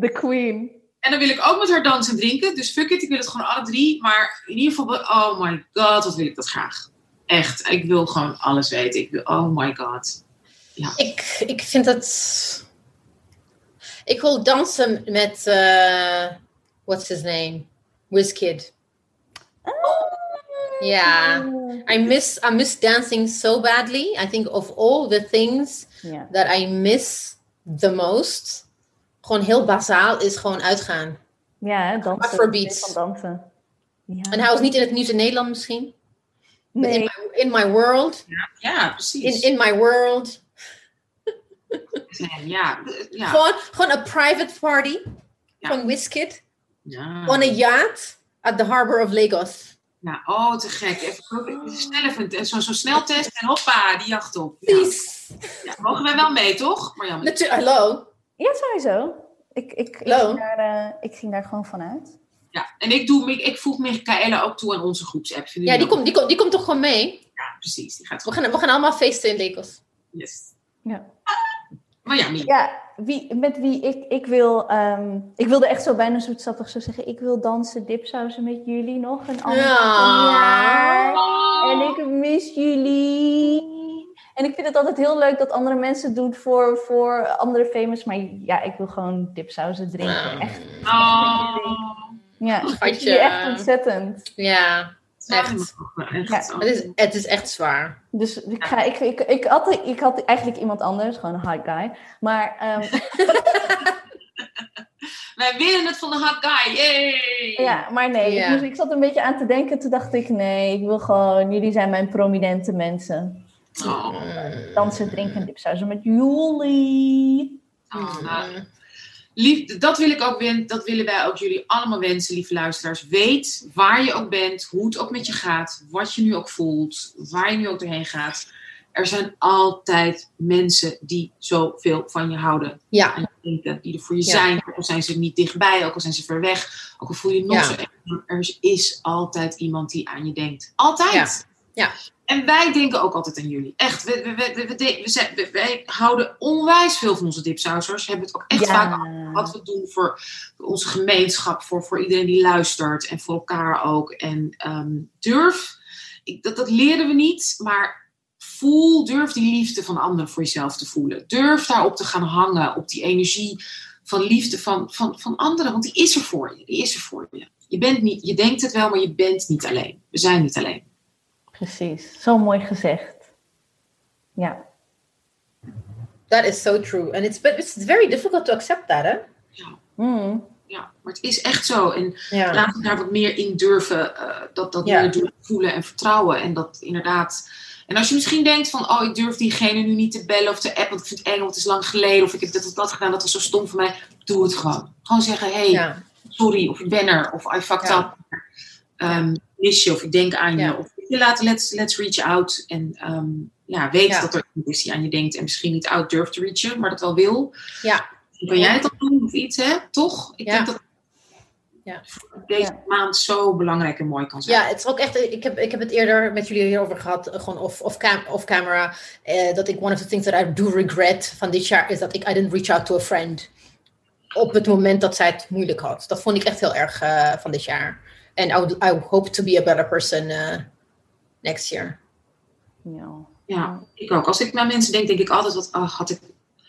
The queen. En dan wil ik ook met haar dansen en drinken. Dus fuck it, ik wil het gewoon alle drie. Maar in ieder geval, oh my god, wat wil ik dat graag. Echt, ik wil gewoon alles weten. Ik wil, oh my god. Ik, ik vind het. Ik wil dansen met. eh what's his name? Wizkid. Ja. I miss I miss dancing so badly. I think of all the things Ja. that I miss the most. Gewoon heel bazaal is gewoon uitgaan. Ja, hè, dansen. Afrobeats. Van dansen. Ja. En hij was niet in het nieuws in Nederland misschien. Nee. In, my, in my world. Ja, precies. In, in my world. Ja, ja. Gewoon, gewoon een private party. Ja. Van Wizkid. ja. On a yacht at the harbor of Lagos. Ja, oh, te gek. Even, snel even zo'n zo sneltest en hoppa, die jacht op. Ja. Peace. Ja, mogen wij wel mee, toch? Marjan? Natu- Hallo. Ja, sowieso. Ik, ik, ik, ging daar, eh, ik ging daar gewoon vanuit. Ja, en ik, doe, ik, ik voeg Michaela ook toe aan onze groepsapp. Ja, die komt, die, komt, die komt toch gewoon mee? Ja, precies. Die gaat We gaan, we gaan allemaal feesten in Lagos. Yes. Ja. Ja, wie, met wie ik, ik wil... ehm, ik wilde echt zo bijna zoetsappig zo zeggen... Ik wil dansen, dipsausen met jullie nog een ander Ja. jaar. En ik mis jullie. En ik vind het altijd heel leuk dat andere mensen doen voor, voor andere famous. Maar ja, ik wil gewoon dipsausen drinken. Echt. Oh. Ja, Schatje. je echt ontzettend. Ja, echt. Echt. Ja. Het is, het is echt zwaar. Dus ik, ga, ik, ik, ik, had, ik had eigenlijk iemand anders, gewoon een hot guy. Maar ehm, Wij winnen het van de hot guy. Yay! ja, maar nee, Ja. ik, moest, ik zat een beetje aan te denken. Toen dacht ik, nee, ik wil gewoon, jullie zijn mijn prominente mensen. Oh, Dansen, drinken en dipsausen met jullie. oh, nou, lief, dat wil ik ook dat willen wij ook jullie allemaal wensen, lieve luisteraars. Weet waar je ook bent, hoe het ook met je gaat, wat je nu ook voelt, waar je nu ook doorheen gaat. Er zijn altijd mensen die zoveel van je houden. Ja, en denken, die er voor je Ja. zijn. Ook al zijn ze niet dichtbij, ook al zijn ze ver weg, ook al voel je je nog Ja. zo. Er is altijd iemand die aan je denkt. Altijd. Ja. Ja. En wij denken ook altijd aan jullie. Echt, we, we, we, we, we, zijn, wij houden onwijs veel van onze dipsausers. We hebben het ook echt vaak over wat we doen voor onze gemeenschap, voor, voor iedereen die luistert en voor elkaar ook. En ehm, durf, ik, dat, dat leren we niet, maar voel, durf die liefde van anderen voor jezelf te voelen. Durf daarop te gaan hangen, op die energie van liefde van, van, van anderen, want die is er voor je. Die is er voor je. Je, bent niet, je denkt het wel, maar je bent niet alleen. We zijn niet alleen. Precies, zo mooi gezegd. Ja, that is so true. And it's, but it's very difficult to accept that, hè? Mm. Ja, maar het is echt zo. En Ja. laten we daar wat meer in durven, eh, dat, dat Ja. meer durven voelen en vertrouwen. En dat inderdaad. En als je misschien denkt van, oh, ik durf diegene nu niet te bellen of te appen, want ik vind het eng, want het is lang geleden, of ik heb dit of dat gedaan, dat was zo stom voor mij. Doe het gewoon. Gewoon zeggen, hey, Ja. sorry, of ik ben er, of I fucked Ja. up. Ehm, mis je, of ik denk aan je. Ja. Of je laten, let's, let's reach out. En ehm, ja, weet Ja. dat er iemand is die aan je denkt en misschien niet out durft te reachen, maar dat wel wil. Ja. Kan jij het dan doen of iets, hè? Toch? Ik Ja. denk dat Ja. deze Ja. maand zo belangrijk en mooi kan zijn. Ja, het is ook echt. Ik heb, ik heb het eerder met jullie hierover gehad, eh, gewoon off, off, cam, off camera. eh, dat ik one of the things that I do regret van dit jaar is dat ik I didn't reach out to a friend op het moment dat zij het moeilijk had. Dat vond ik echt heel erg eh, van dit jaar. En I, would- I hope to be a better person next year. Ja. Ja, ik ook. Als ik naar mensen denk, denk ik altijd, wat ach, had ik...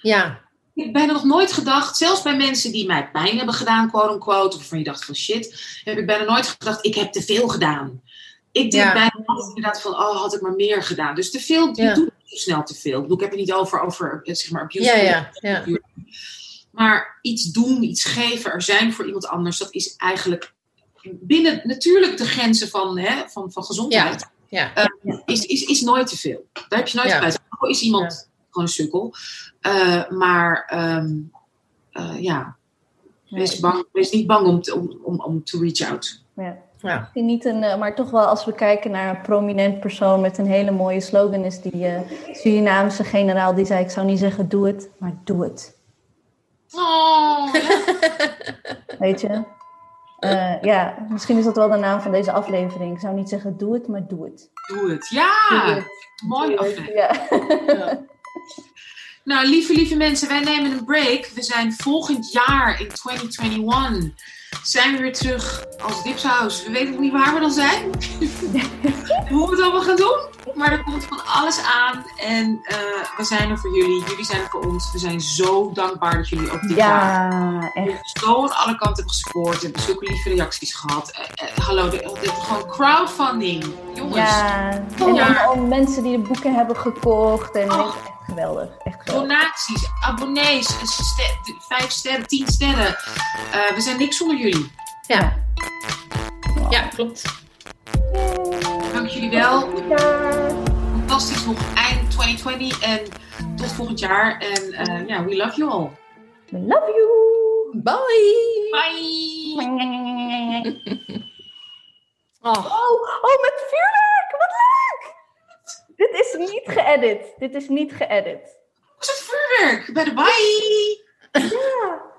Ja, Ik heb bijna nog nooit gedacht, zelfs bij mensen die mij pijn hebben gedaan, quote unquote, of waarvan je dacht van shit, heb ik bijna nooit gedacht, ik heb te veel gedaan. Ik denk Ja. bijna altijd inderdaad van, oh, had ik maar meer gedaan. Dus te veel, je Ja. doet niet zo snel te veel. Ik, heb het niet over, over eh, zeg maar, abuse. ja, ja. ja. Maar iets doen, iets geven, er zijn voor iemand anders, dat is eigenlijk binnen natuurlijk de grenzen van, hè, van, van gezondheid. Ja. Eh, is, is, is nooit te veel. Daar heb je nooit Ja. al is iemand gewoon een sukkel. Eh, maar ehm, eh, ja, wees, bang, wees niet bang om, te, om, om, om to reach out. Ja. Ja. Niet een, eh, maar toch wel als we kijken naar een prominent persoon met een hele mooie slogan is die eh, Surinaamse generaal die zei ik zou niet zeggen doe het, maar doe het. Oh, Weet je? Eh, ja, misschien is dat wel de naam van deze aflevering. Ik zou niet zeggen doe het, maar doe het. doe het. Ja, Doe het. mooi aflevering. Ja. Nou, lieve, lieve mensen, wij nemen een break. We zijn volgend jaar in 2021 zijn we weer terug als Dipsaus. We weten nog niet waar we dan zijn. Hoe we het allemaal gaan doen. Maar er komt van alles aan. En eh, we zijn er voor jullie. Jullie zijn er voor ons. We zijn zo dankbaar dat jullie ook dit jaar ja, echt. zo aan alle kanten hebben gespoord. En zulke lieve reacties gehad. Eh, eh, hallo, dit, gewoon crowdfunding. Jongens. Ja, en allemaal mensen die de boeken hebben gekocht. En Oh. Geweldig. Echt geweldig. Donaties, abonnees, ster- vijf sterren, tien sterren. Eh, we zijn niks zonder jullie. Ja. ja, klopt. Dank jullie wel. Ja. Fantastisch nog eind 2020 en tot volgend jaar. En eh, ja, we love you all. We love you. Bye. Bye! Oh. Oh, oh, met vuurwerk! Wat leuk! Dit is niet geëdit. Dit is niet geëdit. Was het vuurwerk? Bij de bye!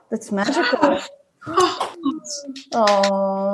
Dat is magical. Oh, God. Oh.